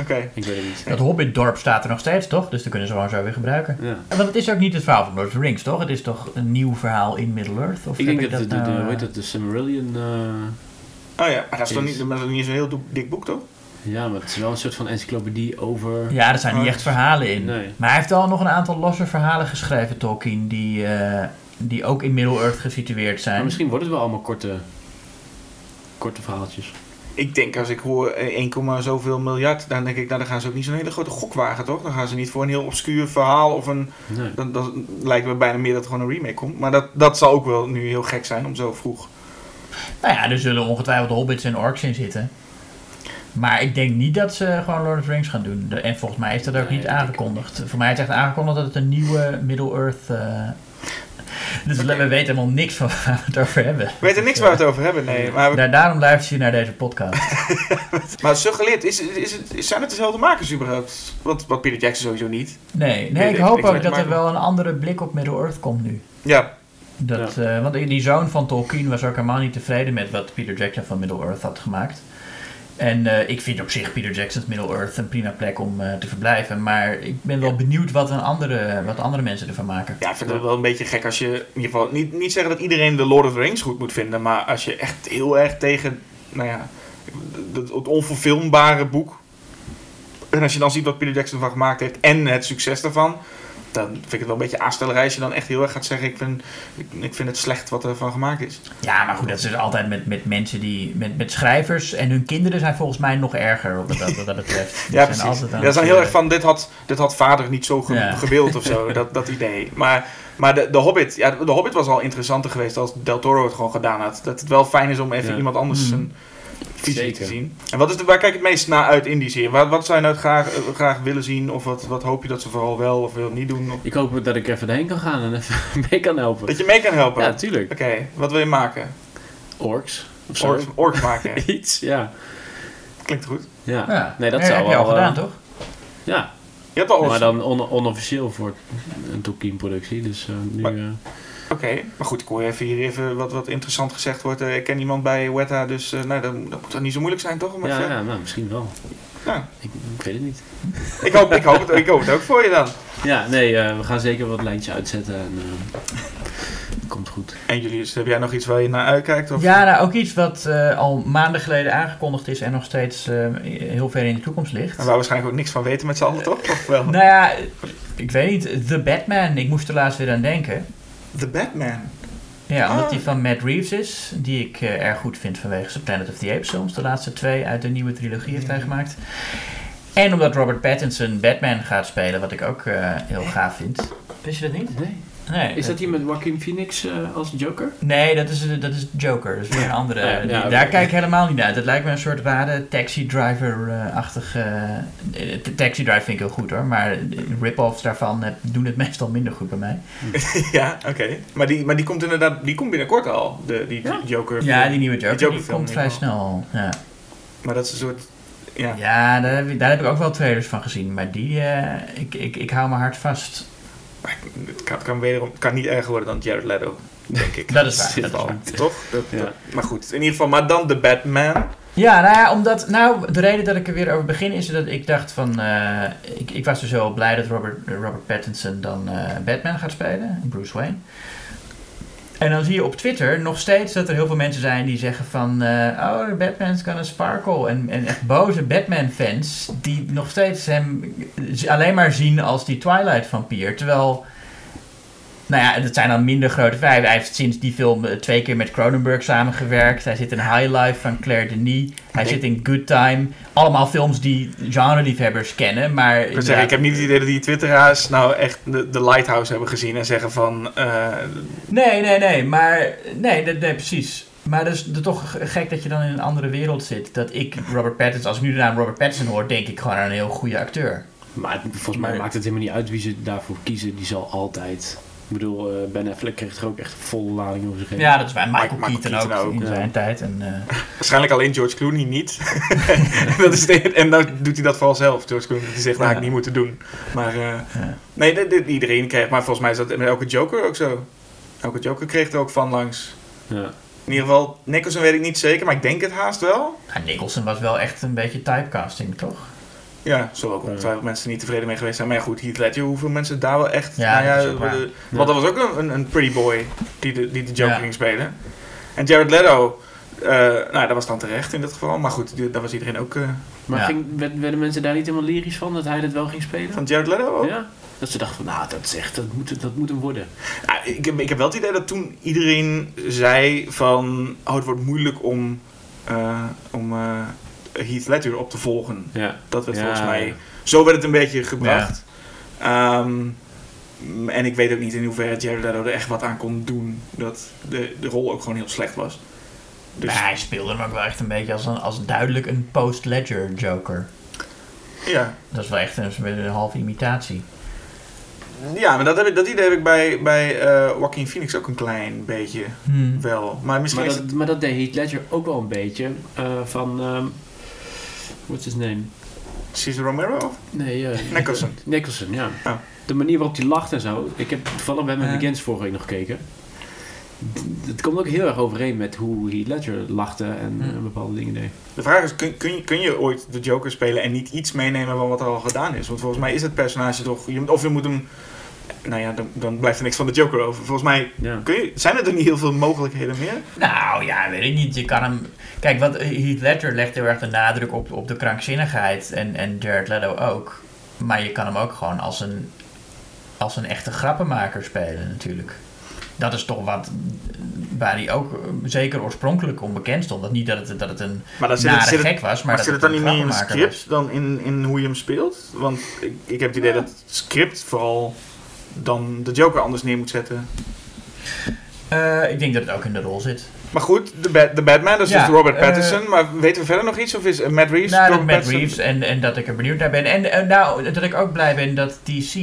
Oké. ik weet het niet. Dat Hobbit-dorp staat er nog steeds, toch? Dus dat kunnen ze gewoon zo weer gebruiken. Ja. En Want het is ook niet het verhaal van Lord of the Rings, toch? Het is toch een nieuw verhaal in Middle-earth? Of Ik denk dat, de, de, nou, de, eh, hoe heet dat, de Silmarillion... eh, Oh ja, maar dat is toch niet, dat is niet zo'n heel dik boek, toch? ja, maar het is wel een soort van encyclopedie over... Ja, er zijn niet Oh, echt verhalen in. Nee. Maar hij heeft wel nog een aantal losse verhalen geschreven, Tolkien, die, eh, die ook in Middle-earth gesitueerd zijn. Maar misschien wordt het wel allemaal korte, korte verhaaltjes. Ik denk als ik hoor eh, 1, komma zoveel miljard, dan denk ik, nou, dan gaan ze ook niet zo'n hele grote gok wagen, toch? Dan gaan ze niet voor een heel obscuur verhaal of een... Nee. Dan, dan lijkt me bijna meer dat er gewoon een remake komt. Maar dat, dat zal ook wel nu heel gek zijn om zo vroeg. Nou ja, er zullen ongetwijfeld hobbits en orks in zitten. Maar ik denk niet dat ze gewoon Lord of the Rings gaan doen. En volgens mij is dat ook Nee, niet aangekondigd. Voor mij is echt aangekondigd dat het een nieuwe Middle-earth... eh dus we weten helemaal niks van waar we het over hebben. We weten niks waar we het over hebben, nee. Maar, we- Daar, daarom luister je naar deze podcast. [LAUGHS] maar suggereert, is, is het, zijn het dezelfde makers überhaupt? Want wat Peter Jackson sowieso niet. Nee, nee ik ik hoop ook dat er wel een andere blik op Middle-earth komt nu. Ja, Dat, eh, want die zoon van Tolkien was ook helemaal niet tevreden met wat Peter Jackson van Middle-earth had gemaakt. En eh, ik vind op zich Peter Jackson's Middle-earth een prima plek om eh, te verblijven. Maar ik ben wel benieuwd wat, een andere, wat andere mensen ervan maken. ja, ik vind het wel een beetje gek als je... In ieder geval, niet, niet zeggen dat iedereen de Lord of the Rings goed moet vinden. Maar als je echt heel erg tegen, nou ja, het, het onverfilmbare boek... En als je dan ziet wat Peter Jackson ervan gemaakt heeft en het succes daarvan... Dan vind ik het wel een beetje aanstellerij als je dan echt heel erg gaat zeggen... Ik vind, ik, ik vind het slecht wat er van gemaakt is. Ja, maar goed, dat is dus altijd met, met mensen die... Met, met schrijvers en hun kinderen zijn volgens mij nog erger wat dat, wat dat betreft. [LAUGHS] Ja, zijn precies. Ja, dat het, heel eh, erg van, dit had, dit had vader niet zo ge- Ja. gewild of zo, [LAUGHS] dat, dat idee. Maar, maar de, de Hobbit, ja, de Hobbit was al interessanter geweest als Del Toro het gewoon gedaan had. Dat het wel fijn is om even Ja. iemand anders Mm. Zeker. te zien. En wat is de, waar kijk je het meest naar uit in die serie? Wat, wat zou je nou graag, eh, graag willen zien? Of wat, wat hoop je dat ze vooral wel of wil niet doen? Of, Ik hoop dat ik even heen kan gaan en even [LAUGHS] mee kan helpen. dat je mee kan helpen? Ja, natuurlijk. Oké, wat wil je maken? Orks. Of zo. Orks, orks maken. [LAUGHS] Iets, ja. Klinkt goed. ja. Ja, Nee, dat Ja, zou heb je al wel, gedaan, eh, toch? Ja. Je hebt al... Maar dan on- onofficieel voor een Tolkien-productie. Dus eh, nu... Maar- Oké, maar goed, ik hoor even hier even wat, wat interessant gezegd wordt. Eh, ik ken iemand bij Weta, dus eh, nou, dan, dan moet dat niet zo moeilijk zijn, toch? Om ja, ja, nou, misschien wel. Ja. Ik, ik weet het niet. Ik, hoop, ik, hoop het, ik hoop het ook voor je dan. Ja, nee, eh, we gaan zeker wat lijntjes uitzetten. En, eh, het komt goed. En Julius, heb jij nog iets waar je naar uitkijkt? Of? Ja, nou ook iets wat eh, al maanden geleden aangekondigd is en nog steeds eh, heel ver in de toekomst ligt. En waar we waarschijnlijk ook niks van weten met z'n allen, toch? Of wel? Nou ja, ik weet niet. The Batman. Ik moest er laatst weer aan denken. The Batman. Ja, omdat Ah. die van Matt Reeves is. Die ik eh, erg goed vind vanwege zijn Planet of the Apes films. De laatste twee uit de nieuwe trilogie heeft hij gemaakt. En omdat Robert Pattinson Batman gaat spelen, wat ik ook eh, heel gaaf vind. Wist je dat niet? Nee. Nee. Is dat hier met Joaquin Phoenix eh, als Joker? Nee, dat is, dat is Joker. Dat is weer een andere. Ja, ja, die- oké. daar kijk ik helemaal niet uit. Het lijkt me een soort rare taxi driver-achtige. eh, taxi drive vind ik heel goed hoor. Maar de rip-offs daarvan eh, doen het [LAUGHS] meestal minder goed bij mij. [LAUGHS] ja, oké. Maar, die, maar die komt inderdaad, die komt binnenkort al, de, die Ja? Joker. Ja, die nieuwe Joker, Die Joker die komt vrij ieder snel. Ja, Maar dat is een soort, ja. ja daar, heb ik, daar heb ik ook wel trailers van gezien. Maar die, eh, ik, ik, ik hou mijn hart vast. Het kan, kan, wederom, kan niet erger worden dan Jared Leto, denk ik. [LAUGHS] Dat is waar. [LAUGHS] Dat is waar. Toch? Dat, Ja. dat- maar goed, in ieder geval, maar dan de Batman. Ja, nou ja, omdat, nou, de reden dat ik er weer over begin is dat ik dacht van, eh, ik, ik was dus wel blij dat Robert, Robert Pattinson dan eh, Batman gaat spelen, Bruce Wayne. En dan zie je op Twitter nog steeds dat er heel veel mensen zijn die zeggen van, eh, oh, Batman's gonna sparkle. En, en echt boze Batman-fans die nog steeds hem alleen maar zien als die Twilight-vampier. Terwijl, nou ja, het zijn dan minder grote vijf. Hij heeft sinds die film eh, twee keer met Cronenberg samengewerkt. Hij zit in High Life van Claire Denis. Hij Ik- zit in Good Time. Allemaal films die genre-liefhebbers kennen, maar... Ik, zeggen, ik heb niet het idee dat die twitteraars nou echt de, de Lighthouse hebben gezien en zeggen van... eh, Nee, nee, nee, maar... Nee, nee, nee, precies. Maar dat is toch gek dat je dan in een andere wereld zit. Dat ik Robert Pattinson... Als ik nu de naam Robert Pattinson hoor, denk ik gewoon aan een heel goede acteur. Maar volgens mij maakt het helemaal niet uit wie ze daarvoor kiezen. Die zal altijd... Ik bedoel, eh, Ben Affleck kreeg er ook echt volle lading over zich heen. Ja, dat is waar. Michael, Michael Keaton, Keaton ook, in ja. zijn tijd. En, eh, waarschijnlijk alleen George Clooney niet. [LAUGHS] dat is de, en dan doet hij dat vooral zelf, George Clooney. Die zegt, nou, Ja. ik niet moeten doen. Maar eh, ja. nee, dit- dit- iedereen kreeg... Maar volgens mij is dat met elke Joker ook zo. Elke Joker kreeg er ook van langs. Ja. In ieder geval, Nicholson weet ik niet zeker, maar ik denk het haast wel. Ja, Nicholson was wel echt een beetje typecasting, toch? Ja, zullen ook ongetwijfeld mensen niet tevreden mee geweest zijn. Maar ja, goed, Heath Ledger, hoeveel mensen daar wel echt... Ja, nou ja, dat Want dat was ook een, een, pretty boy die de, die de Joker Ja. ging spelen. En Jared Leto, eh, nou dat was dan terecht in dit geval. Maar goed, daar was iedereen ook... eh, Maar Ja. ging, werd- werden mensen daar niet helemaal lyrisch van dat hij dat wel ging spelen? van Jared Leto ook. Ja? Dat ze dachten van, nou, dat is echt, dat moet, dat moet hem worden. Ja, ik, heb, ik heb wel het idee dat toen iedereen zei van... Oh, het wordt moeilijk om, eh, om eh, Heath Ledger op te volgen. Ja. Dat werd Ja, volgens mij... Zo werd het een beetje gebracht. Ehm, en ik weet ook niet in hoeverre Jared Leto er echt wat aan kon doen. Dat de, de rol ook gewoon heel slecht was. Dus hij speelde hem ook wel echt een beetje als, een, als duidelijk een post-Ledger Joker. ja. Dat is wel echt een, een halve imitatie. ja, maar dat, heb ik, dat idee heb ik bij, bij eh Joaquin Phoenix ook een klein beetje Hmm. wel. Maar misschien Maar is dat, het... maar dat deed Heath Ledger ook wel een beetje. eh, van, ehm what's his name? Cesar Romero? Of? Nee, eh, Nicholson. Nicholson, ja. Oh. De manier waarop hij lacht en zo. Ik heb toevallig bij mijn Ja. Begins vorige week nog gekeken. Het komt ook heel erg overeen met hoe Heath Ledger lachte en bepaalde dingen deed. De vraag is, kun, kun, je, kun je ooit de Joker spelen en niet iets meenemen van wat er al gedaan is? Want volgens mij is het personage toch... je- Of je moet hem... Nou ja, dan, dan blijft er niks van de Joker over. Volgens mij Ja. kun je, zijn er er niet heel veel mogelijkheden meer. Nou ja, weet ik niet. Je kan hem. Kijk, wat Heath Ledger legt heel erg de nadruk op, op de krankzinnigheid. En, en Jared Leto ook. Maar je kan hem ook gewoon als een, als een echte grappenmaker spelen, natuurlijk. Dat is toch wat. Waar hij ook eh, zeker oorspronkelijk onbekend stond. Dat niet dat het, dat het een Maar dan zit nare het, gek was, maar, maar dat zit het dan niet meer in script dan in, in hoe je hem speelt? Want ik, ik heb het idee dat het script vooral dan de Joker anders neer moet zetten. Eh, ik denk dat het ook in de rol zit. Maar goed, de, de Batman, dat is Ja, dus Robert eh, Pattinson. maar weten we verder nog iets? Of is eh, Matt Reeves? Nou, Robert Matt Pattinson? Reeves en, en dat ik er benieuwd naar ben. En nou, dat ik ook blij ben dat DC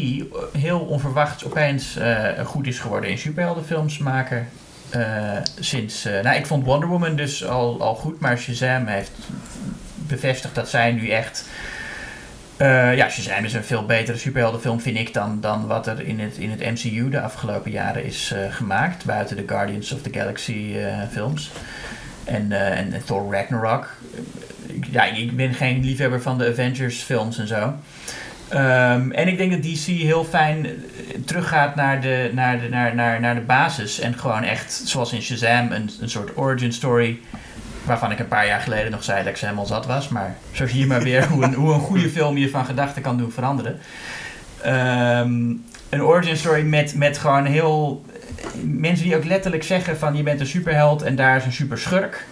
heel onverwachts opeens eh, goed is geworden in superheldenfilms maken. Sinds, nou, ik vond Wonder Woman dus al, al goed, maar Shazam heeft bevestigd dat zij nu echt Eh, ja, Shazam is een veel betere superheldenfilm, vind ik, dan, dan wat er in het, in het MCU de afgelopen jaren is eh, gemaakt. Buiten de Guardians of the Galaxy eh, films. En, en, en Thor Ragnarok. Ja, ik ben geen liefhebber van de Avengers films en zo. Ehm, en ik denk dat DC heel fijn teruggaat naar de, naar, de, naar, naar, naar de basis. En gewoon echt, zoals in Shazam, een, een soort origin story. Waarvan ik een paar jaar geleden nog zei dat ik ze helemaal zat was. Maar zo zie je maar weer hoe een, hoe een goede film je van gedachten kan doen veranderen. Ehm, een origin story met, met gewoon heel... Mensen die ook letterlijk zeggen van je bent een superheld en daar is een superschurk.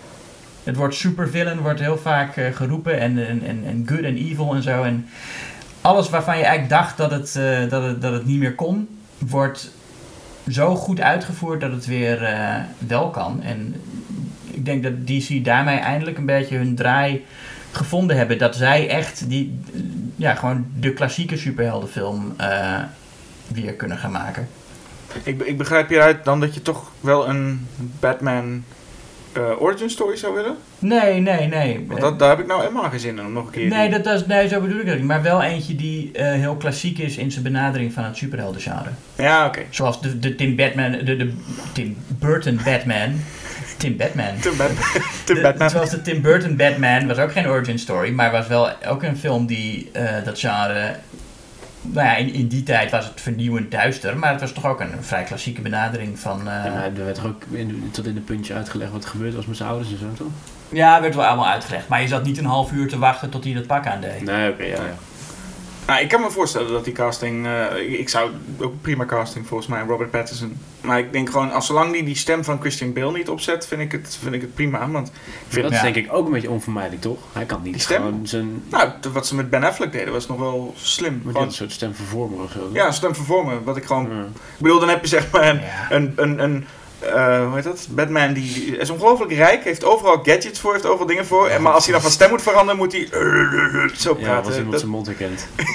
Het woord supervillain wordt heel vaak eh, geroepen. En, en, en, good en evil en zo. En alles waarvan je eigenlijk dacht dat het, eh, dat het, dat het niet meer kon, wordt zo goed uitgevoerd dat het weer eh, wel kan. En ik denk dat DC daarmee eindelijk een beetje hun draai gevonden hebben. Dat zij echt die, ja, gewoon de klassieke superheldenfilm eh, weer kunnen gaan maken. Ik, ik begrijp hieruit dan dat je toch wel een Batman eh, origin story zou willen? Nee, nee, nee. Want dat, daar heb ik nou helemaal geen zin in om nog een keer... Nee, die- dat, dat is, nee, zo bedoel ik dat niet. Maar wel eentje die eh, heel klassiek is in zijn benadering van het superheldengenre. Ja, oké. Zoals de, de Tim Batman, de, de Tim Burton Batman. Tim Batman. Tim Batman. [LAUGHS] [LAUGHS] Tim De- Batman. Zoals de Tim Burton Batman was ook geen origin story, maar was wel ook een film die eh, dat genre. Nou ja, in, in die tijd was het vernieuwend duister, maar het was toch ook een vrij klassieke benadering van. eh, Ja, er werd toch ook in, tot in de puntje uitgelegd wat er gebeurd was met zijn ouders en zo, toch? ja, werd wel allemaal uitgelegd, maar je zat niet een half uur te wachten tot hij dat pak aandeed. Nee, oké, ja, ja. Nou, ik kan me voorstellen dat die casting... eh, ik, zou ook prima casting volgens mij, Robert Pattinson. Maar ik denk gewoon, als zolang die die stem van Christian Bale niet opzet, vind ik het, vind ik het prima. Want ik vind, Dat Ja. is denk ik ook een beetje onvermijdelijk, toch? Hij kan niet Die stem? gewoon zijn... nou, wat ze met Ben Affleck deden was nog wel slim. Maar Gewoon- een soort stemvervormer of zo. ja, stem vervormen. Wat ik gewoon... Ja. Ik bedoel, dan heb je zeg maar een... Ja. een, een, een eh, hoe heet dat? Batman die, die is ongelooflijk rijk, heeft overal gadgets voor, heeft overal dingen voor. En, maar als hij dan van stem moet veranderen, moet hij zo Ja, praten. was iemand Dat- zijn mond herkent. [LAUGHS]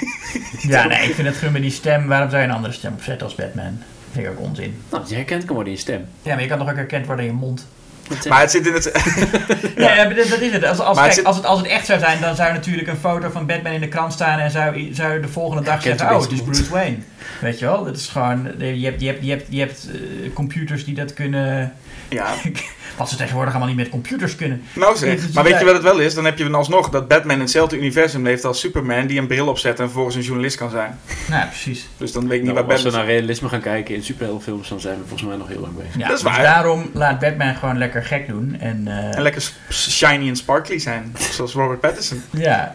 Ja, nee, ik vind het gewoon met die stem. Waarom zou je een andere stem opzetten als Batman? Vind ik ook onzin. Nou, je herkend kan worden in je stem. Ja, maar je kan toch ook herkend worden in je mond? Maar het zit in het... [LAUGHS] Ja, dat, is het. Als, als, het zit- als, het, als het echt zou zijn, dan zou natuurlijk een foto van Batman in de krant staan en zou, zou je de volgende dag zeggen, oh, het is. Bruce Wayne. Weet je wel? Dat is gewoon, je hebt, je hebt, je hebt, je hebt eh, computers die dat kunnen, ja, [LAUGHS] wat ze tegenwoordig allemaal niet met computers kunnen. nou zeg. dus Maar weet je wat het wel is? Dan heb je dan alsnog dat Batman in hetzelfde universum leeft als Superman, die een bril opzet en vervolgens een journalist kan zijn. Nou, ja, precies. Dus dan weet ik niet Nou, waar als we Batman... naar realisme gaan kijken in superheldenfilms, dan zijn we volgens mij nog heel lang bezig. Ja, Dat is dus waar. daarom laat Batman gewoon lekker gek doen. En, eh, En lekker shiny en sparkly zijn, zoals Robert Pattinson. [LAUGHS] ja.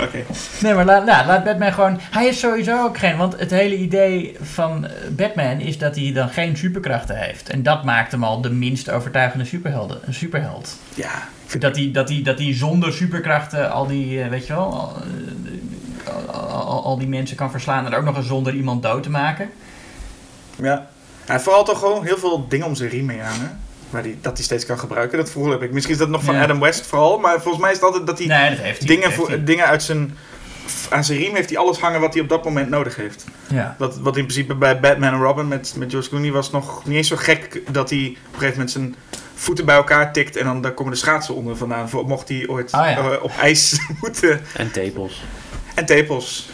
Oké. Nee, maar laat, nou, laat Batman gewoon... Hij is sowieso ook geen... Want het hele idee van eh, Batman is dat hij dan geen superkrachten heeft. En dat maakt hem al de minst overtuigende superhelden, een superheld. Ja, Dat hij, dat, hij, dat hij zonder superkrachten al die, eh, weet je wel, al, eh, al, die mensen kan verslaan. En ook nog eens zonder iemand dood te maken. Ja. En vooral toch gewoon heel veel dingen om zijn riem mee hangen. Waar die, dat hij steeds kan gebruiken. Dat gevoel heb ik. Misschien is dat nog van Ja. Adam West vooral. Maar volgens mij is het altijd dat hij Nee, dat heeft hij. dingen, dat heeft voor, hij. dingen uit zijn... Aan zijn riem heeft hij alles hangen wat hij op dat moment nodig heeft. Ja. Dat, wat in principe bij Batman en Robin met, met George Clooney was nog niet eens zo gek dat hij op een gegeven moment zijn voeten bij elkaar tikt en dan daar komen de schaatsen onder vandaan. Mocht hij ooit ja. eh, op ijs [LAUGHS] moeten. En tepels. En tepels.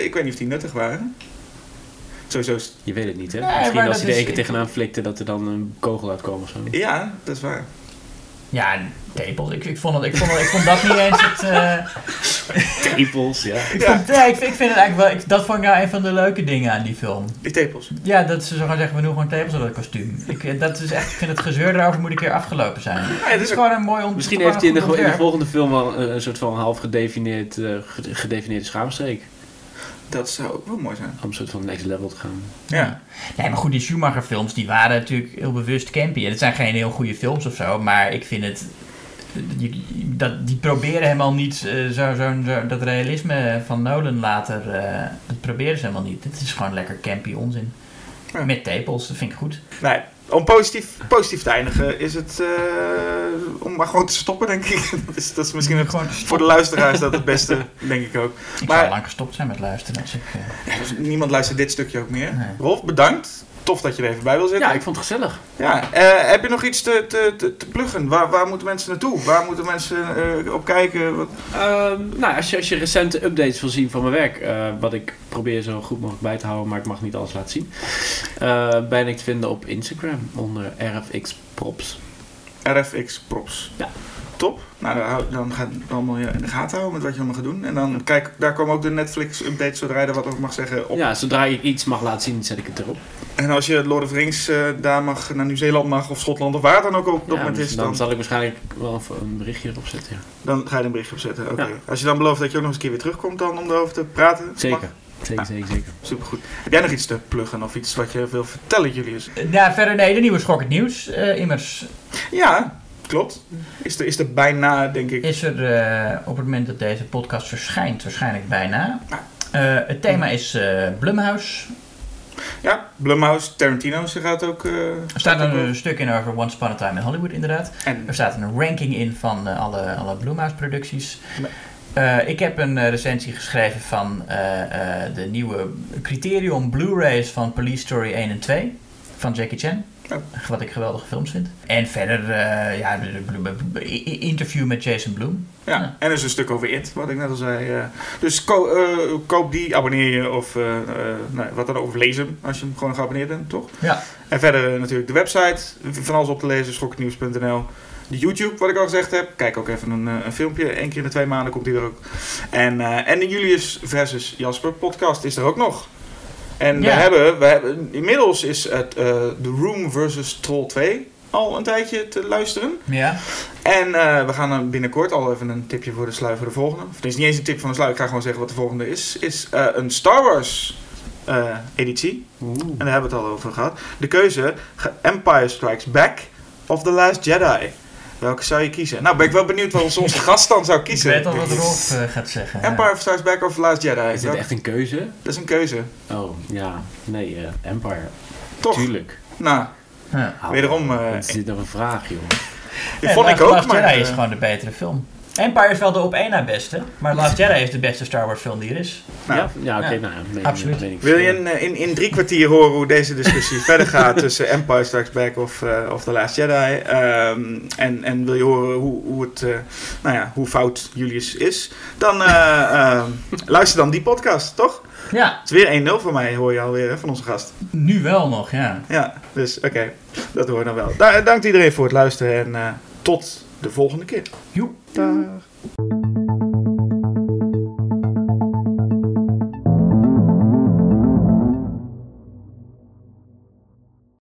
Ik weet niet of die nuttig waren. Sowieso. is- Je weet het niet, hè? Nee, Misschien als dat hij er één keer tegenaan flikte, dat er dan een kogel uitkwam of zo. Ja, dat is waar. Ja, tepels. Ik, ik, vond het, ik, vond het, ik vond dat niet eens het... eh, [LAUGHS] Tepels, ja. ik, vond, ja, ik, ik vind het eigenlijk wel... Ik, dat vond ik nou een van de leuke dingen aan die film. Die tepels. Ja, dat ze zo gaan zeggen, we doen gewoon tepels op dat kostuum. Ik, eh, dat is echt, ik vind het gezeur erover moet een keer afgelopen zijn. Ja, Het is gewoon een mooi ont- Misschien heeft hij in de, in de volgende film wel een, een soort van half gedefinieerd, eh, gede- gedefinieerde schaamstreek. dat zou ook wel mooi zijn. Om een soort van next level te gaan. Ja. Nee, maar goed, die Schumacher films, die waren natuurlijk heel bewust campy. En het zijn geen heel goede films of zo, maar ik vind het... je- dat, die proberen helemaal niet eh, zo, zo, zo, dat realisme van Nolan later... eh, dat proberen ze helemaal niet. Het is gewoon lekker campy onzin. Ja. Met tepels, dat vind ik goed. Nee, om positief, positief te eindigen is het... eh, om maar gewoon te stoppen, denk ik. [LAUGHS] Dat is, dat is misschien het, gewoon voor de luisteraars dat het beste, denk ik ook. Ik maar- zou lang gestopt zijn met luisteren als ik... eh, [LAUGHS] niemand luistert dit stukje ook meer. Nee. Rolf, bedankt. Tof dat je er even bij wil zitten. Ja, ik vond het gezellig. Ja, eh, heb je nog iets te, te, te, te pluggen? Waar, waar moeten mensen naartoe? Waar moeten mensen eh, op kijken? Wat... Ehm, nou, als je, als je recente updates wil zien van mijn werk, eh, wat ik probeer zo goed mogelijk bij te houden, maar ik mag niet alles laten zien, ben ik te vinden op Instagram onder RFXprops. RFX Props. Ja. Top. Nou, dan, hou- dan ga je allemaal je in de gaten houden met wat je allemaal gaat doen. En dan kijk, daar komen ook de Netflix-updates zodra je er wat over mag zeggen op. Ja, zodra ik iets mag laten zien, zet ik het erop. En als je Lord of the Rings eh, daar mag, naar Nieuw-Zeeland mag of Schotland of waar dan ook op dat Ja, moment dus is, dan dan, zal ik waarschijnlijk wel even een berichtje erop zetten. Ja. dan ga je er een berichtje op zetten. Oké. Ja. Als je dan belooft dat je ook nog eens een keer weer terugkomt dan om erover te praten. Zeker. Zeker, zeker, zeker. Supergoed. Heb jij nog iets te pluggen of iets wat je wil vertellen, Julius? Ja, verder nee, de nieuwe Schokkend Nieuws. eh, immers Ja, klopt. Is er, is er bijna, denk ik. is er eh, op het moment dat deze podcast verschijnt, waarschijnlijk bijna. Eh, het thema is eh Blumhouse. Ja, Blumhouse, Tarantino, ze gaat ook... Er staat ook een stuk in over Once Upon a Time in Hollywood, inderdaad. En Er staat een ranking in van alle, alle Blumhouse-producties. Ik heb een recensie geschreven van de nieuwe Criterion Blu-rays van Police Story 1 en 2 van Jackie Chan. Wat ik geweldige films vind. En verder, eh, ja, interview met Jason Bloom. Ja, Ja. en er is een stuk over It, wat ik net al zei. eh. dus ko- eh, koop die, abonneer je of nou, wat dan ook, of lees hem als je hem gewoon geabonneerd bent, toch? Ja. En verder natuurlijk de website, van alles op te lezen, schoknieuws.nl. De YouTube, wat ik al gezegd heb. Kijk ook even een, een filmpje. Eén keer in de twee maanden komt die er ook. En, en de Julius versus Jasper podcast is er ook nog. En we hebben, we hebben, inmiddels is het eh The Room versus Troll 2 al een tijdje te luisteren. Ja. En eh, we gaan dan binnenkort al even een tipje voor de sluier voor de volgende. Of het is niet eens een tip van de sluier, ik ga gewoon zeggen wat de volgende is. Is eh, een Star Wars eh, editie. Oeh. En daar hebben we het al over gehad. De keuze, Empire Strikes Back of The Last Jedi. Welke zou je kiezen? Nou, ben ik wel benieuwd wat onze onze gast dan zou Ik kiezen. weet al wat Rolf eh, gaat zeggen. Empire Strikes Back of The Last Jedi? Is dit echt een keuze? Dat is een keuze. Oh, ja. Nee, eh, Empire. Toch? Tuurlijk. Nou, Ja. Wederom, eh, Wat is dit nou een vraag, joh? die En vond ik Last- ook, Last maar... Jedi is gewoon de betere film. Empire is wel de op één na beste, maar Last Jedi is de beste Star Wars film die er is. nou, ja, ja oké, ja. nou ja. Absoluut. ik Wil je in, eh, in, in drie kwartier horen hoe deze discussie [LAUGHS] verder gaat tussen Empire Strikes Back of, eh, of The Last Jedi? Ehm, en, en wil je horen hoe, hoe, het, eh, nou ja, hoe fout Julius is? Dan eh, [LAUGHS] ehm, luister dan die podcast, toch? Ja, Het is weer 1-0 voor mij, hoor je alweer hè, van onze gast. nu wel nog, ja. Ja, dus oké, dat hoor je dan wel. Da- dank iedereen voor het luisteren en eh, tot de volgende keer. Joep. Dag.